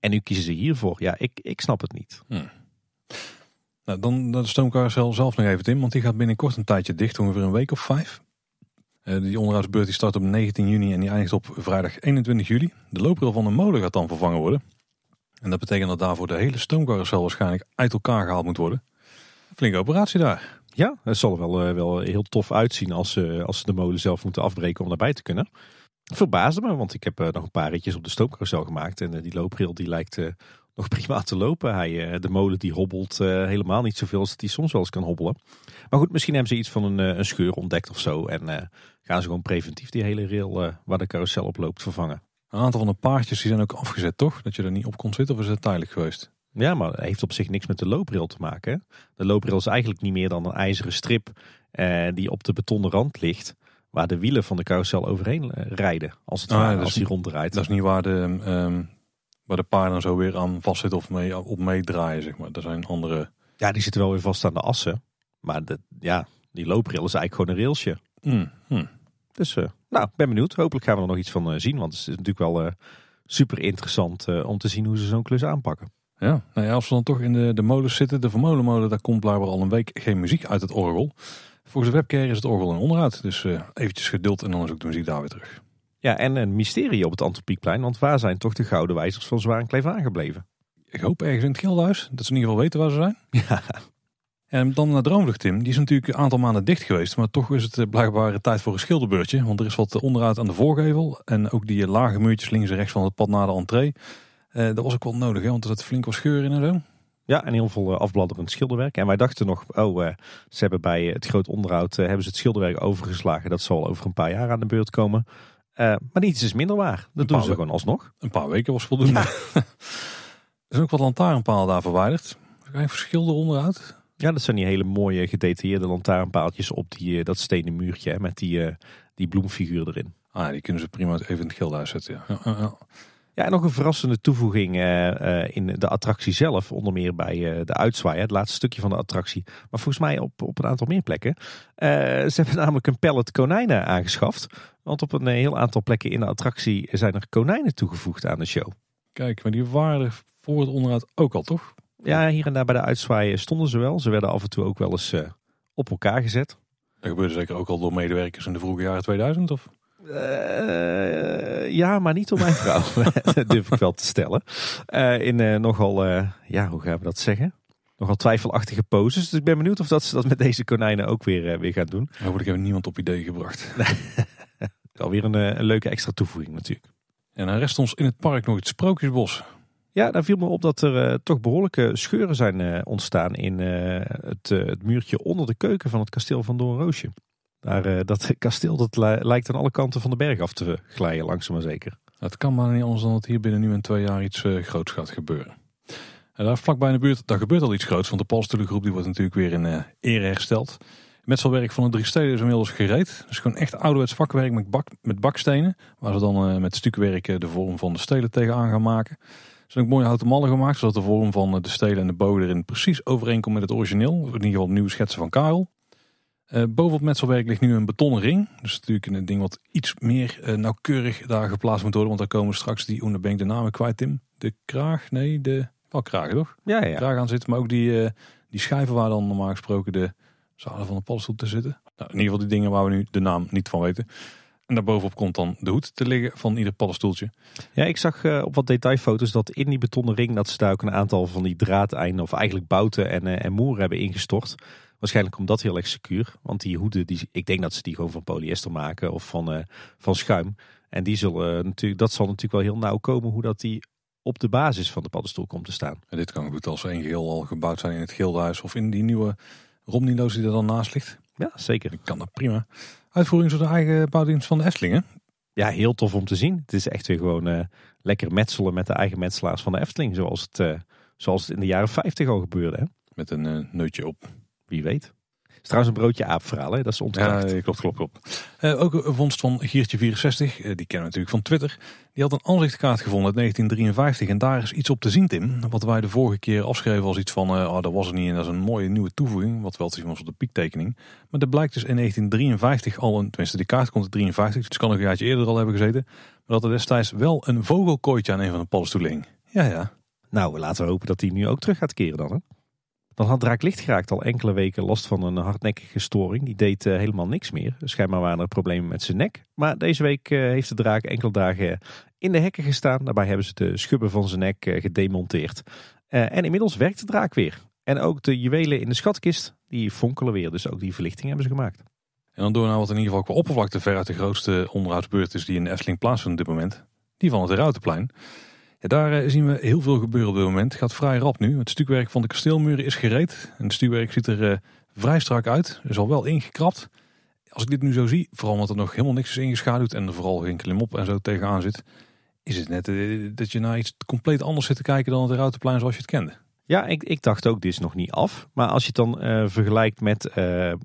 En nu kiezen ze hiervoor. Ja, ik, ik snap het niet. Hmm. Nou, dan de stoomcarousel zelf nog even in, want die gaat binnenkort een tijdje dicht, ongeveer een week of vijf. Uh, die onderhoudsbeurt die start op 19 juni en die eindigt op vrijdag 21 juli. De looprail van de molen gaat dan vervangen worden. En dat betekent dat daarvoor de hele stoomcarousel waarschijnlijk uit elkaar gehaald moet worden. Flinke operatie daar. Ja, het zal er wel, uh, wel heel tof uitzien als, uh, als ze de molen zelf moeten afbreken om daarbij te kunnen. Verbaasde me, want ik heb nog een paar ritjes op de stoomcarousel gemaakt. En die looprail die lijkt nog prima te lopen. Hij, eh, de molen die hobbelt eh, helemaal niet zoveel als hij soms wel eens kan hobbelen. Maar goed, misschien hebben ze iets van een, eh, een scheur ontdekt of zo. En gaan ze gewoon preventief die hele rail waar de carousel op loopt vervangen. Een aantal van de paardjes die zijn ook afgezet, toch? Dat je er niet op kon zitten of is het tijdelijk geweest? Ja, maar het heeft op zich niks met de looprail te maken. De looprail is eigenlijk niet meer dan een ijzeren strip die op de betonnen rand ligt. Waar de wielen van de carousel overheen rijden, als het ah, ware, als die ronddraait. Dat is niet waar de, um, waar de paarden zo weer aan vastzitten of mee, op meedraaien, zeg maar. Er zijn andere... Ja, die zitten wel weer vast aan de assen. Maar de, ja, die looprail is eigenlijk gewoon een railsje. Mm, mm. Dus, uh, nou, ben benieuwd. Hopelijk gaan we er nog iets van uh, zien. Want het is natuurlijk wel uh, super interessant om te zien hoe ze zo'n klus aanpakken. Ja, nou ja, als we dan toch in de, de molens zitten, de vermolenmolen, daar komt blijkbaar al een week geen muziek uit het orgel. Volgens de webcare is het orgel in onderhoud. Dus eventjes geduld en dan is ook de muziek daar weer terug. Ja, en een mysterie op het Antropiekplein, want waar zijn toch de gouden wijzers van Zwaar en aangebleven? Ik hoop ergens in het Gildenhuis, dat ze in ieder geval weten waar ze zijn. Ja. En dan naar Droomvlucht Tim, die is natuurlijk een aantal maanden dicht geweest, maar toch is het eh, blijkbaar tijd voor een schilderbeurtje. Want er is wat onderhoud aan de voorgevel en ook die lage muurtjes links en rechts van het pad naar de entree. Uh, dat was ook wel nodig, hè, want er zat flink wat scheur in en zo. Ja, en heel veel eh, afbladderend schilderwerk. En wij dachten nog, oh, ze hebben bij het groot onderhoud hebben ze het schilderwerk overgeslagen. Dat zal over een paar jaar aan de beurt komen. Uh, maar niets is minder waar. Dat doen ze gewoon alsnog. Een paar weken was voldoende. er zijn ook wat lantaarnpalen daar verwijderd. Er zijn verschil onderuit. Ja, dat zijn die hele mooie gedetailleerde lantaarnpaaltjes op die, eh, dat stenen muurtje hè, met die, uh, die bloemfiguur erin. Ah, die kunnen ze prima even in het gildenhuis zetten. Ja. Ja, ja, ja, en nog een verrassende toevoeging uh, in de attractie zelf. Onder meer bij de uitzwaai, het laatste stukje van de attractie. Maar volgens mij op, op een aantal meer plekken. ze hebben namelijk een pallet konijnen aangeschaft. Want op een heel aantal plekken in de attractie zijn er konijnen toegevoegd aan de show. Kijk, maar die waren voor het onderhoud ook al, toch? Ja, hier en daar bij de uitzwaaien stonden ze wel. Ze werden af en toe ook wel eens uh, op elkaar gezet. Dat gebeurde zeker ook al door medewerkers in de vroege jaren 2000, of? Uh, ja, maar niet door mijn vrouw. dat durf ik wel te stellen. Uh, in nogal, ja, hoe gaan we dat zeggen? Nogal twijfelachtige poses. Dus ik ben benieuwd of dat ze dat met deze konijnen ook weer, weer gaan doen. Hopelijk hebben niemand op idee gebracht. Alweer een, een leuke extra toevoeging natuurlijk. En dan rest ons in het park nog het Sprookjesbos. Ja, daar viel me op dat er toch behoorlijke scheuren zijn ontstaan in het, het, muurtje onder de keuken van het kasteel van Doornroosje. Daar, dat kasteel dat lijkt aan alle kanten van de berg af te glijden, langzaam maar zeker. Het kan maar niet anders dan dat hier binnen nu en twee jaar iets groots gaat gebeuren. En daar vlakbij in de buurt, daar gebeurt al iets groots, want de Palstoelengroep die wordt natuurlijk weer in ere hersteld. Metselwerk van de drie steden is inmiddels gereed. Dus gewoon echt ouderwets vakwerk met, bak, met bakstenen. Waar ze dan met stukwerk de vorm van de stelen tegenaan gaan maken zijn ook mooie houten mallen gemaakt, zodat de vorm van eh, de stelen en de bogen erin precies overeenkomt met het origineel. In ieder geval nieuwe schetsen van Karel. Uh, boven het metselwerk ligt nu een betonnen ring. Dus natuurlijk een ding wat iets meer uh, nauwkeurig daar geplaatst moet worden. Want daar komen straks die, ben ik de namen kwijt Tim? De kraag? Nee, de, wel kraag toch? Ja, ja. Kraag aan zitten, maar ook die, uh, die schijven waar dan normaal gesproken de zaden van de paddenstoel te zitten. Nou, in ieder geval die dingen waar we nu de naam niet van weten. En daarbovenop komt dan de hoed te liggen van ieder paddenstoeltje. Ja, ik zag uh, op wat detailfoto's dat in die betonnen ring... dat ze daar ook een aantal van die draadeinden of eigenlijk bouten en, uh, en moeren hebben ingestort. Waarschijnlijk komt dat heel erg secuur. Want die hoeden, die, ik denk dat ze die gewoon van polyester maken of van, uh, van schuim. En die zullen, natuurlijk, dat zal natuurlijk wel heel nauw komen hoe dat die op de basis van de paddenstoel komt te staan. En dit kan goed als een geheel al gebouwd zijn in het gildehuis of in die nieuwe Romniloos die er dan naast ligt. Ja, zeker. Ik kan dat prima uitvoering door de eigen bouwdienst van de Eftelingen. Ja, heel tof om te zien. Het is echt weer gewoon uh, lekker metselen met de eigen metselaars van de Efteling. Zoals het, uh, zoals het in de jaren 50 al gebeurde. Hè? Met een uh, neutje op. Wie weet is trouwens een broodje aapverhaal, hè? dat is ontkracht. Ja, klopt, klopt, klopt. Uh, ook een vondst van Giertje64, uh, die kennen we natuurlijk van Twitter. Die had een aanzichtkaart gevonden uit 1953 en daar is iets op te zien, Tim. Wat wij de vorige keer afschreven als iets van, uh, oh, dat was er niet en dat is een mooie nieuwe toevoeging. Wat wel te zien was op de piektekening. Maar dat blijkt dus in 1953 al, een, tenminste de kaart komt in 53, dus kan een jaartje eerder al hebben gezeten. Maar dat er destijds wel een vogelkooitje aan een van de paddenstoelen hing. Ja, ja. Nou, laten we hopen dat hij nu ook terug gaat keren dan, hè? Dan had Draak Lichtgeraakt al enkele weken last van een hardnekkige storing. Die deed uh, helemaal niks meer. Schijnbaar waren er problemen met zijn nek. Maar deze week uh, heeft de draak enkele dagen in de hekken gestaan. Daarbij hebben ze de schubben van zijn nek uh, gedemonteerd. en inmiddels werkt de draak weer. En ook de juwelen in de schatkist, die fonkelen weer. Dus ook die verlichting hebben ze gemaakt. En dan door naar wat in ieder geval qua oppervlakte veruit de grootste onderhoudsbeurt is die in de Efteling plaatsvindt op dit moment. Die van het Routenplein. Daar eh, zien we heel veel gebeuren op dit moment. Het gaat vrij rap nu. Het stukwerk van de kasteelmuren is gereed. En het stukwerk ziet er uh, vrij strak uit. Er is al wel ingekrapt. Als ik dit nu zo zie, vooral omdat er nog helemaal niks is ingeschaduwd en er vooral geen klimop en zo tegenaan zit, is het net uh, dat je naar iets compleet anders zit te kijken dan het Routenplein zoals je het kende. Ja, ik, ik dacht ook, dit is nog niet af. Maar als je het dan vergelijkt met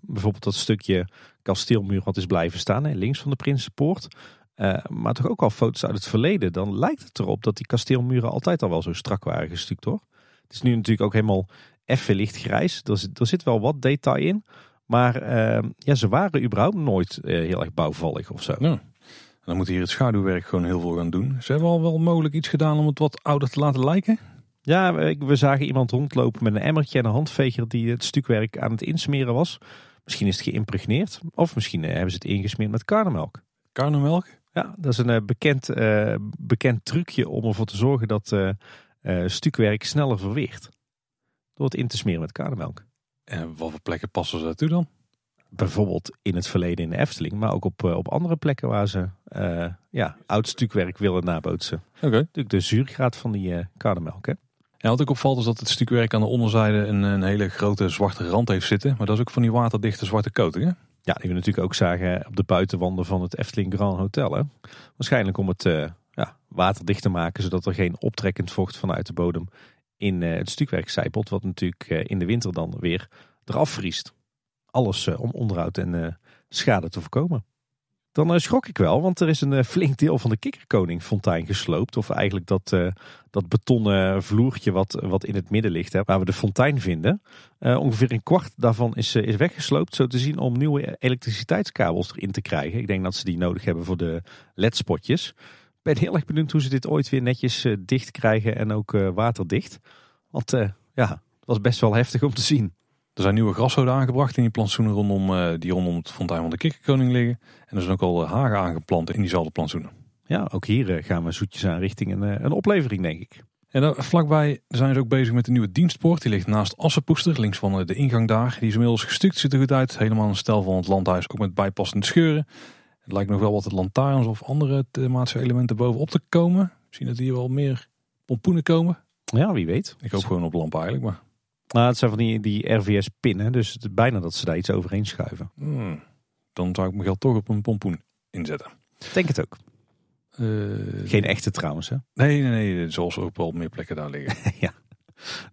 bijvoorbeeld dat stukje kasteelmuur wat is blijven staan, links van de Prinsenpoort. Uh, maar toch ook al foto's uit het verleden. Dan lijkt het erop dat die kasteelmuren altijd al wel zo strak waren gestuukt hoor. Het is nu natuurlijk ook helemaal effen lichtgrijs. Er zit, er zit wel wat detail in. Maar uh, ja, ze waren überhaupt nooit uh, heel erg bouwvallig of zo. Ja. Dan moet hier het schaduwwerk gewoon heel veel gaan doen. Ze hebben al wel mogelijk iets gedaan om het wat ouder te laten lijken. Ja, we zagen iemand rondlopen met een emmertje en een handveger die het stukwerk aan het insmeren was. Misschien is het geïmpregneerd. Of misschien hebben ze het ingesmeerd met karnemelk. Karnemelk? Ja, dat is een uh, bekend, uh, bekend trucje om ervoor te zorgen dat uh, stukwerk sneller verweert. Door het in te smeren met karnemelk. En wat voor plekken passen ze daartoe dan? Bijvoorbeeld in het verleden in de Efteling, maar ook op, op andere plekken waar ze ja, oud stukwerk willen nabootsen. Oké. Okay. Natuurlijk de zuurgraad van die karnemelk. Hè? Ja, wat ook opvalt is dat het stukwerk aan de onderzijde een, een hele grote zwarte rand heeft zitten. Maar dat is ook van die waterdichte zwarte coating hè? Ja, die we natuurlijk ook zagen op de buitenwanden van het Efteling Grand Hotel. Hè? Waarschijnlijk om het uh, ja, waterdicht te maken, zodat er geen optrekkend vocht vanuit de bodem in het stukwerk zijpelt. Wat natuurlijk in de winter dan weer eraf vriest. Alles om onderhoud en schade te voorkomen. Dan uh, schrok ik wel, want er is een uh, flink deel van de Kikkerkoning fontein gesloopt. Of eigenlijk dat, uh, dat betonnen vloertje wat, wat in het midden ligt, hè, waar we de fontein vinden. ongeveer een kwart daarvan is, is weggesloopt, zo te zien om nieuwe elektriciteitskabels erin te krijgen. Ik denk dat ze die nodig hebben voor de ledspotjes. Ik ben heel erg benieuwd hoe ze dit ooit weer netjes dicht krijgen en ook waterdicht. Want ja, het was best wel heftig om te zien. Er zijn nieuwe grashoden aangebracht in die plantsoenen rondom, uh, die rondom het fontein van de Kikkerkoning liggen. En er zijn ook al eh, hagen aangeplant in diezelfde plantsoenen. Ja, ook hier eh, gaan we zoetjes aan richting een, een oplevering, denk ik. En daar, vlakbij zijn ze ook bezig met de nieuwe dienstpoort. Die ligt naast Assenpoester, links van de ingang daar. Die is inmiddels gestuukt, ziet er goed uit. Helemaal een stijl van het landhuis, ook met bijpassende scheuren. Het lijkt nog wel wat lantaarns of andere thematische elementen bovenop te komen. Misschien dat hier wel meer pompoenen komen. Ja, wie weet. Ik hoop gewoon op lamp eigenlijk, maar... Nou, het zijn van die, die RVS-pinnen, dus het is bijna dat ze daar iets overheen schuiven. Hmm. Dan zou ik mijn geld toch op een pompoen inzetten. Denk het ook. Uh, Geen echte trouwens, hè? Nee, nee, nee. Zoals ook wel meer plekken daar liggen. ja.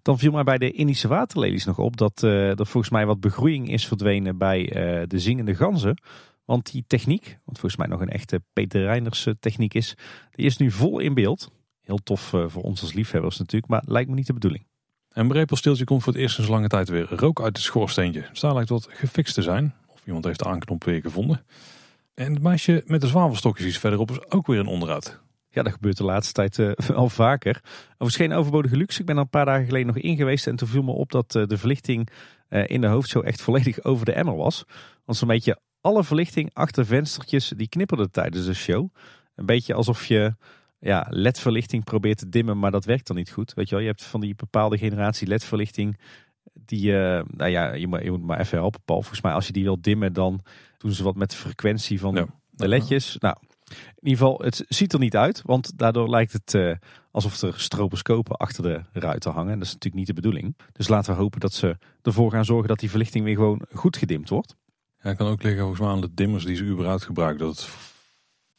Dan viel mij bij de Indische waterlelies nog op dat uh, er volgens mij wat begroeiing is verdwenen bij uh, de zingende ganzen. Want die techniek, wat volgens mij nog een echte Peter Reiners techniek is, die is nu vol in beeld. Heel tof voor ons als liefhebbers natuurlijk, maar lijkt me niet de bedoeling. Een brepelsteeltje komt voor het eerst sinds lange tijd weer rook uit het schoorsteentje. Daar lijkt wat gefixt te zijn. Of iemand heeft de aanknop weer gevonden. En het meisje met de zwavelstokjes iets verderop is ook weer een onderhoud. Ja, dat gebeurt de laatste tijd uh, al vaker. Overigens geen overbodige luxe. Ik ben er een paar dagen geleden nog in geweest. En toen viel me op dat uh, de verlichting uh, in de hoofdshow echt volledig over de emmer was. Want zo'n beetje alle verlichting achter venstertjes die knipperde tijdens de show. Een beetje alsof je ja, ledverlichting probeert te dimmen, maar dat werkt dan niet goed. Weet je wel, je hebt van die bepaalde generatie ledverlichting. Die, uh, nou ja, je moet, je moet maar even helpen, Paul. Volgens mij, als je die wil dimmen, dan doen ze wat met de frequentie van de ledjes. Nou, in ieder geval, het ziet er niet uit, want daardoor lijkt het uh, alsof er stroboscopen achter de ruiten hangen. Dat is natuurlijk niet de bedoeling. Dus laten we hopen dat ze ervoor gaan zorgen dat die verlichting weer gewoon goed gedimd wordt. Ja, het kan ook liggen volgens mij aan de dimmers die ze überhaupt gebruiken. Dat het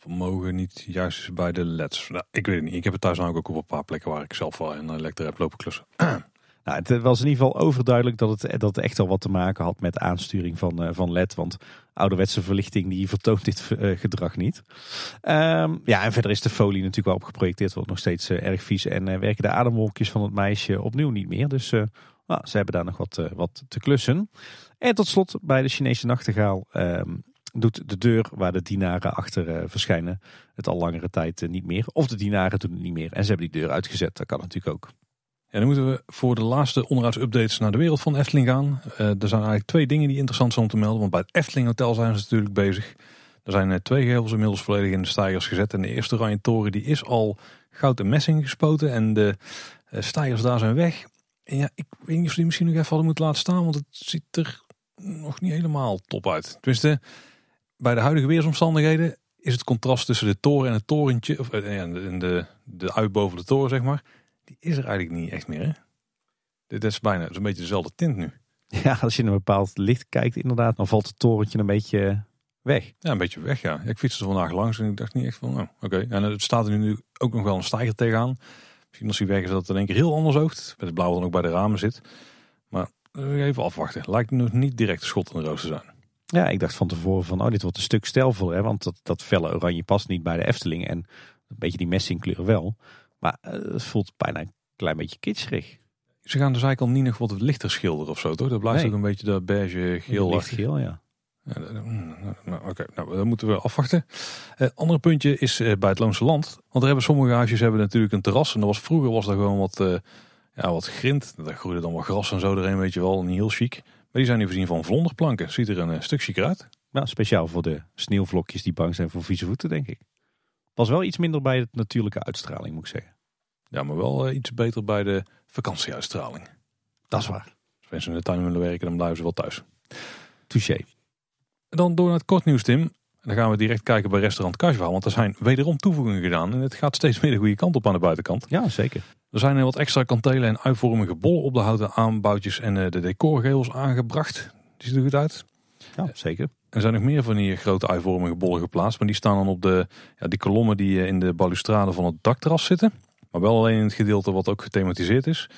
vermogen niet juist bij de leds. Nou, ik weet het niet. Ik heb het thuis ook op een paar plekken waar ik zelf wel een lekker heb lopen klussen. Nou, het was in ieder geval overduidelijk dat het, dat echt al wat te maken had met aansturing van, uh, van LED. Want ouderwetse verlichting die vertoont dit uh, gedrag niet. Um, ja, en verder is de folie natuurlijk wel op geprojecteerd. Wordt nog steeds erg vies. En werken de ademwolkjes van het meisje opnieuw niet meer. Dus nou, ze hebben daar nog wat, wat te klussen. En tot slot bij de Chinese nachtegaal um, doet de deur waar de dienaren achter uh, verschijnen het al langere tijd uh, niet meer. Of de dienaren doen het niet meer en ze hebben die deur uitgezet. Dat kan natuurlijk ook. Ja, dan moeten we voor de laatste onderhoudsupdates naar de wereld van Efteling gaan. Uh, er zijn eigenlijk twee dingen die interessant zijn om te melden. Want bij het Efteling Hotel zijn ze natuurlijk bezig. Er zijn twee gevels inmiddels volledig in de stijgers gezet. En de eerste oranje toren die is al goud en messing gespoten. En de stijgers daar zijn weg. En ja, ik weet niet of die misschien nog even hadden moeten laten staan. Want het ziet er nog niet helemaal top uit. Tenminste, bij de huidige weersomstandigheden is het contrast tussen de toren en het torentje, of eh, en de, de uit boven de toren zeg maar, die is er eigenlijk niet echt meer. Hè? Dit is bijna een beetje dezelfde tint nu. Ja, als je in een bepaald licht kijkt inderdaad, dan valt het torentje een beetje weg. Ja, een beetje weg ja. Ik fietste er vandaag langs en ik dacht niet echt van, oh, oké. En het staat er nu ook nog wel een stijger tegenaan. Misschien als hij weg is dat het in één keer heel anders oogt. Met het blauw dan ook bij de ramen zit. Maar eh, even afwachten. Lijkt nog niet direct schot in de roos te zijn. Ja, ik dacht van tevoren van, oh, dit wordt een stuk stijlvoller. Hè? Want dat, dat felle oranje past niet bij de Efteling. En een beetje die messingkleur wel. Maar uh, het voelt bijna een klein beetje kitscherig. Ze gaan dus eigenlijk al niet nog wat lichter schilderen of zo, toch? Dat blijft ook een beetje dat beige geel. Lichtgeel, ja. ja mm, nou, Oké, nou, dan moeten we afwachten. Uh, andere puntje is uh, bij het Loonse Land. Want er hebben sommige huisjes hebben natuurlijk een terras. En dat was, vroeger was er gewoon wat, ja, wat grind. Daar groeide dan wat gras en zo erin, weet je wel. Niet heel chic. Maar die zijn nu voorzien van vlonderplanken. Ziet er een uh, stuk chic uit. Nou, speciaal voor de sneeuwvlokjes die bang zijn voor vieze voeten, denk ik. Pas wel iets minder bij de natuurlijke uitstraling, moet ik zeggen. Ja, maar wel uh, iets beter bij de vakantieuitstraling. Dat is waar. Als mensen in de tuin willen werken, dan blijven ze wel thuis. Touché. En dan door naar het kort nieuws, Tim. En dan gaan we direct kijken bij restaurant Casual. Want er zijn wederom toevoegingen gedaan. En het gaat steeds meer de goede kant op aan de buitenkant. Ja, zeker. Er zijn wat extra kantelen en uitvormige bollen op de houten aanbouwtjes en eh, de decorgevels aangebracht. Die ziet er goed uit. Ja, zeker. Er zijn nog meer van die grote uitvormige bollen geplaatst. Maar die staan dan op de, ja, die kolommen die eh, in de balustrade van het dakterras zitten. Maar wel alleen in het gedeelte wat ook gethematiseerd is.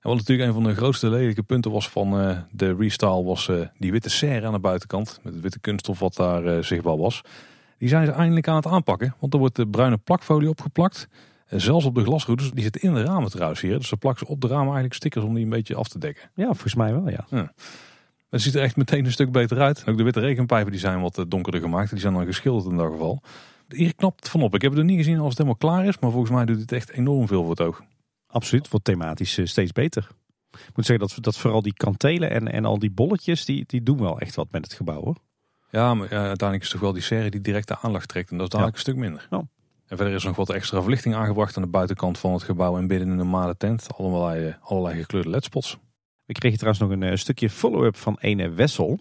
En wat natuurlijk een van de grootste lelijke punten was van uh, de restyle was uh, die witte serre aan de buitenkant. Met het witte kunststof wat daar uh, zichtbaar was. Die zijn ze eindelijk aan het aanpakken. Want er wordt de bruine plakfolie opgeplakt. Zelfs op de glasroutes. Die zitten in de ramen trouwens hier. Dus ze plakken ze op de ramen eigenlijk stickers om die een beetje af te dekken. Ja, volgens mij wel ja. ja. Het ziet er echt meteen een stuk beter uit. Ook de witte regenpijpen die zijn wat donkerder gemaakt. Die zijn dan geschilderd in dat geval. Hier knapt van op. Ik heb het er niet gezien als het helemaal klaar is. Maar volgens mij doet het echt enorm veel voor het oog. Absoluut, wordt thematisch steeds beter. Ik moet zeggen dat, dat vooral die kantelen en, en al die bolletjes, die, die doen wel echt wat met het gebouw hoor. Ja, maar ja, uiteindelijk is het toch wel die serie die direct de aandacht trekt. En dat is dadelijk een stuk minder. Ja. En verder is er nog wat extra verlichting aangebracht aan de buitenkant van het gebouw en binnen een normale tent. Allerlei, allerlei gekleurde ledspots. We kregen trouwens nog een stukje follow-up van ene Wessel.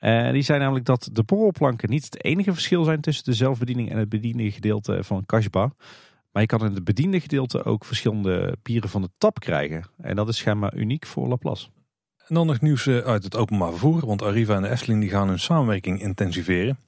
Uh, die zei namelijk dat de borrelplanken niet het enige verschil zijn tussen de zelfbediening en het bediende gedeelte van Kashba. Maar je kan in het bediende gedeelte ook verschillende bieren van de tap krijgen. En dat is schijnbaar uniek voor Laplace. En dan nog nieuws eh, uit het openbaar vervoer. Want Arriva en de Efteling die gaan hun samenwerking intensiveren.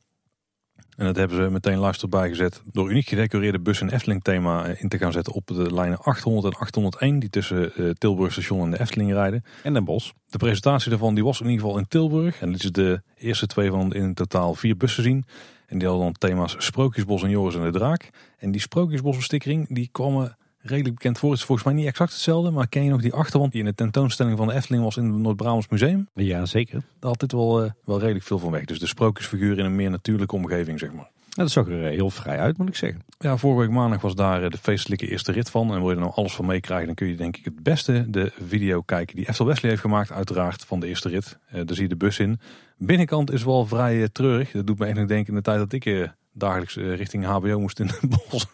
En dat hebben ze meteen luister bijgezet door uniek gedecoreerde bus- en Efteling thema eh, in te gaan zetten op de lijnen 800 en 801 die tussen uh, Tilburg station en de Efteling rijden. En Den Bosch. De presentatie daarvan die was in ieder geval in Tilburg. En dit is de eerste twee van in totaal vier bussen zien. En die hadden dan thema's Sprookjesbos en Joris en de Draak. En die Sprookjesbos-bestikkering die kwam redelijk bekend voor. Het is volgens mij niet exact hetzelfde. Maar ken je nog die achterwand die in de tentoonstelling van de Efteling was in het Noord-Brabants Museum? Ja, zeker. Daar had dit wel, uh, wel redelijk veel van weg. Dus de sprookjesfiguur in een meer natuurlijke omgeving, zeg maar. Ja, dat zag er eh, heel vrij uit, moet ik zeggen. Ja, vorige week maandag was daar eh, de feestelijke eerste rit van. En wil je er nou alles van meekrijgen, dan kun je denk ik het beste de video kijken die Eftel Wesley heeft gemaakt, uiteraard, van de eerste rit. Uh, daar zie je de bus in. Binnenkant is wel vrij uh, treurig. Dat doet me echt nog denken in de tijd dat ik uh, dagelijks richting HBO moest in het bos.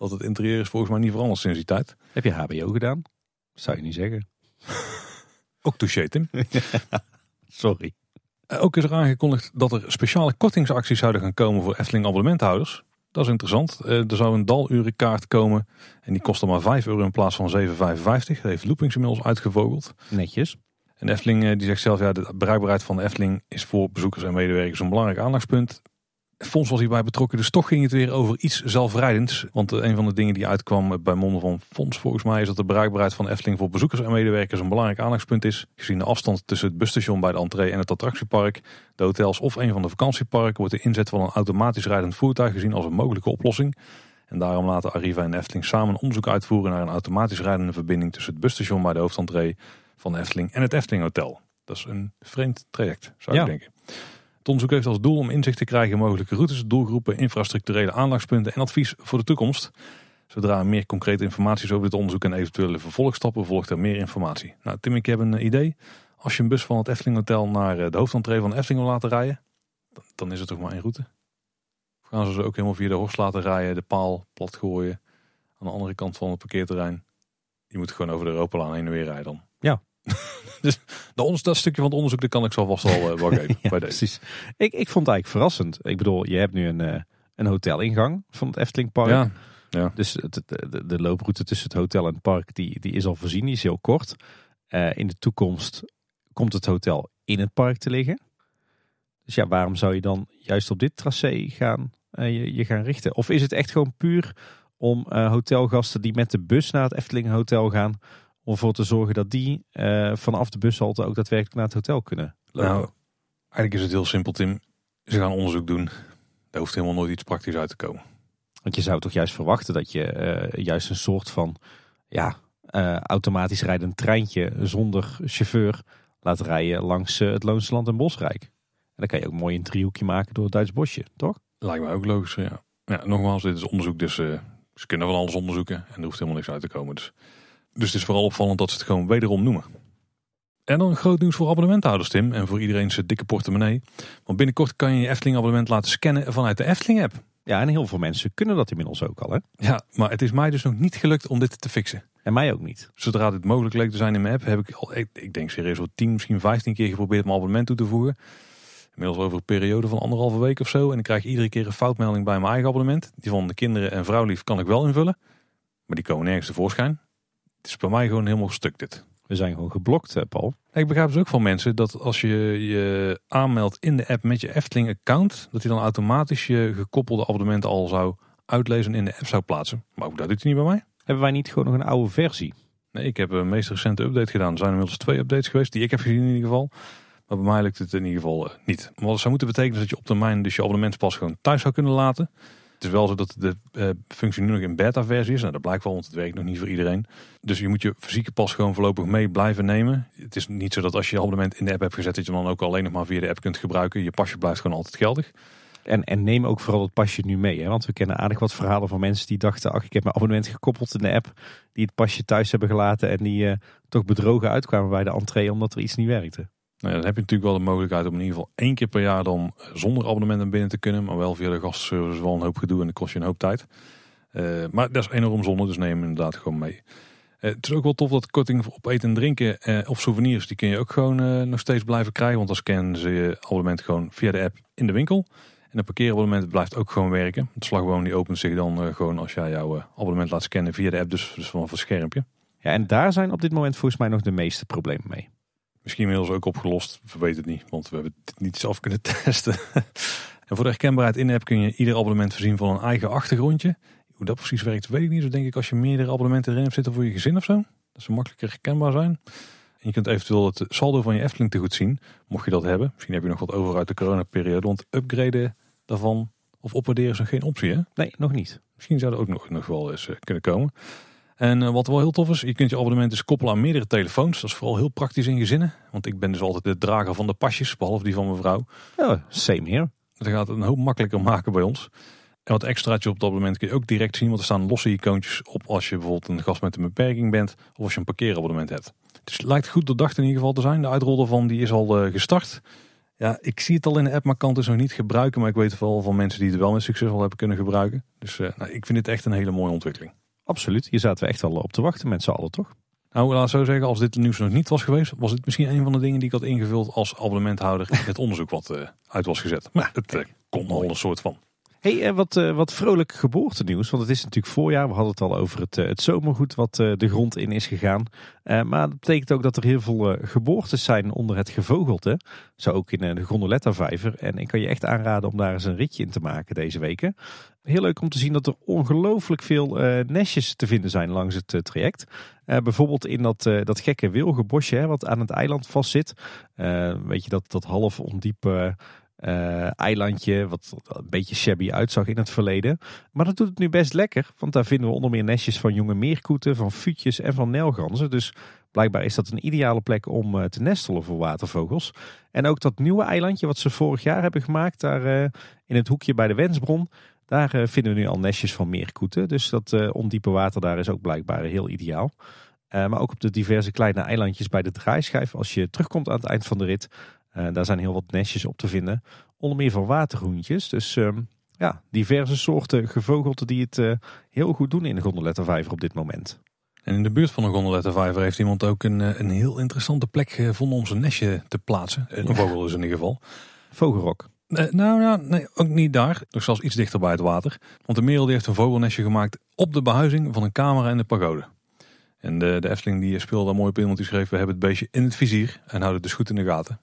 Dat het interieur is volgens mij niet veranderd sinds die tijd. Heb je HBO gedaan? Zou je niet zeggen. Ook touché, Tim. Sorry. Ook is er aangekondigd dat er speciale kortingsacties zouden gaan komen voor Efteling abonnementhouders. Dat is interessant. Er zou een dalurenkaart komen en die kostte maar 5 euro in plaats van 7,55. Dat heeft Loopings inmiddels uitgevogeld. Netjes. En Efteling die zegt zelf, ja, de bereikbaarheid van de Efteling is voor bezoekers en medewerkers een belangrijk aandachtspunt. Fonds was hierbij betrokken, dus toch ging het weer over iets zelfrijdends. Want een van de dingen die uitkwam bij monden van Fonds volgens mij is dat de bereikbaarheid van Efteling voor bezoekers en medewerkers een belangrijk aandachtspunt is. Gezien de afstand tussen het busstation bij de entree en het attractiepark, de hotels of een van de vakantieparken wordt de inzet van een automatisch rijdend voertuig gezien als een mogelijke oplossing. En daarom laten Arriva en Efteling samen onderzoek uitvoeren naar een automatisch rijdende verbinding tussen het busstation bij de hoofdentree van de Efteling en het Efteling Hotel. Dat is een vreemd traject, zou Ja. ik denken. Het onderzoek heeft als doel om inzicht te krijgen in mogelijke routes, doelgroepen, infrastructurele aandachtspunten en advies voor de toekomst. Zodra er meer concrete informatie is over dit onderzoek en eventuele vervolgstappen, volgt er meer informatie. Nou, Tim, ik heb een idee. Als je een bus van het Efteling Hotel naar eh, de hoofdentree van Efteling wil laten rijden, dan, dan is het toch maar één route. Of gaan ze ze ook helemaal via de Horst laten rijden, de paal plat gooien, aan de andere kant van het parkeerterrein. Je moet gewoon over de Europalaan heen en weer rijden dan. Ja. dus de, ons- dat stukje van het onderzoek, dat kan ik zo vast wel, eh, wel geven Ja, bij deze. precies. Ik, ik vond het eigenlijk verrassend. Ik bedoel, je hebt nu een, eh, een hotelingang van het Eftelingpark. Ja, Dus het, de, de, de looproute tussen het hotel en het park die, die is al voorzien, die is heel kort. Eh, in de toekomst komt het hotel in het park te liggen. Dus ja, waarom zou je dan juist op dit tracé gaan, eh, je, je gaan richten? Of is het echt gewoon puur om eh, hotelgasten die met de bus naar het Efteling Hotel gaan, om ervoor te zorgen dat die eh, vanaf de bushalte ook daadwerkelijk naar het hotel kunnen lopen? Nou, eigenlijk is het heel simpel, Tim. Ze gaan onderzoek doen. Daar hoeft helemaal nooit iets praktisch uit te komen. Want je zou toch juist verwachten dat je eh, juist een soort van ja, eh, automatisch rijdend treintje zonder chauffeur laat rijden langs het Loonse Land en Bosrijk. En dan kan je ook mooi een driehoekje maken door het Duits bosje, toch? Lijkt mij ook logisch, ja. Ja, nogmaals, dit is onderzoek, dus ze kunnen van alles onderzoeken. En er hoeft helemaal niks uit te komen. Dus, dus het is vooral opvallend dat ze het gewoon wederom noemen. En dan groot nieuws voor abonnementhouders, Tim. En voor iedereen zijn dikke portemonnee. Want binnenkort kan je je Efteling abonnement laten scannen vanuit de Efteling app. Ja, en heel veel mensen kunnen dat inmiddels ook al, hè? Ja, maar het is mij dus nog niet gelukt om dit te fixen. En mij ook niet. Zodra dit mogelijk leek te zijn in mijn app, heb ik al, ik, ik denk serieus wel 10, misschien 15 keer geprobeerd mijn abonnement toe te voegen. Inmiddels over een periode van anderhalve week of zo. En ik krijg iedere keer een foutmelding bij mijn eigen abonnement. Die van de kinderen en vrouwlief kan ik wel invullen. Maar die komen nergens tevoorschijn. Het is bij mij gewoon helemaal stuk dit. We zijn gewoon geblokt, eh, Paul. Ik begrijp dus ook van mensen dat als je je aanmeldt in de app met je Efteling account, dat hij dan automatisch je gekoppelde abonnement al zou uitlezen en in de app zou plaatsen. Maar ook dat doet hij niet bij mij. Hebben wij niet gewoon nog een oude versie? Nee, ik heb een meest recente update gedaan. Er zijn inmiddels twee updates geweest die ik heb gezien in ieder geval. Maar bij mij lukt het in ieder geval eh, niet. Maar wat zou moeten betekenen is dat je op termijn dus je abonnementspas gewoon thuis zou kunnen laten. Het is wel zo dat de uh, functie nu nog in beta versie is. Nou, dat blijkt wel, want het werkt nog niet voor iedereen. Dus je moet je fysieke pas gewoon voorlopig mee blijven nemen. Het is niet zo dat als je je abonnement in de app hebt gezet, dat je dan ook alleen nog maar via de app kunt gebruiken. Je pasje blijft gewoon altijd geldig. En, en neem ook vooral het pasje nu mee. Hè? Want we kennen aardig wat verhalen van mensen die dachten... ach, ik heb mijn abonnement gekoppeld in de app. Die het pasje thuis hebben gelaten. En die uh, toch bedrogen uitkwamen bij de entree omdat er iets niet werkte. Nou dan heb je natuurlijk wel de mogelijkheid om in ieder geval één keer per jaar dan zonder abonnement naar binnen te kunnen. Maar wel via de gastservice wel een hoop gedoe en dat kost je een hoop tijd. Uh, maar dat is enorm zonde, dus neem inderdaad gewoon mee. Uh, het is ook wel tof dat korting op eten en drinken of souvenirs, die kun je ook gewoon nog steeds blijven krijgen. Want dan scannen ze je abonnement gewoon via de app in de winkel. En het parkeerabonnement blijft ook gewoon werken. Het slagboom die opent zich dan gewoon als jij jouw abonnement laat scannen via de app, dus, dus vanaf een schermpje. Ja, en daar zijn op dit moment volgens mij nog de meeste problemen mee. Misschien inmiddels ook opgelost, we weten het niet, want we hebben het niet zelf kunnen testen. en voor de herkenbaarheid in de app kun je ieder abonnement voorzien van een eigen achtergrondje. Hoe dat precies werkt, weet ik niet. Dus denk ik als je meerdere abonnementen erin hebt zitten voor je gezin of zo. Dat ze makkelijker herkenbaar zijn. En je kunt eventueel het saldo van je Efteling te goed zien, mocht je dat hebben. Misschien heb je nog wat over uit de coronaperiode, want upgraden daarvan of opwaarderen is nog geen optie hè? Nee, nog niet. Misschien zou er ook nog, nog wel eens uh, kunnen komen. En uh, wat wel heel tof is, je kunt je abonnement dus koppelen aan meerdere telefoons. Dat is vooral heel praktisch in gezinnen. Want ik ben dus altijd de drager van de pasjes, behalve die van mijn vrouw. Ja, same here. Dat gaat het een hoop makkelijker maken bij ons. En wat extraatje op het abonnement kun je ook direct zien. Want er staan losse icoontjes op als je bijvoorbeeld een gast met een beperking bent. Of als je een parkeerabonnement hebt. Dus het lijkt goed doordacht in ieder geval te zijn. De uitrol daarvan die is al uh, gestart. Ja, ik zie het al in de app, maar kan het dus nog niet gebruiken. Maar ik weet wel van mensen die het wel met succes al hebben kunnen gebruiken. Dus uh, nou, ik vind dit echt een hele mooie ontwikkeling. Absoluut, hier zaten we echt al op te wachten met z'n allen, toch? Nou, laat zo zeggen, als dit nieuws nog niet was geweest, was dit misschien een van de dingen die ik had ingevuld als abonnementhouder in het onderzoek wat uh, uit was gezet. Maar het uh, komt al een soort van. Hey, uh, wat, wat vrolijk geboortenieuws, want het is natuurlijk voorjaar. We hadden het al over het, het zomergoed wat de grond in is gegaan. maar dat betekent ook dat er heel veel geboortes zijn onder het gevogelte. Zo ook in de Gondoletta vijver. En ik kan je echt aanraden om daar eens een ritje in te maken deze weken. Heel leuk om te zien dat er ongelooflijk veel nestjes te vinden zijn langs het traject. Bijvoorbeeld in dat, dat gekke wilgenbosje hè, wat aan het eiland vastzit. weet je, dat, dat half ondiepe eilandje wat een beetje shabby uitzag in het verleden. Maar dat doet het nu best lekker, want daar vinden we onder meer nestjes van jonge meerkoeten, van fuutjes en van nelganzen. Dus blijkbaar is dat een ideale plek om te nestelen voor watervogels. En ook dat nieuwe eilandje wat ze vorig jaar hebben gemaakt, daar in het hoekje bij de Wensbron... Daar vinden we nu al nestjes van meerkoeten. Dus dat ondiepe water daar is ook blijkbaar heel ideaal. Maar ook op de diverse kleine eilandjes bij de draaischijf. Als je terugkomt aan het eind van de rit. Daar zijn heel wat nestjes op te vinden. Onder meer van waterhoentjes. Dus ehm, ja, diverse soorten gevogelte die het heel goed doen in de gondolettenvijver op dit moment. En in de buurt van de gondolettenvijver heeft iemand ook een, een heel interessante plek gevonden om zijn nestje te plaatsen. Een vogel is in ieder geval. Vogelrok. Uh, nou ja, nee, ook niet daar. Nog zelfs iets dichter bij het water. Want de merel die heeft een vogelnestje gemaakt op de behuizing van een camera in de pagode. En de, de Efteling die speelde daar mooi op in, want die schreef... we hebben het beestje in het vizier en houden het dus goed in de gaten.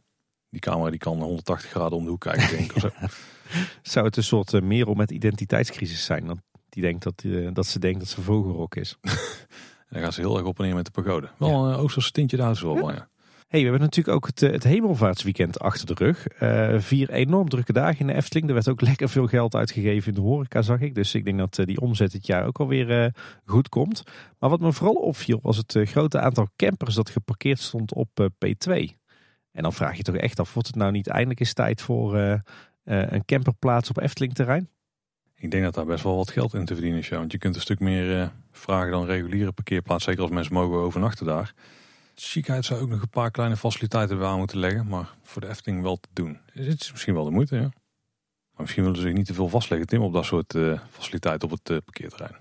Die camera die kan 180 graden om de hoek kijken, denk ik. Zou het een soort uh, merel met identiteitscrisis zijn? Want die denkt dat, uh, dat ze denkt dat ze vogelrok is. dan gaat ze heel erg op en neer met de pagode. Wel ja. een Oosterse tintje daar zo wel, ja. Hey, we hebben natuurlijk ook het, eh, het hemelvaartsweekend achter de rug. Uh, vier enorm drukke dagen in de Efteling. Er werd ook lekker veel geld uitgegeven in de horeca, zag ik. Dus ik denk dat uh, die omzet dit jaar ook alweer uh, goed komt. Maar wat me vooral opviel was het grote aantal campers dat geparkeerd stond op P2. En dan vraag je toch echt af, wordt het nou niet eindelijk eens tijd voor een camperplaats op Efteling terrein? Ik denk dat daar best wel wat geld in te verdienen is. Ja. Want je kunt een stuk meer vragen dan reguliere parkeerplaats. Zeker als mensen mogen overnachten daar ziekenhuis zou ook nog een paar kleine faciliteiten aan moeten leggen. Maar voor de Efteling wel te doen. Het is misschien wel de moeite, ja. Maar misschien willen ze zich niet te veel vastleggen, Tim, op dat soort faciliteiten op het parkeerterrein.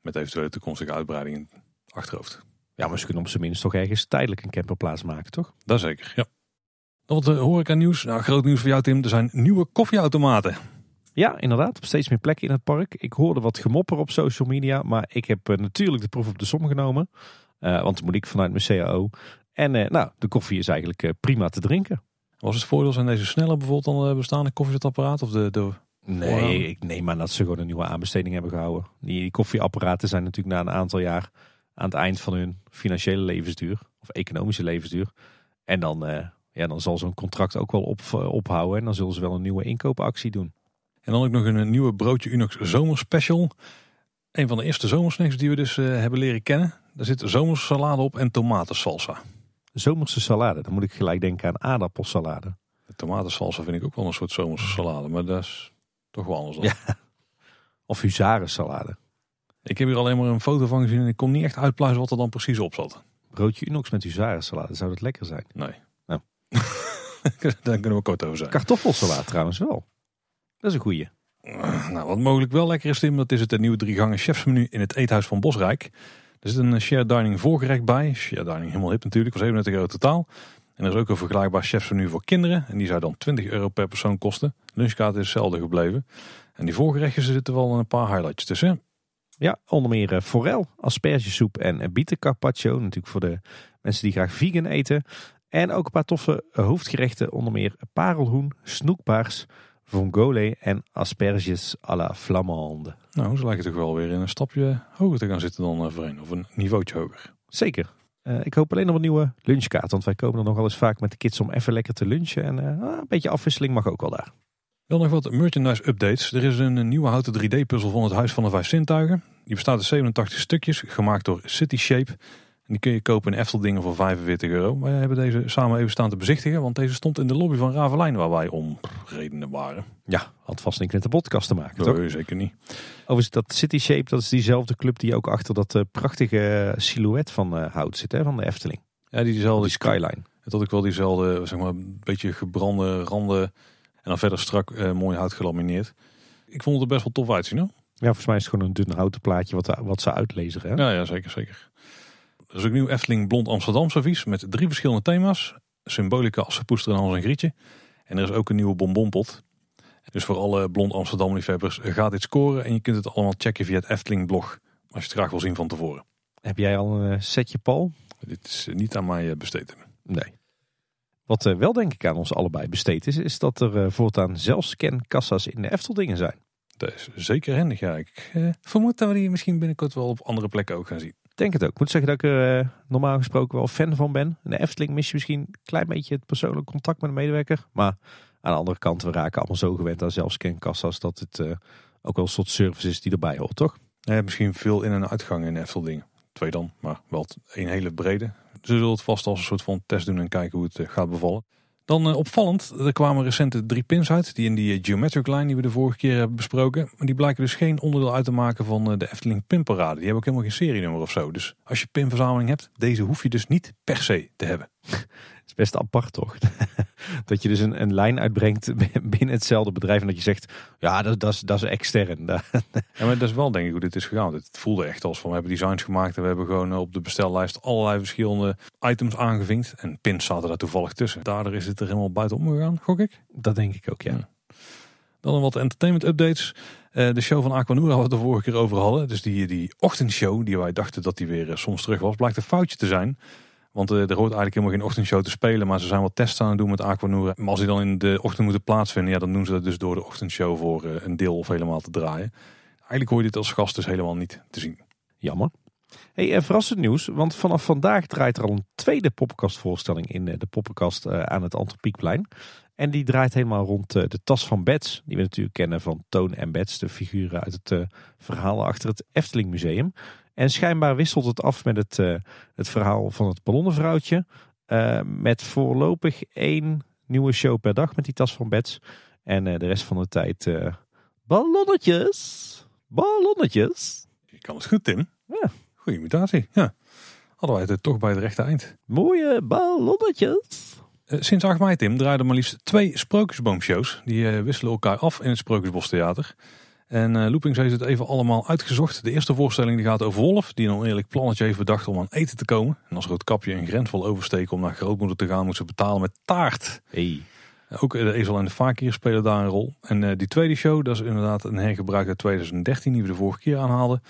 Met eventuele toekomstige uitbreiding in het achterhoofd. Ja, maar ze kunnen op zijn minst toch ergens tijdelijk een camperplaats maken, toch? Dat zeker, ja. Dan wat uh, horeca nieuws. Nou, groot nieuws voor jou, Tim. Er zijn nieuwe koffieautomaten. Ja, inderdaad. Op steeds meer plekken in het park. Ik hoorde wat gemopper op social media. Maar ik heb natuurlijk de proef op de som genomen. Uh, want moet ik vanuit mijn CAO. En uh, nou, de koffie is eigenlijk prima te drinken. Was het voordeel zijn deze sneller bijvoorbeeld dan de bestaande koffiezetapparaat? Of de, de Nee, ik neem aan dat ze gewoon een nieuwe aanbesteding hebben gehouden. Die, die koffieapparaten zijn natuurlijk na een aantal jaar aan het eind van hun financiële levensduur. Of economische levensduur. En dan, eh, ja, dan zal zo'n contract ook wel op, eh, ophouden. En dan zullen ze wel een nieuwe inkoopactie doen. En dan ook nog een nieuwe broodje Unox zomerspecial. Een van de eerste zomersnacks die we dus eh, hebben leren kennen. Daar zit zomersalade op en tomatensalsa. Zomerse salade, dan moet ik gelijk denken aan aardappelsalade. De tomatensalsa vind ik ook wel een soort zomerse salade, maar dat is toch wel anders dan. Ja. Of huzarensalade. Ik heb hier alleen maar een foto van gezien en ik kon niet echt uitpluizen wat er dan precies op zat. Broodje Unox met huzarensalade, zou dat lekker zijn? Nee. Daar kunnen we kort over zijn. Kartoffelsalade trouwens wel. Dat is een goeie. Nou, wat mogelijk wel lekker is, Tim, dat is het nieuwe drie gangen chefsmenu in het eethuis van Bosrijk. Er zit een shared dining voorgerecht bij. Shared dining helemaal hip natuurlijk, voor 37 euro totaal. En er is ook een vergelijkbaar chefsmenu voor kinderen. En die zou dan 20 euro per persoon kosten. Lunchkaart is hetzelfde gebleven. En die voorgerechten zitten wel een paar highlights tussen. Ja, onder meer eh, forel, aspergesoep en eh, bietencarpaccio. Natuurlijk voor de mensen die graag vegan eten. En ook een paar toffe eh, hoofdgerechten. Onder meer parelhoen, snoekpaars, vongole en asperges à la flamande. Nou, ze lijken toch wel weer in een stapje hoger te gaan zitten dan uh, voorheen. Of een niveautje hoger. Zeker. Uh, ik hoop alleen nog een nieuwe lunchkaart. Want wij komen er nogal eens vaak met de kids om even lekker te lunchen. En uh, een beetje afwisseling mag ook wel daar. Dan nog wat merchandise updates. Er is een nieuwe houten 3D puzzel van het Huis van de Vijf Zintuigen. Die bestaat uit 87 stukjes, gemaakt door City Shape. Die kun je kopen in Efteldingen voor 45 euro. Wij hebben deze samen even staan te bezichtigen. Want deze stond in de lobby van Ravelijn waar wij om redenen waren. Ja, had vast niks met de podcast te maken, nee, toch? zeker niet. Overigens, dat City Shape, dat is diezelfde club die ook achter dat uh, prachtige silhouet van uh, hout zit, hè, van de Efteling. Ja, die diezelfde die skyline. Het had ook wel diezelfde, zeg maar, een beetje gebrande randen. En dan verder strak uh, mooi hout gelamineerd. Ik vond het er best wel tof uitzien, hoor. Ja, volgens mij is het gewoon een dun houten plaatje wat, wat ze uitlezen. Hè? Ja, ja, zeker, zeker. Er is ook nieuw Efteling Blond Amsterdam servies met drie verschillende thema's. Symbolica, Assepoester en Hans en Grietje. En er is ook een nieuwe bonbonpot. Dus voor alle Blond Amsterdam liefhebbers gaat dit scoren. En je kunt het allemaal checken via het Efteling blog. Als je het graag wil zien van tevoren. Heb jij al een setje, Paul? Dit is niet aan mij besteed. Nee. Wat wel denk ik aan ons allebei besteed is, is dat er voortaan zelfscankassa's in de Efteldingen zijn. Dat is zeker handig, ja. Ik vermoed dat we die misschien binnenkort wel op andere plekken ook gaan zien. Denk het ook. Ik moet zeggen dat ik er uh, normaal gesproken wel fan van ben. In de Efteling mis je misschien een klein beetje het persoonlijk contact met een medewerker. Maar aan de andere kant, we raken allemaal zo gewend aan zelfscankassa's dat het uh, ook wel een soort service is die erbij hoort, toch? Misschien veel in- en uitgang in de Efteldingen. Twee dan, maar wel een hele brede. Ze zullen het vast als een soort van test doen en kijken hoe het gaat bevallen. Dan uh, opvallend, er kwamen recente drie pins uit. Die in die geometric line die we de vorige keer hebben besproken. Maar die blijken dus geen onderdeel uit te maken van uh, de Efteling pinparade. Die hebben ook helemaal geen serienummer of zo. Dus als je pinverzameling hebt, deze hoef je dus niet per se te hebben. Best apart toch? dat je dus een, een lijn uitbrengt binnen hetzelfde bedrijf. En dat je zegt, ja dat, dat, is, dat is extern. ja, maar dat is wel denk ik hoe dit is gegaan. Het voelde echt als van we hebben designs gemaakt. En we hebben gewoon op de bestellijst allerlei verschillende items aangevinkt. En pins zaten daar toevallig tussen. Daardoor is het er helemaal buitenom gegaan, gok ik. Dat denk ik ook, ja. ja. Dan een wat entertainment updates. Uh, de show van Aquanura waar we het de vorige keer over hadden. Dus die, die ochtendshow die wij dachten dat die weer uh, soms terug was. Blijkt een foutje te zijn. Want uh, er hoort eigenlijk helemaal geen ochtendshow te spelen. Maar ze zijn wat tests aan het doen met Aquanura. Maar als die dan in de ochtend moeten plaatsvinden. Ja, dan doen ze dat dus door de ochtendshow voor een deel of helemaal te draaien. Eigenlijk hoor je dit als gast dus helemaal niet te zien. Jammer. Hey, uh, verrassend nieuws, want vanaf vandaag draait er al een tweede poppenkastvoorstelling in de poppenkast aan het Antropiekplein. En die draait helemaal rond de tas van Bets, die we natuurlijk kennen van Toon en Bets, de figuren uit het verhaal achter het Efteling Museum. En schijnbaar wisselt het af met het, het verhaal van het ballonnenvrouwtje. met voorlopig één nieuwe show per dag met die tas van Bets. En de rest van de tijd ballonnetjes, ballonnetjes. Je kan het goed, Tim. Ja. Goede imitatie, ja. Hadden wij het toch bij het rechte eind. Mooie ballonnetjes. Sinds 8 mei, Tim, draaiden maar liefst twee sprookjesboomshows. Die wisselen elkaar af in het Sprookjesbostheater. En uh, Loopings heeft het even allemaal uitgezocht. De eerste voorstelling die gaat over Wolf, die een oneerlijk plannetje heeft bedacht om aan eten te komen. En als roodkapje een grens wil oversteken om naar grootmoeder te gaan, moet ze betalen met taart. Hey. Ook de ezel en de fakir spelen daar een rol. En uh, die tweede show, dat is inderdaad een hergebruik uit 2013, die we de vorige keer aanhaalden.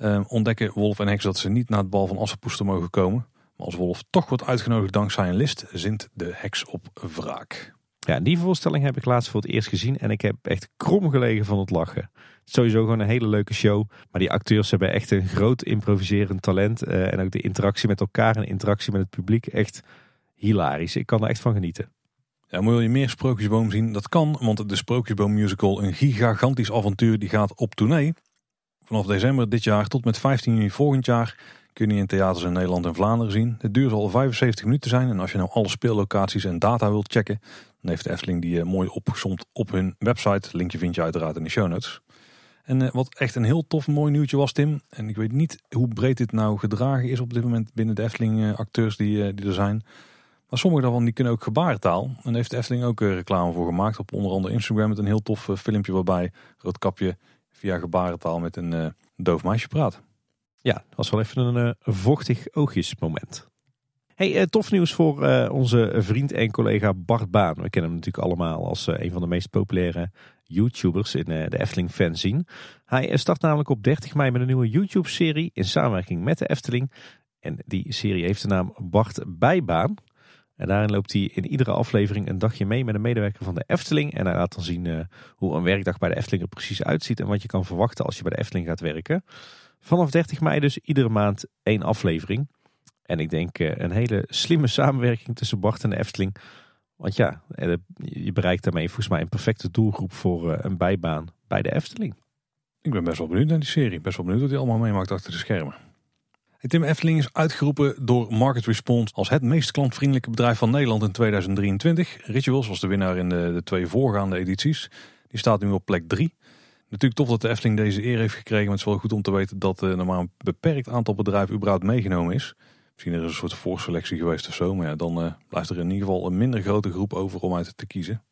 Uh, ontdekken Wolf en Heks dat ze niet naar het bal van Assepoester mogen komen. Maar als Wolf toch wordt uitgenodigd dankzij een list, zint de heks op wraak. Ja, die voorstelling heb ik laatst voor het eerst gezien en ik heb echt krom gelegen van het lachen. Sowieso gewoon een hele leuke show. Maar die acteurs hebben echt een groot improviserend talent. eh, en ook de interactie met elkaar en interactie met het publiek. Echt hilarisch. Ik kan er echt van genieten. Ja, moet je meer Sprookjesboom zien? Dat kan, want de Sprookjesboom musical, een gigantisch avontuur, die gaat op tournee. Vanaf december dit jaar tot met 15 juni volgend jaar kun je in theaters in Nederland en Vlaanderen zien. Het duur zal 75 minuten zijn en als je nou alle speellocaties en data wilt checken, dan heeft de Efteling die eh, mooi opgezomd op hun website. Linkje vind je uiteraard in de show notes. En eh, wat echt een heel tof mooi nieuwtje was, Tim. En ik weet niet hoe breed dit nou gedragen is op dit moment binnen de Efteling eh, acteurs die, die er zijn. Maar sommige daarvan die kunnen ook gebarentaal. En heeft de Efteling ook reclame voor gemaakt. Op onder andere Instagram met een heel tof filmpje waarbij Roodkapje via gebarentaal met een doof meisje praat. Ja, dat was wel even een vochtig oogjesmoment. Hey, eh, tof nieuws voor eh, onze vriend en collega Bart Baan. We kennen hem natuurlijk allemaal als eh, een van de meest populaire YouTubers in de Efteling fanzine. Hij start namelijk op 30 mei met een nieuwe YouTube-serie in samenwerking met de Efteling. En die serie heeft de naam Bart Bijbaan. En daarin loopt hij in iedere aflevering een dagje mee met een medewerker van de Efteling. En hij laat dan zien hoe een werkdag bij de Efteling er precies uitziet en wat je kan verwachten als je bij de Efteling gaat werken. Vanaf 30 mei dus iedere maand één aflevering. En ik denk eh, een hele slimme samenwerking tussen Bart en de Efteling. Want ja, eh, je bereikt daarmee volgens mij een perfecte doelgroep voor eh, een bijbaan bij de Efteling. Ik ben best wel benieuwd naar die serie. Best wel benieuwd wat hij allemaal meemaakt achter de schermen. Tim Efteling is uitgeroepen door Market Response als het meest klantvriendelijke bedrijf van Nederland in 2023. Rituals was de winnaar in de, twee voorgaande edities. Die staat nu op plek 3. Natuurlijk tof dat de Efteling deze eer heeft gekregen. Maar het is wel goed om te weten dat er maar een beperkt aantal bedrijven überhaupt meegenomen is. Misschien is er een soort voorselectie geweest of zo. Maar ja, dan eh, blijft er in ieder geval een minder grote groep over om uit te kiezen.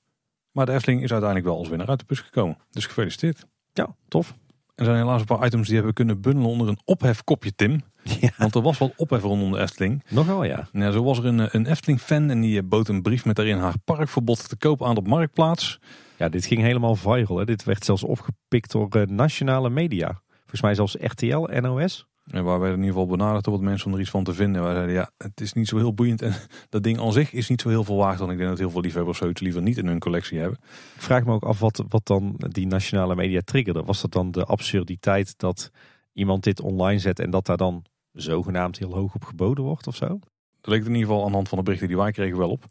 Maar de Efteling is uiteindelijk wel als winnaar uit de bus gekomen. Dus gefeliciteerd. Ja, tof. Er zijn helaas een paar items die hebben kunnen bundelen onder een ophefkopje, Tim. Ja, Want er was wat ophef rondom de Efteling. nogal ja. Ja, zo was er een, een Efteling-fan en die bood een brief met daarin haar parkverbod te koop aan op Marktplaats. Ja, dit ging helemaal viral. Hè. Dit werd zelfs opgepikt door eh, nationale media. Volgens mij zelfs RTL, NOS. En waar wij in ieder geval benaderd door wat mensen om er iets van te vinden. Wij zeiden ja, het is niet zo heel boeiend en dat ding aan zich is niet zo heel veel waard. Want ik denk dat heel veel liefhebbers zoiets liever niet in hun collectie hebben. Ik vraag me ook af wat, wat dan die nationale media triggerde. Was dat dan de absurditeit dat iemand dit online zet en dat daar dan zogenaamd heel hoog op geboden wordt of zo? Dat leek in ieder geval aan de hand van de berichten die wij kregen wel op.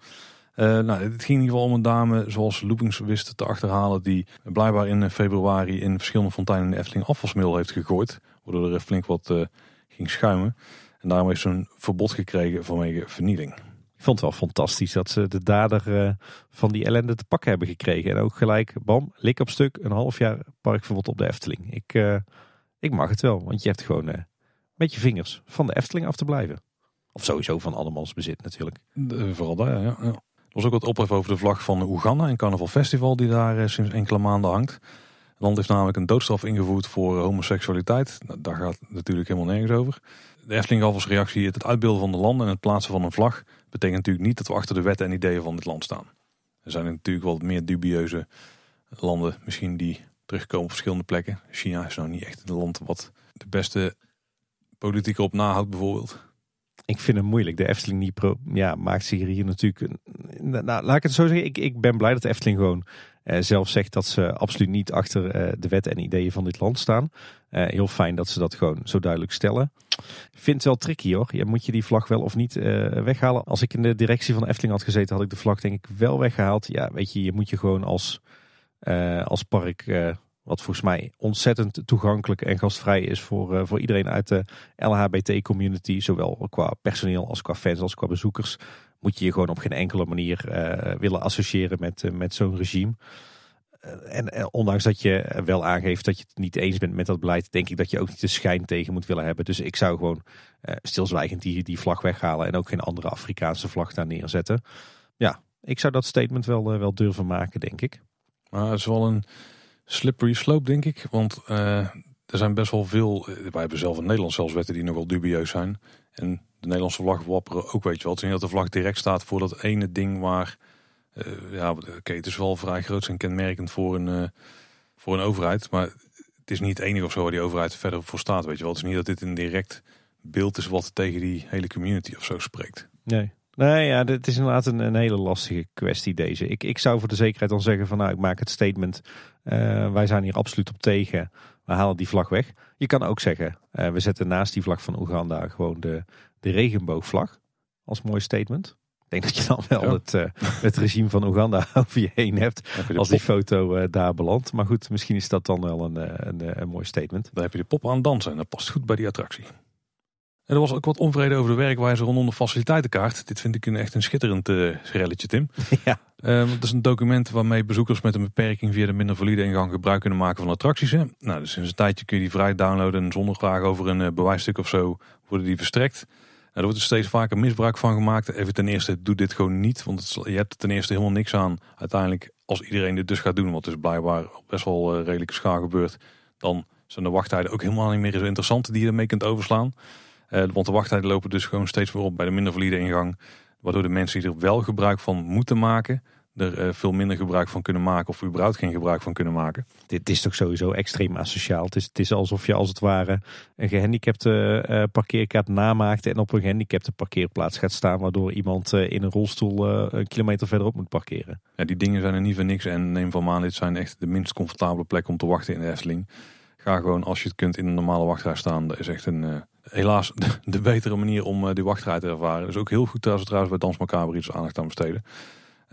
Eh, nou, het ging in ieder geval om een dame zoals Loopings wist te achterhalen. Die blijkbaar in februari in verschillende fonteinen in de Efteling afvalsmiddel heeft gegooid. Waardoor er flink wat eh, ging schuimen. En daarom heeft ze een verbod gekregen vanwege vernieling. Ik vond het wel fantastisch dat ze de dader eh, van die ellende te pakken hebben gekregen. En ook gelijk, bam, lik op stuk, een half jaar parkverbod op de Efteling. Ik, eh, ik mag het wel, want je hebt gewoon eh, met je vingers van de Efteling af te blijven. Of sowieso van andermans bezit natuurlijk. De- vooral daar, ja, ja. Er was ook wat ophef over de vlag van Oeganda, een carnaval festival die daar sinds enkele maanden hangt. Het land heeft namelijk een doodstraf ingevoerd voor eh, homoseksualiteit. Nou, daar gaat het natuurlijk helemaal nergens over. De Efteling als reactie het uitbeelden van de landen en het plaatsen van een vlag betekent natuurlijk niet dat we achter de wetten en ideeën van dit land staan. Er zijn natuurlijk wel meer dubieuze landen misschien die terugkomen op verschillende plekken. China is nou niet echt een land wat de beste politiek op nahoudt bijvoorbeeld. Ik vind het moeilijk. De Efteling niet pro ja, maakt zich hier natuurlijk. Nou, laat ik het zo zeggen. Ik, ik ben blij dat de Efteling gewoon zelf zegt dat ze absoluut niet achter eh, de wetten en ideeën van dit land staan. Eh, heel fijn dat ze dat gewoon zo duidelijk stellen. Ik vind het wel tricky hoor. Je moet je die vlag wel of niet eh, weghalen. Als ik in de directie van de Efteling had gezeten, had ik de vlag denk ik wel weggehaald. Ja, weet je, je moet je gewoon als, eh, als park. eh, wat volgens mij ontzettend toegankelijk en gastvrij is voor, eh, voor iedereen uit de LHBT-community. Zowel qua personeel als qua fans als qua bezoekers. Moet je je gewoon op geen enkele manier eh, willen associëren met, eh, met zo'n regime. Eh, en ondanks dat je wel aangeeft dat je het niet eens bent met dat beleid, denk ik dat je ook niet de schijn tegen moet willen hebben. Dus ik zou gewoon stilzwijgend die, die vlag weghalen en ook geen andere Afrikaanse vlag daar neerzetten. Ja, ik zou dat statement wel, wel durven maken, denk ik. Maar het is wel een slippery slope, denk ik. Want er zijn best wel veel. wij hebben zelf in Nederland zelfs wetten die nog wel dubieus zijn. En de Nederlandse vlag wapperen ook, weet je wel. Het is niet dat de vlag direct staat voor dat ene ding waar. eh, ja, oké, het is wel vrij groot en kenmerkend voor een, eh, voor een overheid. Maar het is niet het enige of zo waar die overheid verder voor staat, weet je wel. Het is niet dat dit een direct beeld is wat tegen die hele community of zo spreekt. Nee. Nee, ja, het is inderdaad een, een, hele lastige kwestie deze. Ik, ik zou voor de zekerheid dan zeggen van nou, ik maak het statement. Uh, wij zijn hier absoluut op tegen. We halen die vlag weg. Je kan ook zeggen, uh, we zetten naast die vlag van Oeganda gewoon de, de regenboogvlag. Als mooi statement. Ik denk dat je dan wel het, uh, het regime van Oeganda over je heen hebt. als die foto daar belandt. Maar goed, misschien is dat dan wel een, een, een mooi statement. Dan heb je de pop aan dansen en dat past goed bij die attractie. En er was ook wat onvrede over de werkwijze rondom de faciliteitenkaart. Dit vind ik een, echt een schitterend uh, relletje, Tim. Ja. Um, het is een document waarmee bezoekers met een beperking via de minder valide ingang gebruik kunnen maken van attracties. Hè. Nou, dus sinds een tijdje kun je die vrij downloaden en zonder vraag over een uh, bewijsstuk of zo worden die verstrekt. Er wordt er steeds vaker misbruik van gemaakt. Even ten eerste, doe dit gewoon niet. Want je hebt ten eerste helemaal niks aan. Uiteindelijk, als iedereen dit dus gaat doen, wat dus blijkbaar best wel uh, redelijke schaar gebeurt, dan zijn de wachttijden ook helemaal niet meer zo interessant die je ermee kunt overslaan. Uh, want de wachttijden lopen dus gewoon steeds meer op bij de minder valide ingang. Waardoor de mensen die er wel gebruik van moeten maken, er uh, veel minder gebruik van kunnen maken of überhaupt geen gebruik van kunnen maken. Dit is toch sowieso extreem asociaal. Het is, het is alsof je als het ware een gehandicapte uh, parkeerkaart namaakt en op een gehandicapte parkeerplaats gaat staan. Waardoor iemand in een rolstoel een kilometer verderop moet parkeren. Ja, die dingen zijn er niet voor niks en neem van maan, dit zijn echt de minst comfortabele plek om te wachten in de Efteling. Ga gewoon als je het kunt in een normale wachtrij staan. Dat is echt een helaas de, betere manier om die wachtrij te ervaren. Dus ook heel goed als we trouwens bij Dans Macabre iets aandacht aan besteden.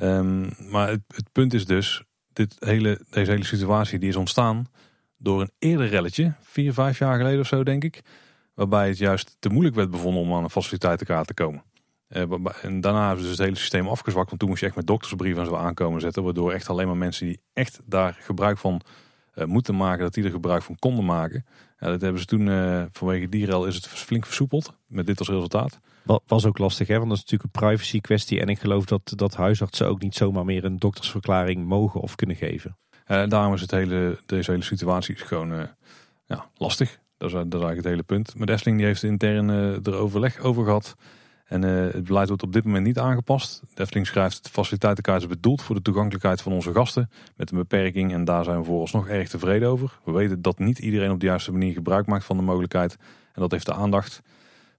Um, maar het, punt is dus, dit hele, deze hele situatie die is ontstaan door een eerder relletje, vier, vijf jaar geleden of zo denk ik. Waarbij het juist te moeilijk werd bevonden om aan een faciliteitenkaart te komen. Uh, en daarna hebben ze dus het hele systeem afgezwakt. Want toen moest je echt met doktersbrieven en zo aankomen zetten. Waardoor echt alleen maar mensen die echt daar gebruik van uh, moeten maken, dat die er gebruik van konden maken. Ja, dat hebben ze toen uh, vanwege dierel is het flink versoepeld. Met dit als resultaat. Was ook lastig, hè? want dat is natuurlijk een privacy kwestie. En ik geloof dat, dat huisartsen ook niet zomaar meer een doktersverklaring mogen of kunnen geven. Uh, daarom is het hele, deze hele situatie gewoon uh, ja, lastig. Dat is, eigenlijk het hele punt. Maar Dessling die heeft intern er overleg over gehad. En het beleid wordt op dit moment niet aangepast. De schrijft, de faciliteitenkaart is bedoeld voor de toegankelijkheid van onze gasten met een beperking. En daar zijn we vooralsnog erg tevreden over. We weten dat niet iedereen op de juiste manier gebruik maakt van de mogelijkheid. En dat heeft de aandacht.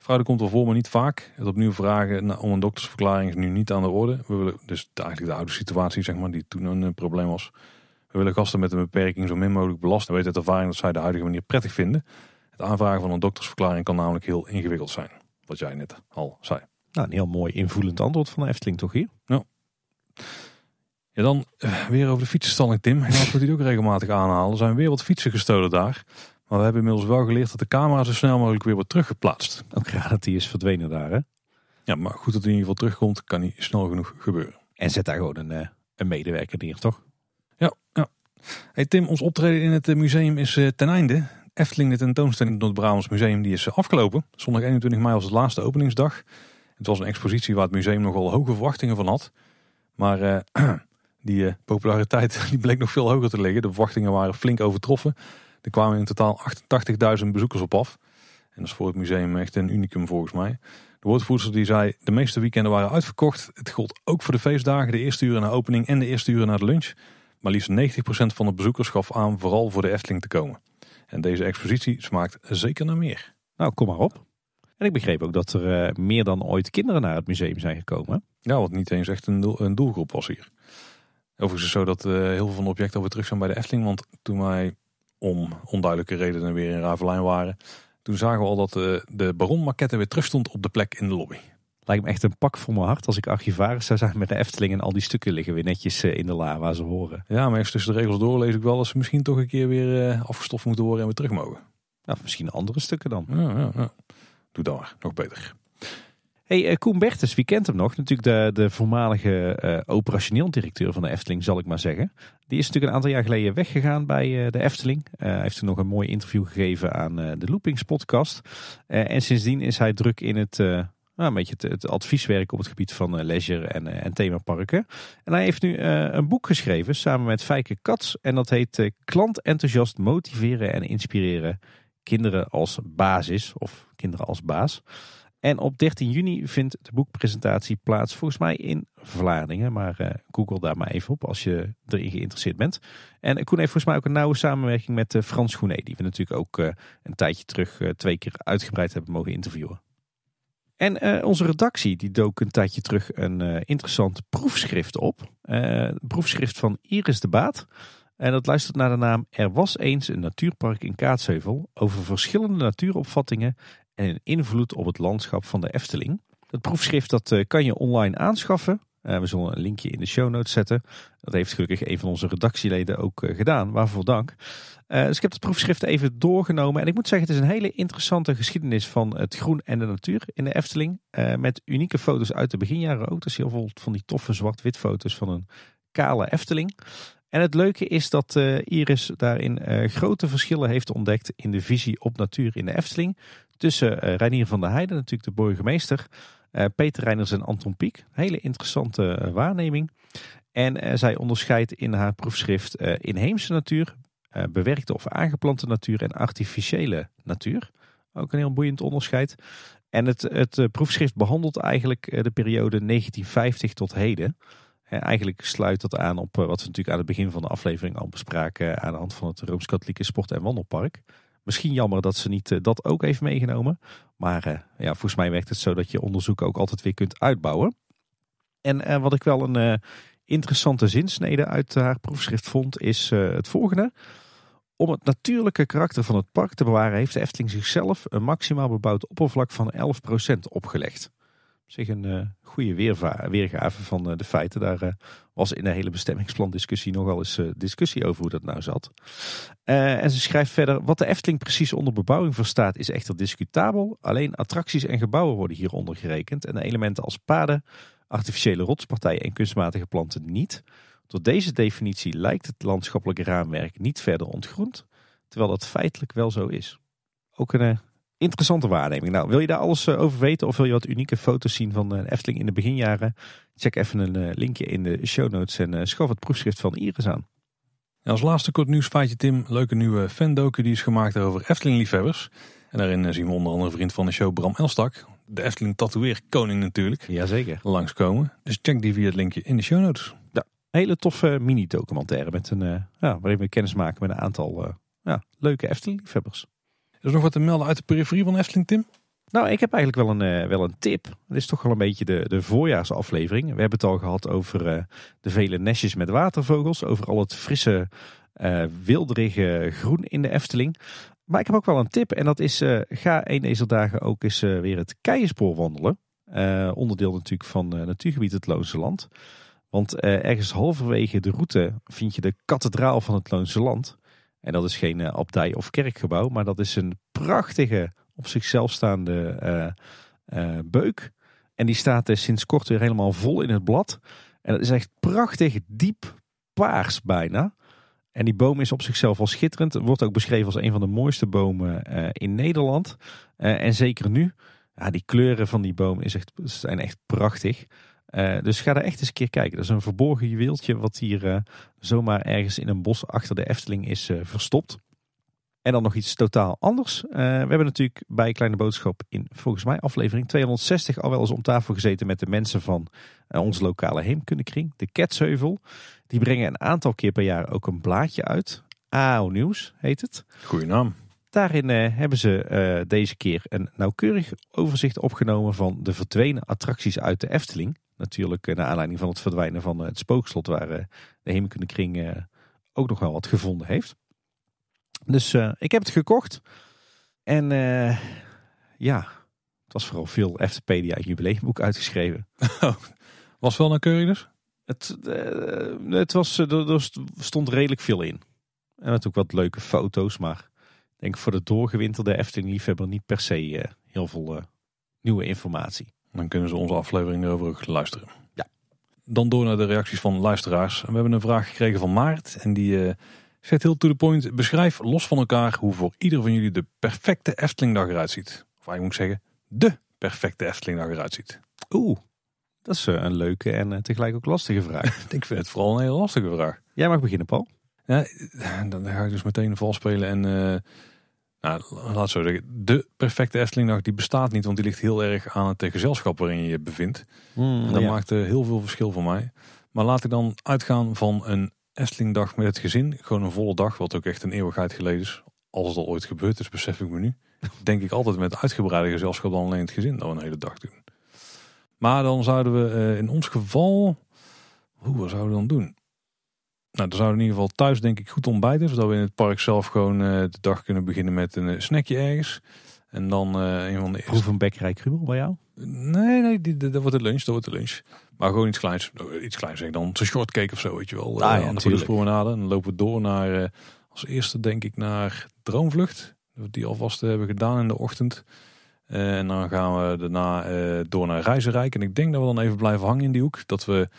Fraude komt wel voor, maar niet vaak. Het opnieuw vragen om een doktersverklaring is nu niet aan de orde. We willen dus eigenlijk de oude situatie, zeg maar, die toen een eh, probleem was. We willen gasten met een beperking zo min mogelijk belasten. We weten uit ervaring dat zij de huidige manier prettig vinden. Het aanvragen van een doktersverklaring kan namelijk heel ingewikkeld zijn. Wat jij net al zei. Nou, een heel mooi invoelend antwoord van de Efteling toch hier? Ja. Ja, dan uh, weer over de fietsenstalling, Tim. Helaas moet hij ook regelmatig aanhalen. Er zijn weer wat fietsen gestolen daar. Maar we hebben inmiddels wel geleerd dat de camera zo snel mogelijk weer wordt teruggeplaatst. Ook raar dat die is verdwenen daar, hè? Ja, maar goed dat hij in ieder geval terugkomt, kan niet snel genoeg gebeuren. En zet daar gewoon een, uh, een medewerker neer, toch? Ja, ja. Hey Tim, ons optreden in het eh, museum is uh, ten einde. Efteling, de tentoonstelling in het Brabants Museum, die is afgelopen. Zondag 21 mei was het laatste openingsdag. Het was een expositie waar het museum nogal hoge verwachtingen van had. Maar uh, die uh, populariteit die bleek nog veel hoger te liggen. De verwachtingen waren flink overtroffen. Er kwamen in totaal 88.000 bezoekers op af. En dat is voor het museum echt een unicum volgens mij. De woordvoerder die zei, de meeste weekenden waren uitverkocht. Het gold ook voor de feestdagen, de eerste uren na opening en de eerste uren na de lunch. Maar liefst 90% van de bezoekers gaf aan vooral voor de Efteling te komen. En deze expositie smaakt zeker naar meer. Nou, kom maar op. En ik begreep ook dat er uh, meer dan ooit kinderen naar het museum zijn gekomen. Ja, wat niet eens echt een, doel, een doelgroep was hier. Overigens is het zo dat uh, heel veel van de objecten alweer terug zijn bij de Efteling. Want toen wij om onduidelijke redenen weer in Ravelijn waren... toen zagen we al dat uh, de Baron-maquette weer terug stond op de plek in de lobby. Lijkt me echt een pak voor mijn hart als ik archivaris zou zijn met de Efteling... en al die stukken liggen weer netjes in de la waar ze horen. Ja, maar eerst tussen de regels door lees ik wel... dat ze misschien toch een keer weer afgestoft moeten worden en weer terug mogen. Nou, misschien andere stukken dan. Ja, ja, ja. Doe dan maar, nog beter. Hey, uh, Koen Bertens, wie kent hem nog? Natuurlijk de, de voormalige uh, operationeel directeur van de Efteling, zal ik maar zeggen. Die is natuurlijk een aantal jaar geleden weggegaan bij uh, de Efteling. hij heeft toen nog een mooi interview gegeven aan de Loopings podcast. en sindsdien is hij druk in het, nou, een beetje het, het, advieswerk op het gebied van leisure en, en themaparken. En hij heeft nu een boek geschreven samen met Fijke Kats. En dat heet Klant enthousiast motiveren en inspireren kinderen als basis of kinderen als baas. En op 13 juni vindt de boekpresentatie plaats, volgens mij in Vlaardingen. Maar uh, google daar maar even op als je erin geïnteresseerd bent. En Koen heeft volgens mij ook een nauwe samenwerking met uh, Frans Groene, die we natuurlijk ook uh, een tijdje terug twee keer uitgebreid hebben mogen interviewen. En eh, onze redactie die dook een tijdje terug een eh, interessant proefschrift op. Eh, een proefschrift van Iris de Baat. En dat luistert naar de naam Er was eens een natuurpark in Kaatsheuvel over verschillende natuuropvattingen en een invloed op het landschap van de Efteling. Het proefschrift dat kan je online aanschaffen. we zullen een linkje in de show notes zetten. Dat heeft gelukkig een van onze redactieleden ook gedaan. Waarvoor dank. Dus ik heb het proefschrift even doorgenomen. En ik moet zeggen, het is een hele interessante geschiedenis van het groen en de natuur in de Efteling. Met unieke foto's uit de beginjaren ook. Dus heel veel van die toffe zwart-wit foto's van een kale Efteling. En het leuke is dat Iris daarin grote verschillen heeft ontdekt in de visie op natuur in de Efteling. Tussen Reinier van der Heijden, natuurlijk de burgemeester, Peter Reiners en Anton Pieck. Hele interessante waarneming. En zij onderscheidt in haar proefschrift inheemse natuur, uh, bewerkte of aangeplante natuur en artificiële natuur. Ook een heel boeiend onderscheid. En het, het uh, proefschrift behandelt eigenlijk uh, de periode 1950 tot heden. eigenlijk sluit dat aan op wat we natuurlijk aan het begin van de aflevering al bespraken aan de hand van het Rooms-Katholieke Sport- en Wandelpark. Misschien jammer dat ze niet dat ook heeft meegenomen. Maar ja, volgens mij werkt het zo dat je onderzoek ook altijd weer kunt uitbouwen. En wat ik wel een interessante zinsnede uit haar proefschrift vond, is het volgende. Om het natuurlijke karakter van het park te bewaren heeft de Efteling zichzelf een maximaal bebouwd oppervlak van 11% opgelegd. Zich een uh, goede weergave van uh, de feiten. Daar uh, was in de hele bestemmingsplandiscussie nogal eens discussie over hoe dat nou zat. en ze schrijft verder, wat de Efteling precies onder bebouwing verstaat is echter discutabel. Alleen attracties en gebouwen worden hieronder gerekend. En de elementen als paden, artificiële rotspartijen en kunstmatige planten niet. Door deze definitie lijkt het landschappelijke raamwerk niet verder ontgroend, terwijl dat feitelijk wel zo is. Ook een interessante waarneming. Nou, wil je daar alles uh, over weten of wil je wat unieke foto's zien van uh, Efteling in de beginjaren? Check even een linkje in de show notes en schaf het proefschrift van Iris aan. Ja, als laatste kort nieuwsfeitje Tim, leuke nieuwe fandocu die is gemaakt over Efteling-liefhebbers. En daarin zien we onder andere vriend van de show Bram Elstak, de Efteling tatoeëer koning natuurlijk. Jazeker. Langskomen. Dus check die via het linkje in de show notes hele toffe mini-documentaire met een, uh, ja, waarin we kennis maken met een aantal uh, ja, leuke Efteling-liefhebbers. Is er nog wat te melden uit de periferie van Efteling, Tim? Nou, ik heb eigenlijk wel een, uh, wel een tip. Het is toch wel een beetje de, de voorjaarsaflevering. We hebben het al gehad over de vele nestjes met watervogels. Over al het frisse, wilderige groen in de Efteling. Maar ik heb ook wel een tip. En dat is, ga een deze dagen ook eens weer het Keienspoor wandelen. onderdeel natuurlijk van natuurgebied het Loonse Land. Want eh, ergens halverwege de route vind je de kathedraal van het Loonse Land. En dat is geen uh, abdij of kerkgebouw, maar dat is een prachtige, op zichzelf staande uh, beuk. En die staat sinds kort weer helemaal vol in het blad. En dat is echt prachtig, diep paars bijna. En die boom is op zichzelf al schitterend. Wordt ook beschreven als een van de mooiste bomen in Nederland. en zeker nu. Ja, die kleuren van die boom is echt, zijn echt prachtig. Uh, dus ga daar echt eens een keer kijken. Dat is een verborgen juweeltje wat hier uh, zomaar ergens in een bos achter de Efteling is uh, verstopt. En dan nog iets totaal anders. we hebben natuurlijk bij Kleine Boodschap in volgens mij aflevering 260 al wel eens om tafel gezeten met de mensen van onze lokale heemkundekring, de Ketsheuvel. Die brengen een aantal keer per jaar ook een blaadje uit. AO Nieuws heet het. Goeie naam. Daarin hebben ze deze keer een nauwkeurig overzicht opgenomen van de verdwenen attracties uit de Efteling. Natuurlijk naar aanleiding van het verdwijnen van het spookslot waar de Heemkundekring ook nog wel wat gevonden heeft. Dus ik heb het gekocht. En ja, het was vooral veel Eftepedia jubileumboek uitgeschreven. was wel nauwkeurig dus? Het, het was, er, stond redelijk veel in. En natuurlijk wat leuke foto's, maar denk voor de doorgewinterde Efteling liefhebber niet per se heel veel nieuwe informatie. Dan kunnen ze onze aflevering erover ook luisteren. Ja. Dan door naar de reacties van luisteraars. We hebben een vraag gekregen van Maart. En die uh, zet heel to the point. Beschrijf los van elkaar hoe voor ieder van jullie de perfecte Eftelingdag eruit ziet. Of eigenlijk moet zeggen, de perfecte Eftelingdag eruit ziet. Oeh, dat is eh, een leuke en eh, tegelijk ook lastige vraag. ik vind het vooral een hele lastige vraag. Jij mag beginnen, Paul. Ja, dan ga ik dus meteen vals spelen en nou, laat zo zeggen, de perfecte Eftelingdag die bestaat niet, want die ligt heel erg aan het gezelschap waarin je je bevindt. Mm, en dat maakt heel veel verschil voor mij. Maar laat ik dan uitgaan van een Eftelingdag met het gezin. Gewoon een volle dag, wat ook echt een eeuwigheid geleden is. Als het al ooit gebeurd is, besef ik me nu. denk ik altijd met uitgebreide gezelschap dan alleen het gezin dat we een hele dag doen. Maar dan zouden we eh, in ons geval, hoe wat zouden we dan doen? Nou, dan zouden we in ieder geval thuis denk ik goed ontbijten, zodat we in het park zelf gewoon eh, de dag kunnen beginnen met een eh, snackje ergens. En dan eh, een van de eerste... Proef een bekkerij bij jou? Nee, nee, die- die- dat wordt de lunch, dat wordt de lunch. Maar gewoon iets kleins, iets kleins zeg dan, zo'n shortcake of zo, weet je wel. Ah, ja, aan de promenade. En dan lopen we door naar, als eerste denk ik naar Droomvlucht. Die alvast hebben gedaan in de ochtend. En dan gaan we daarna door naar Reizenrijk. En ik denk dat we dan even blijven hangen in die hoek. Dat we,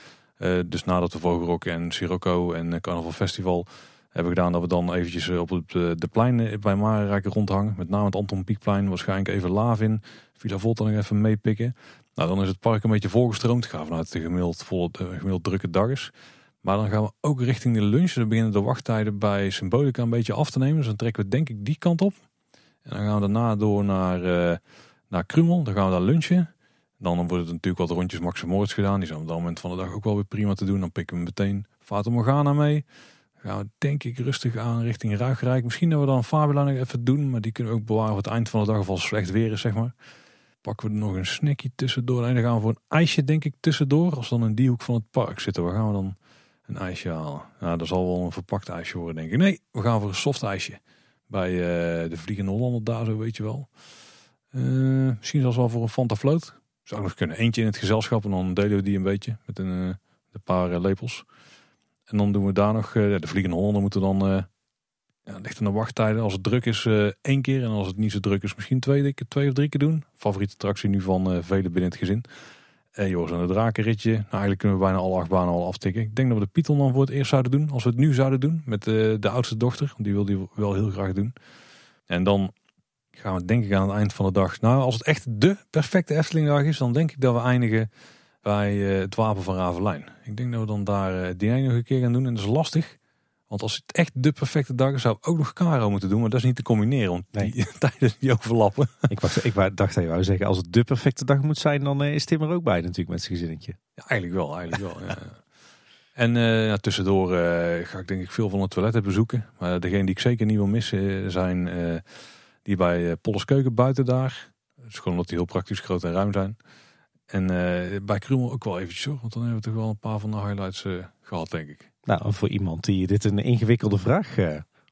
dus nadat we Vogelrok en Sirocco en eh, Carnaval Festival hebben gedaan, dat we dan eventjes eh, op eh, de pleinen bij Marenrijk rondhangen. Met name het Anton Pieckplein, waarschijnlijk even Lavin. Villa Volta nog even meepikken. Nou, dan is het park een beetje volgestroomd. Ik ga vanuit de gemiddeld, volle, de gemiddeld drukke dag is. Maar dan gaan we ook richting de lunch. Dan beginnen de wachttijden bij Symbolica een beetje af te nemen. Dus dan trekken we denk ik die kant op. En dan gaan we daarna door naar, eh naar Krumel. Dan gaan we daar lunchen. Dan wordt het natuurlijk wat rondjes Max en Moritz gedaan. Die zijn op dat moment van de dag ook wel weer prima te doen. Dan pikken we meteen Fata Morgana mee. Gaan we denk ik rustig aan richting Ruigrijk. Misschien dat we dan Fabula nog even doen. Maar die kunnen we ook bewaren voor het eind van de dag. Of als slecht weer is, zeg maar. Pakken we er nog een snackje tussendoor. En dan gaan we voor een ijsje denk ik tussendoor. Als dan in die hoek van het park zitten. Waar gaan we dan een ijsje halen? Nou, dat zal wel een verpakt ijsje worden denk ik. Nee, we gaan voor een soft ijsje. Bij eh, de Vliegende Hollander daar zo, weet je wel. Eh, misschien zelfs wel voor een Fanta Float. Zou nog kunnen. Eentje in het gezelschap en dan delen we die een beetje met een, eh, een paar eh, lepels. En dan doen we daar nog, eh, de Vliegende Hollander moeten dan, ja, ligt wachttijden. Als het druk is, één keer. En als het niet zo druk is, misschien twee, twee of drie keer doen. Favoriete attractie nu van velen binnen het gezin. En Joris en het drakenritje. Nou, eigenlijk kunnen we bijna alle acht banen al aftikken. Ik denk dat we de Python dan voor het eerst zouden doen. Als we het nu zouden doen met de oudste dochter. Die wil die wel heel graag doen. En dan gaan we denk ik aan het eind van de dag. Nou, als het echt de perfecte Eftelingdag is, dan denk ik dat we eindigen bij eh, het Wapen van Ravelijn. Ik denk dat we dan daar eh, het diner nog een keer gaan doen. En dat is lastig. Want als het echt de perfecte dag is, zou ik ook nog Caro moeten doen. Maar dat is niet te combineren, want die tijden die overlappen. Ik, was, ik dacht dat je wou zeggen, als het de perfecte dag moet zijn, dan eh, is Tim er ook bij natuurlijk met zijn gezinnetje. Ja, eigenlijk wel, eigenlijk wel. ja. En ja, tussendoor ga ik denk ik veel van de toiletten bezoeken. Maar degene die ik zeker niet wil missen zijn die bij eh Polles Keuken buiten daar. Het is gewoon omdat die heel praktisch groot en ruim zijn. En eh, bij Krumel ook wel eventjes hoor. Want dan hebben we toch wel een paar van de highlights eh, gehad denk ik. Nou, voor iemand die dit een ingewikkelde vraag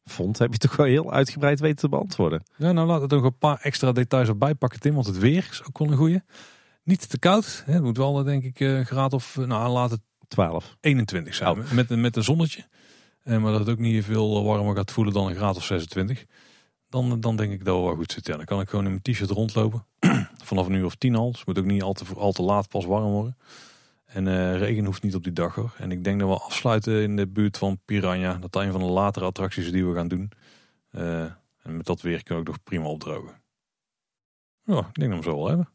vond, heb je toch wel heel uitgebreid weten te beantwoorden. Ja, nou laten we nog een paar extra details erbij pakken Tim. Want het weer is ook wel een goeie. Niet te koud. Hè. Het moet wel denk ik een graad of, nou laat het 12. 21 zijn. Oh. Met, een- met een zonnetje. Maar dat het ook niet veel warmer gaat voelen dan een graad of 26. Dan, dan denk ik dat we wel goed zit. Ja, dan kan ik gewoon in mijn t-shirt rondlopen. Vanaf een uur of tien al. Dus het moet ook niet al te, al te laat pas warm worden. En eh, regen hoeft niet op die dag hoor. En ik denk dat we afsluiten in de buurt van Piranha. Dat dat een van de latere attracties is die we gaan doen. Eh, en met dat weer kunnen we ook nog prima opdrogen. Ja, ik denk dat we hem zo wel hebben.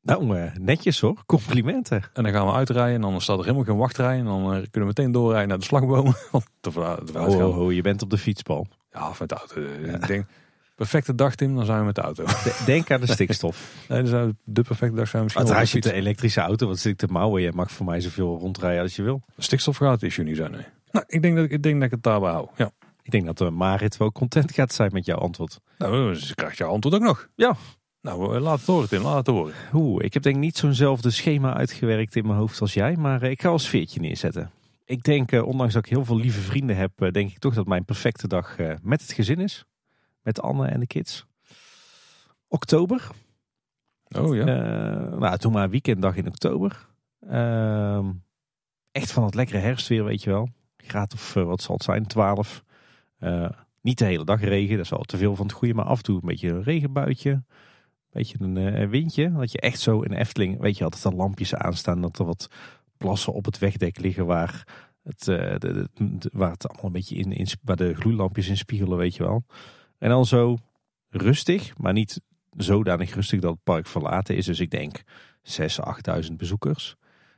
Nou, eh, netjes hoor. Complimenten. En dan gaan we uitrijden. En dan staat er helemaal geen wachtrij. En dan kunnen we meteen doorrijden naar de slagbomen. Want te, te, Oh, je bent op de fietsbal. Ja, of met de auto. Ja. Ik denk, perfecte dag Tim, dan zijn we met de auto. De- Denk aan de stikstof. Nee, dan de perfecte dag zijn we misschien als je de de elektrische auto, wat zit ik te mouwen? Je mag voor mij zoveel rondrijden als je wil. Stikstof gaat het issue niet zijn, nee. Nou, ik denk dat ik, ik, denk dat ik het daarbij hou. Ja. Ik denk dat uh, Marit wel content gaat zijn met jouw antwoord. Nou, dus krijg je antwoord ook nog. Ja. Nou, eh, laat het horen Tim, laat het horen. Oeh, ik heb denk ik niet zo'nzelfde schema uitgewerkt in mijn hoofd als jij, maar eh, ik ga wel een sfeertje neerzetten. Ik denk, eh, ondanks dat ik heel veel lieve vrienden heb, eh, denk ik toch dat mijn perfecte dag eh, met het gezin is. Met Anne en de kids. Oktober. Oh ja. Nou, toen maar een weekenddag in oktober. Ehm, echt van het lekkere herfstweer, weet je wel. Graad of wat zal het zijn, 12. Eh, niet de hele dag regen, dat is al te veel van het goede. Maar af en toe een beetje een regenbuitje. Een beetje een windje. Dat je echt zo in Efteling, weet je altijd dat lampjes aanstaan. Dat er wat plassen op het wegdek liggen waar het, eh, de, waar het allemaal een beetje in, waar de gloeilampjes in spiegelen, weet je wel. En dan zo rustig, maar niet zodanig rustig dat het park verlaten is. Dus ik denk 6.000, 8.000 bezoekers.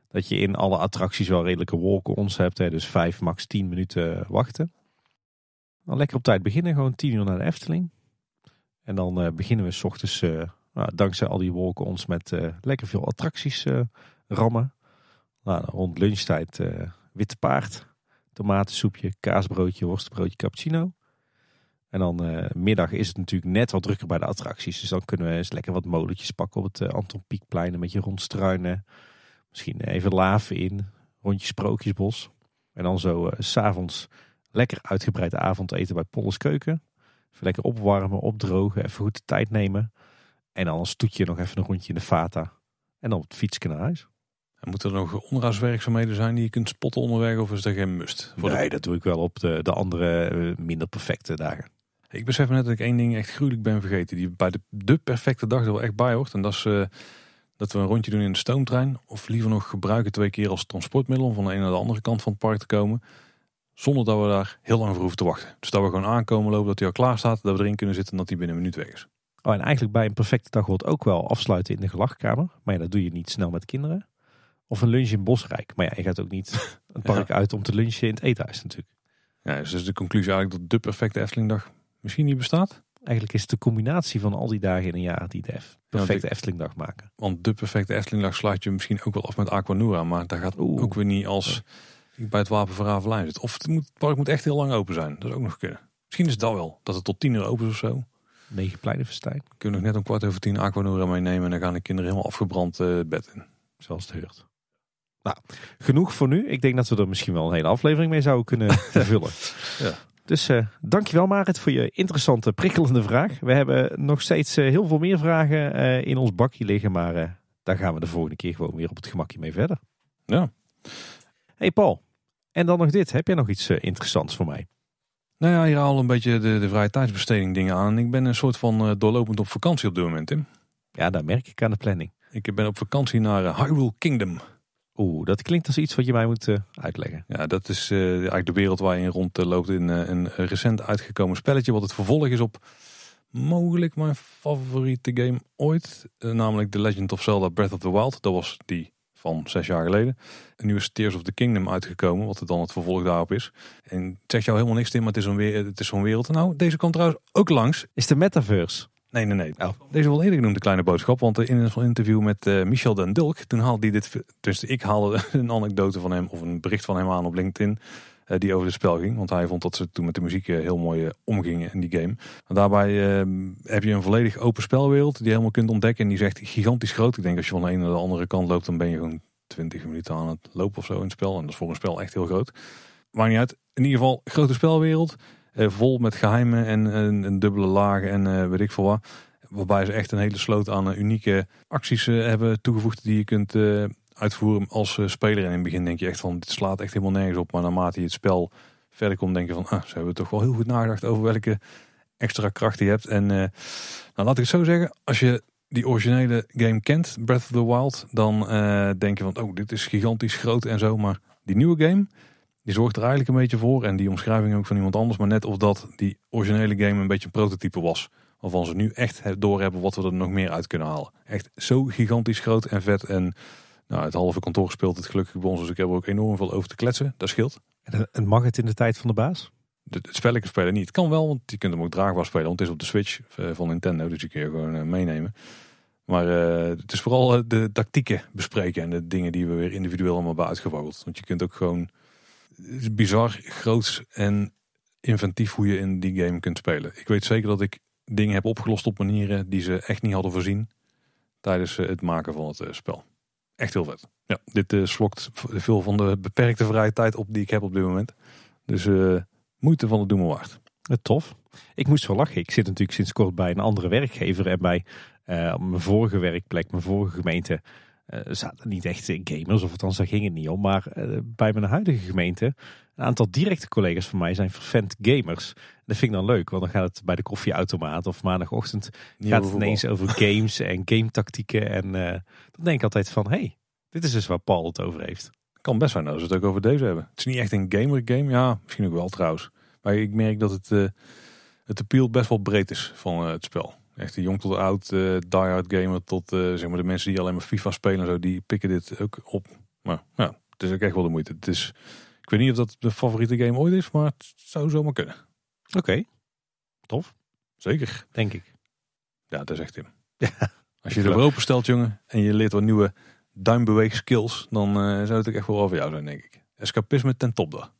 Dat je in alle attracties wel redelijke walk-ons hebt. Hè, dus 5, max 10 minuten wachten. Dan lekker op tijd beginnen. Gewoon 10 uur naar de Efteling. En dan eh, beginnen we s ochtends, eh, nou, dankzij al die walk-ons, met lekker veel attracties rammen. Nou, rond lunchtijd eh, witte paard, tomatensoepje, kaasbroodje, worstenbroodje, cappuccino. En dan uh, middag is het natuurlijk net wat drukker bij de attracties. Dus dan kunnen we eens lekker wat molentjes pakken op het uh, Anton Pieckplein. Een beetje rondstruinen. Misschien even laven in. Rondje Sprookjesbos. En dan zo uh, s'avonds lekker uitgebreid avondeten bij Polles Keuken. Even lekker opwarmen, opdrogen. Even goed de tijd nemen. En dan als toetje nog even een rondje in de Fata. En dan op het naar huis. En moeten er nog onderhoudswerkzaamheden zijn die je kunt spotten onderweg? Of is dat geen must? Voor nee, dat doe ik wel op de, de andere minder perfecte dagen. Ik besef net dat ik één ding echt gruwelijk ben vergeten. Die bij de, de perfecte dag er wel echt bij hoort. En dat is uh, dat we een rondje doen in de stoomtrein. Of liever nog gebruiken twee keer als transportmiddel. Om van de ene naar de andere kant van het park te komen. Zonder dat we daar heel lang voor hoeven te wachten. Dus dat we gewoon aankomen lopen, dat hij al klaar staat. Dat we erin kunnen zitten en dat hij binnen een minuut weg is. Oh, en eigenlijk bij een perfecte dag wordt ook wel afsluiten in de gelachkamer. Maar ja, dat doe je niet snel met kinderen. Of een lunch in Bosrijk. Maar ja, je gaat ook niet het park uit om te lunchen in het eethuis natuurlijk. Ja, dus is de conclusie eigenlijk dat de perfecte Eftelingdag misschien niet bestaat? Eigenlijk is het de combinatie van al die dagen in een jaar die de perfecte ja, Eftelingdag maken. Want de perfecte Eftelingdag sluit je misschien ook wel af met Aquanura. Maar daar gaat Oeh. ook weer niet als ik bij het Wapen van Ravelijn zit. Of het, moet, het park moet echt heel lang open zijn. Dat is ook nog kunnen. Misschien is het dat wel. Dat het tot tien uur open is of zo. Negen Pleinenfestijn. Kunnen we nog net om kwart over tien Aquanura meenemen. En dan gaan de kinderen helemaal afgebrand uh, bed in. Zoals het heurt. Nou, genoeg voor nu. Ik denk dat we er misschien wel een hele aflevering mee zouden kunnen vullen. ja. Dus uh, dankjewel Marit voor je interessante, prikkelende vraag. We hebben nog steeds uh, heel veel meer vragen uh, in ons bakje liggen, maar daar gaan we de volgende keer gewoon weer op het gemakje mee verder. Ja. Hey Paul, en dan nog dit. Heb jij nog iets interessants voor mij? Nou ja, hier al een beetje de, de vrije tijdsbesteding dingen aan. Ik ben een soort van doorlopend op vakantie op dit moment, Tim. Ja, daar merk ik aan de planning. Ik ben op vakantie naar Hyrule Kingdom. Oeh, dat klinkt als iets wat je mij moet uh, uitleggen. Ja, dat is uh, eigenlijk de wereld waar je in rondloopt in uh, een recent uitgekomen spelletje. Wat het vervolg is op mogelijk mijn favoriete game ooit. namelijk The Legend of Zelda Breath of the Wild. Dat was die van zes jaar geleden. En nu is Tears of the Kingdom uitgekomen, wat er dan het vervolg daarop is. En het zegt jou helemaal niks in, maar het is zo'n het is zo'n wereld. Nou, deze komt trouwens ook langs. Is de metaverse? Nee, nee, nee. Oh. Deze wel eerder genoemd, de kleine boodschap. Want in een interview met uh, Michel den Dulk, toen haalde hij dit. Dus ik haalde een anekdote van hem of een bericht van hem aan op LinkedIn. Uh, die over het spel ging. Want hij vond dat ze toen met de muziek uh, heel mooi omgingen in die game. Maar daarbij heb je een volledig open spelwereld die je helemaal kunt ontdekken. En die is echt gigantisch groot. Ik denk als je van de ene naar de andere kant loopt, dan ben je gewoon 20 minuten aan het lopen of zo in het spel. En dat is voor een spel echt heel groot. Maakt niet uit. In ieder geval, grote spelwereld. Eh, vol met geheimen en een dubbele lagen en uh, weet ik veel wat. Waarbij ze echt een hele sloot aan uh, unieke acties hebben toegevoegd die je kunt uitvoeren als speler. En in het begin denk je echt van dit slaat echt helemaal nergens op. Maar naarmate je het spel verder komt denk je van ah, ze hebben toch wel heel goed nagedacht over welke extra kracht je hebt. En nou laat ik het zo zeggen, als je die originele game kent, Breath of the Wild, dan denk je van oh dit is gigantisch groot en zo. Maar die nieuwe game die zorgt er eigenlijk een beetje voor. En die omschrijving ook van iemand anders. Maar net of dat die originele game een beetje een prototype was. Waarvan ze nu echt doorhebben wat we er nog meer uit kunnen halen. Echt zo gigantisch groot en vet. En nou, het halve kantoor speelt het gelukkig bij ons. Dus ik heb er ook enorm veel over te kletsen. Dat scheelt. En mag het in de tijd van de baas? het spelletje spelen niet. Het kan wel, want je kunt hem ook draagbaar spelen. Want het is op de Switch eh, van Nintendo. Dus je kun je gewoon eh, meenemen. Maar uh, het is vooral de tactieken bespreken. En de dingen die we weer individueel allemaal hebben uitgevogeld. Want je kunt ook gewoon het is bizar groot en inventief hoe je in die game kunt spelen. Ik weet zeker dat ik dingen heb opgelost op manieren die ze echt niet hadden voorzien tijdens eh, het maken van het eh, spel. Echt heel vet. Ja, dit uh, slokt veel van de beperkte vrije tijd op die ik heb op dit moment. Dus moeite van het doen waard. Tof. Ik moest wel lachen. Ik zit natuurlijk sinds kort bij een andere werkgever en bij mijn vorige werkplek, mijn vorige gemeente, uh, zaten niet echt gamers, of althans daar ging het niet om. Maar uh, bij mijn huidige gemeente, een aantal directe collega's van mij zijn vervent gamers. En dat vind ik dan leuk, want dan gaat het bij de koffieautomaat of maandagochtend gaat het ineens over games en gametactieken. En uh, dan denk ik altijd van, hey, dit is dus waar Paul het over heeft. Kan best zijn als we het ook over deze hebben. Het is niet echt een gamer game, ja, misschien ook wel trouwens. Maar ik merk dat het, het appeal best wel breed is van het spel. Echt de jong tot oud, uh, die-hard gamer tot uh, zeg maar de mensen die alleen maar FIFA spelen zo, die pikken dit ook op. Maar ja, het is ook echt wel de moeite. Het is, ik weet niet of dat de favoriete game ooit is, maar het zou zomaar kunnen. Oké, tof. Zeker. Denk ik. Ja, dat is echt Tim. Ja. Als je er open stelt, jongen, en je leert wat nieuwe duimbeweeg skills, dan uh, zou het ook echt wel over jou zijn, denk ik. Escapisme ten top daar.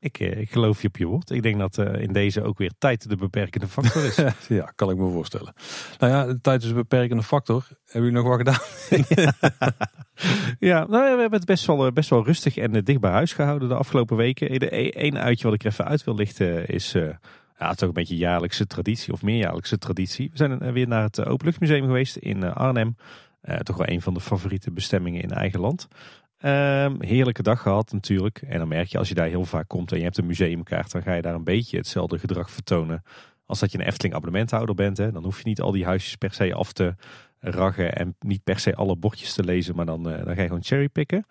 Ik, ik geloof je op je woord. Ik denk dat in deze ook weer tijd de beperkende factor is. ja, kan ik me voorstellen. Nou ja, de tijd is een beperkende factor. Hebben jullie nog wat gedaan? ja, nou, we hebben het best wel, best wel rustig en dicht bij huis gehouden de afgelopen weken. Eén uitje wat ik er even uit wil lichten is... Ja, het is ook een beetje jaarlijkse traditie of meerjaarlijkse traditie. We zijn weer naar het Openluchtmuseum geweest in Arnhem. Uh, toch wel een van de favoriete bestemmingen in eigen land. Um, heerlijke dag gehad natuurlijk. En dan merk je als je daar heel vaak komt en je hebt een museumkaart, dan ga je daar een beetje hetzelfde gedrag vertonen als dat je een Efteling abonnementhouder bent. Hè. Dan hoef je niet al die huisjes per se af te raggen en niet per se alle bordjes te lezen, maar dan, uh, dan ga je gewoon cherrypicken.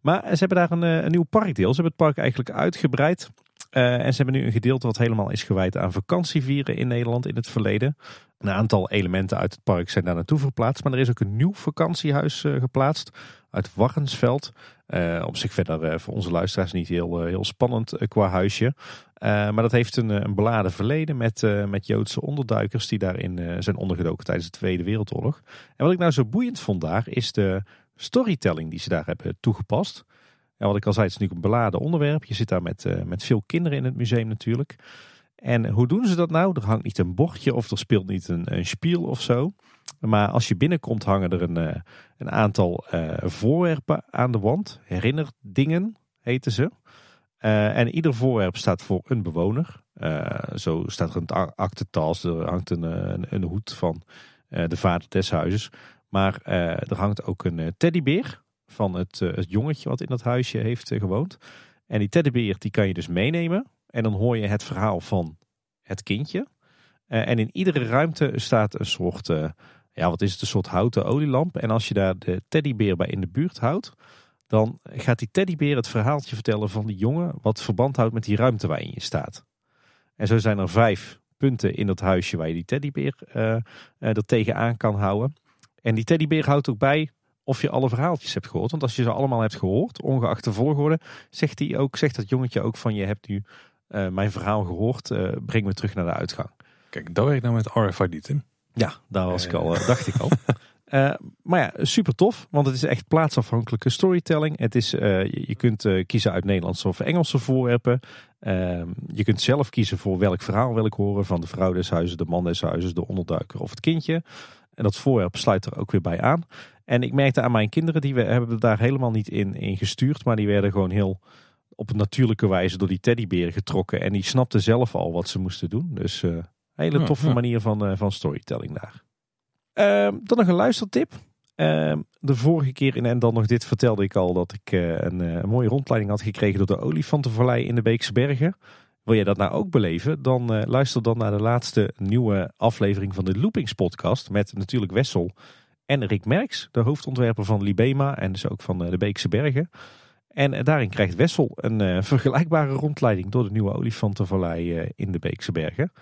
Maar ze hebben daar een, eh, een nieuw parkdeel. Ze hebben het park eigenlijk uitgebreid. Uh, en ze hebben nu een gedeelte wat helemaal is gewijd aan vakantievieren in Nederland in het verleden. Een aantal elementen uit het park zijn daar naartoe verplaatst. Maar er is ook een nieuw vakantiehuis uh, geplaatst uit Warrensveld. Uh, op zich verder voor onze luisteraars niet heel, heel spannend qua huisje. maar dat heeft een, een beladen verleden met, met Joodse onderduikers die daarin zijn ondergedoken tijdens de Tweede Wereldoorlog. En wat ik nou zo boeiend vond daar is de storytelling die ze daar hebben toegepast. En wat ik al zei, het is natuurlijk een beladen onderwerp. Je zit daar met, uh, met veel kinderen in het museum natuurlijk. En hoe doen ze dat nou? Er hangt niet een bordje of er speelt niet een, een spiel of zo. Maar als je binnenkomt hangen er een, uh, een aantal uh, voorwerpen aan de wand. Herinnerdingen heten ze. en ieder voorwerp staat voor een bewoner. zo staat er een aktentas, er hangt een, een, een hoed van de vader des huizes. Maar er hangt ook een teddybeer van het, uh, het jongetje wat in dat huisje heeft uh, gewoond. En die teddybeer die kan je dus meenemen. En dan hoor je het verhaal van het kindje. Uh, en in iedere ruimte staat een soort, ja wat is het, een soort houten olielamp. En als je daar de teddybeer bij in de buurt houdt, dan gaat die teddybeer het verhaaltje vertellen van die jongen. Wat verband houdt met die ruimte waarin je staat. En zo zijn er vijf punten in dat huisje waar je die teddybeer er tegenaan kan houden. En die teddybeer houdt ook bij of je alle verhaaltjes hebt gehoord. Want als je ze allemaal hebt gehoord, ongeacht de volgorde, zegt, hij ook, zegt dat jongetje ook van je hebt nu uh, mijn verhaal gehoord, uh, breng me terug naar de uitgang. Kijk, dat werkt nou met RFID, Tim. Ja, daar was ik al, uh, dacht ik al. Uh, maar ja, super tof, want het is echt plaatsafhankelijke storytelling. Het is, uh, je, kunt uh, kiezen uit Nederlandse of Engelse voorwerpen. Ehm, je kunt zelf kiezen voor welk verhaal wil ik horen. Van de vrouw des huizes, de man des huizes, de onderduiker of het kindje. En dat voorwerp sluit er ook weer bij aan. En ik merkte aan mijn kinderen, die we hebben daar helemaal niet in, in gestuurd. Maar die werden gewoon heel op een natuurlijke wijze door die teddybeer getrokken. En die snapten zelf al wat ze moesten doen. Dus uh, hele toffe manier van, uh, van storytelling daar. Uh, dan nog een luistertip. Ehm, de vorige keer in En dan nog dit vertelde ik al dat ik uh, een, een, mooie rondleiding had gekregen door de Olifantenvallei in de Beekse Bergen. Wil jij dat nou ook beleven? Dan luister dan naar de laatste nieuwe aflevering van de Loopings podcast met natuurlijk Wessel en Rick Merks, de hoofdontwerper van Libema en dus ook van eh, de Beekse Bergen. En eh, daarin krijgt Wessel een uh, vergelijkbare rondleiding door de nieuwe olifantenvallei in de Beekse Bergen.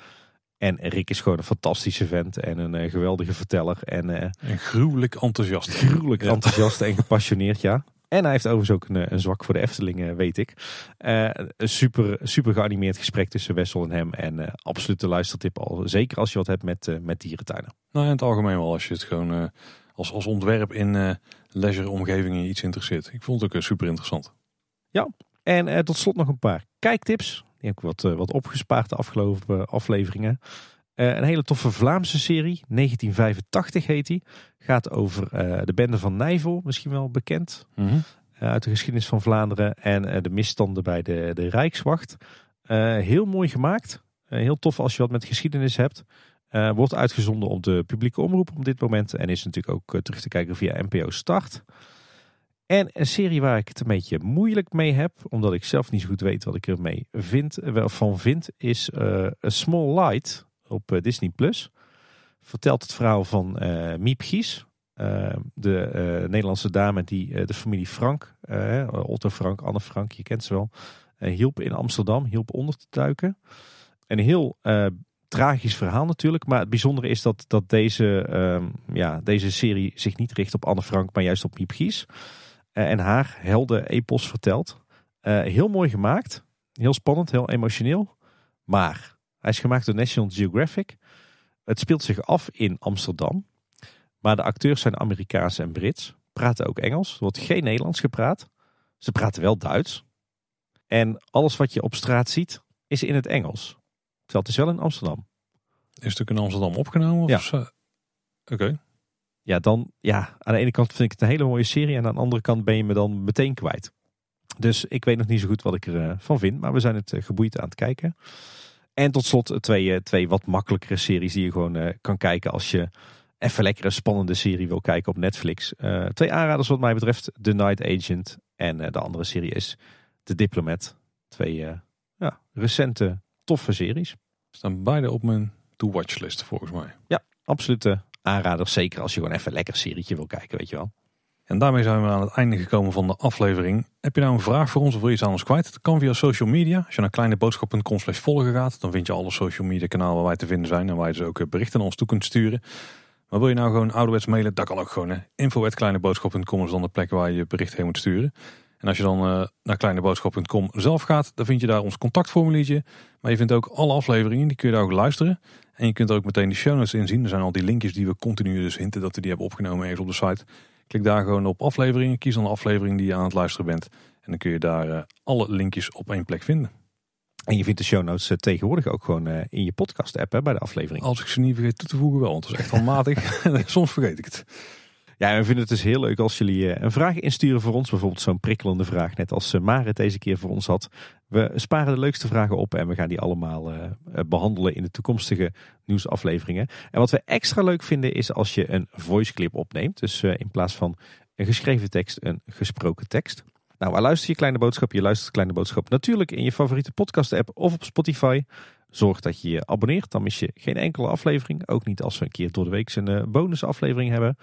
En Rick is gewoon een fantastische vent en een geweldige verteller. En, en gruwelijk enthousiast. Gruwelijk ja. enthousiast en gepassioneerd, ja. En hij heeft overigens ook een, een zwak voor de Efteling, weet ik. een super, super geanimeerd gesprek tussen Wessel en hem. En absoluut de luistertip al. Zeker als je wat hebt met, met dierentuinen. Nou, in het algemeen wel. Als je het gewoon als, als ontwerp in uh, leisure omgevingen iets interesseert. Ik vond het ook uh, super interessant. Ja, en uh, tot slot nog een paar kijktips. Die heb ik wat, wat opgespaard de afgelopen afleveringen. een hele toffe Vlaamse serie, 1985 heet die. Gaat over de bende van Nijvel, misschien wel bekend. Mm -hmm. uit de geschiedenis van Vlaanderen. En de misstanden bij de, de Rijkswacht. heel mooi gemaakt. heel tof als je wat met geschiedenis hebt. Uh, wordt uitgezonden op de publieke omroep op dit moment. En is natuurlijk ook uh, terug te kijken via NPO Start. En een serie waar ik het een beetje moeilijk mee heb. Omdat ik zelf niet zo goed weet wat ik ermee vind, wel van vind. Is A Small Light op Disney+. Plus. Vertelt het verhaal van Miep Gies. de Nederlandse dame die de familie Frank. Otto Frank, Anne Frank, je kent ze wel. hielp in Amsterdam, hielp onder te duiken. Een heel tragisch verhaal natuurlijk. Maar het bijzondere is dat, dat deze, um, ja, deze serie zich niet richt op Anne Frank, maar juist op Miep Gies. Uh, en haar helden epos vertelt. Uh, heel mooi gemaakt. Heel spannend, heel emotioneel. Maar hij is gemaakt door National Geographic. Het speelt zich af in Amsterdam. Maar de acteurs zijn Amerikaans en Brits. Praten ook Engels. Er wordt geen Nederlands gepraat. Ze praten wel Duits. En alles wat je op straat ziet, is in het Engels. Terwijl het is wel in Amsterdam. Is het ook in Amsterdam opgenomen? Ja. Of zo? Oké. Ja, dan, ja, aan de ene kant vind ik het een hele mooie serie. En aan de andere kant ben je me dan meteen kwijt. Dus ik weet nog niet zo goed wat ik ervan van vind. Maar we zijn het eh, geboeid aan het kijken. En tot slot eh, twee, eh, twee wat makkelijkere series die je gewoon eh, kan kijken als je even lekker een spannende serie wil kijken op Netflix. Eh, twee aanraders wat mij betreft. The Night Agent. En eh, de andere serie is The Diplomat. Twee eh, ja, recente toffe series. Staan beide op mijn to-watch list volgens mij. Absolute aanraders. Zeker als je gewoon even lekker een serietje wil kijken, weet je wel. En daarmee zijn we aan het einde gekomen van de aflevering. Heb je nou een vraag voor ons of wil je iets aan ons kwijt? Dat kan via social media. Als je naar kleineboodschap.com slash volgen gaat, dan vind je alle social media kanalen waar wij te vinden zijn. En waar je dus ook eh, berichten naar ons toe kunt sturen. Maar wil je nou gewoon ouderwets mailen, dat kan ook gewoon. info.kleineboodschap.com is dan de plek waar je je bericht heen moet sturen. En als je dan eh, naar kleineboodschap.com zelf gaat, dan vind je daar ons contactformuliertje. Maar je vindt ook alle afleveringen, die kun je daar ook luisteren. En je kunt er ook meteen de show notes in zien. Er zijn al die linkjes die we continu dus hinten dat we die hebben opgenomen ergens op de site. Klik daar gewoon op afleveringen, kies dan de aflevering die je aan het luisteren bent. En dan kun je daar eh, alle linkjes op één plek vinden. En je vindt de show notes eh, tegenwoordig ook gewoon in je podcast app hè, bij de aflevering. Als ik ze niet vergeet toe te voegen wel, want dat is echt wel matig. Soms vergeet ik het. Ja, we vinden het dus heel leuk als jullie eh, een vraag insturen voor ons. Bijvoorbeeld zo'n prikkelende vraag, net als eh, Marit deze keer voor ons had. We sparen de leukste vragen op en we gaan die allemaal eh, eh, behandelen in de toekomstige nieuwsafleveringen. En wat we extra leuk vinden is als je een voice clip opneemt. Dus in plaats van een geschreven tekst, een gesproken tekst. Nou, waar luister je Kleine Boodschap? Je luistert Kleine Boodschap natuurlijk in je favoriete podcast app of op Spotify. Zorg dat je je abonneert, dan mis je geen enkele aflevering. Ook niet als we een keer door de week een bonusaflevering hebben.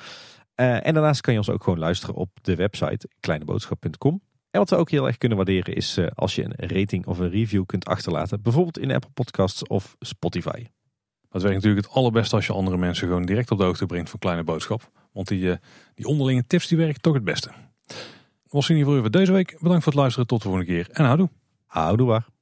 Eh, en daarnaast kan je ons ook gewoon luisteren op de website kleineboodschap.com. En wat we ook heel erg kunnen waarderen is eh, als je een rating of een review kunt achterlaten. Bijvoorbeeld in Apple Podcasts of Spotify. Het werkt natuurlijk het allerbeste als je andere mensen gewoon direct op de hoogte brengt van Kleine Boodschap. Want die, eh, die onderlinge tips die werken toch het beste. Dat was in ieder geval voor deze week. Bedankt voor het luisteren. Tot de volgende keer. En houdoe. Houdoe waar.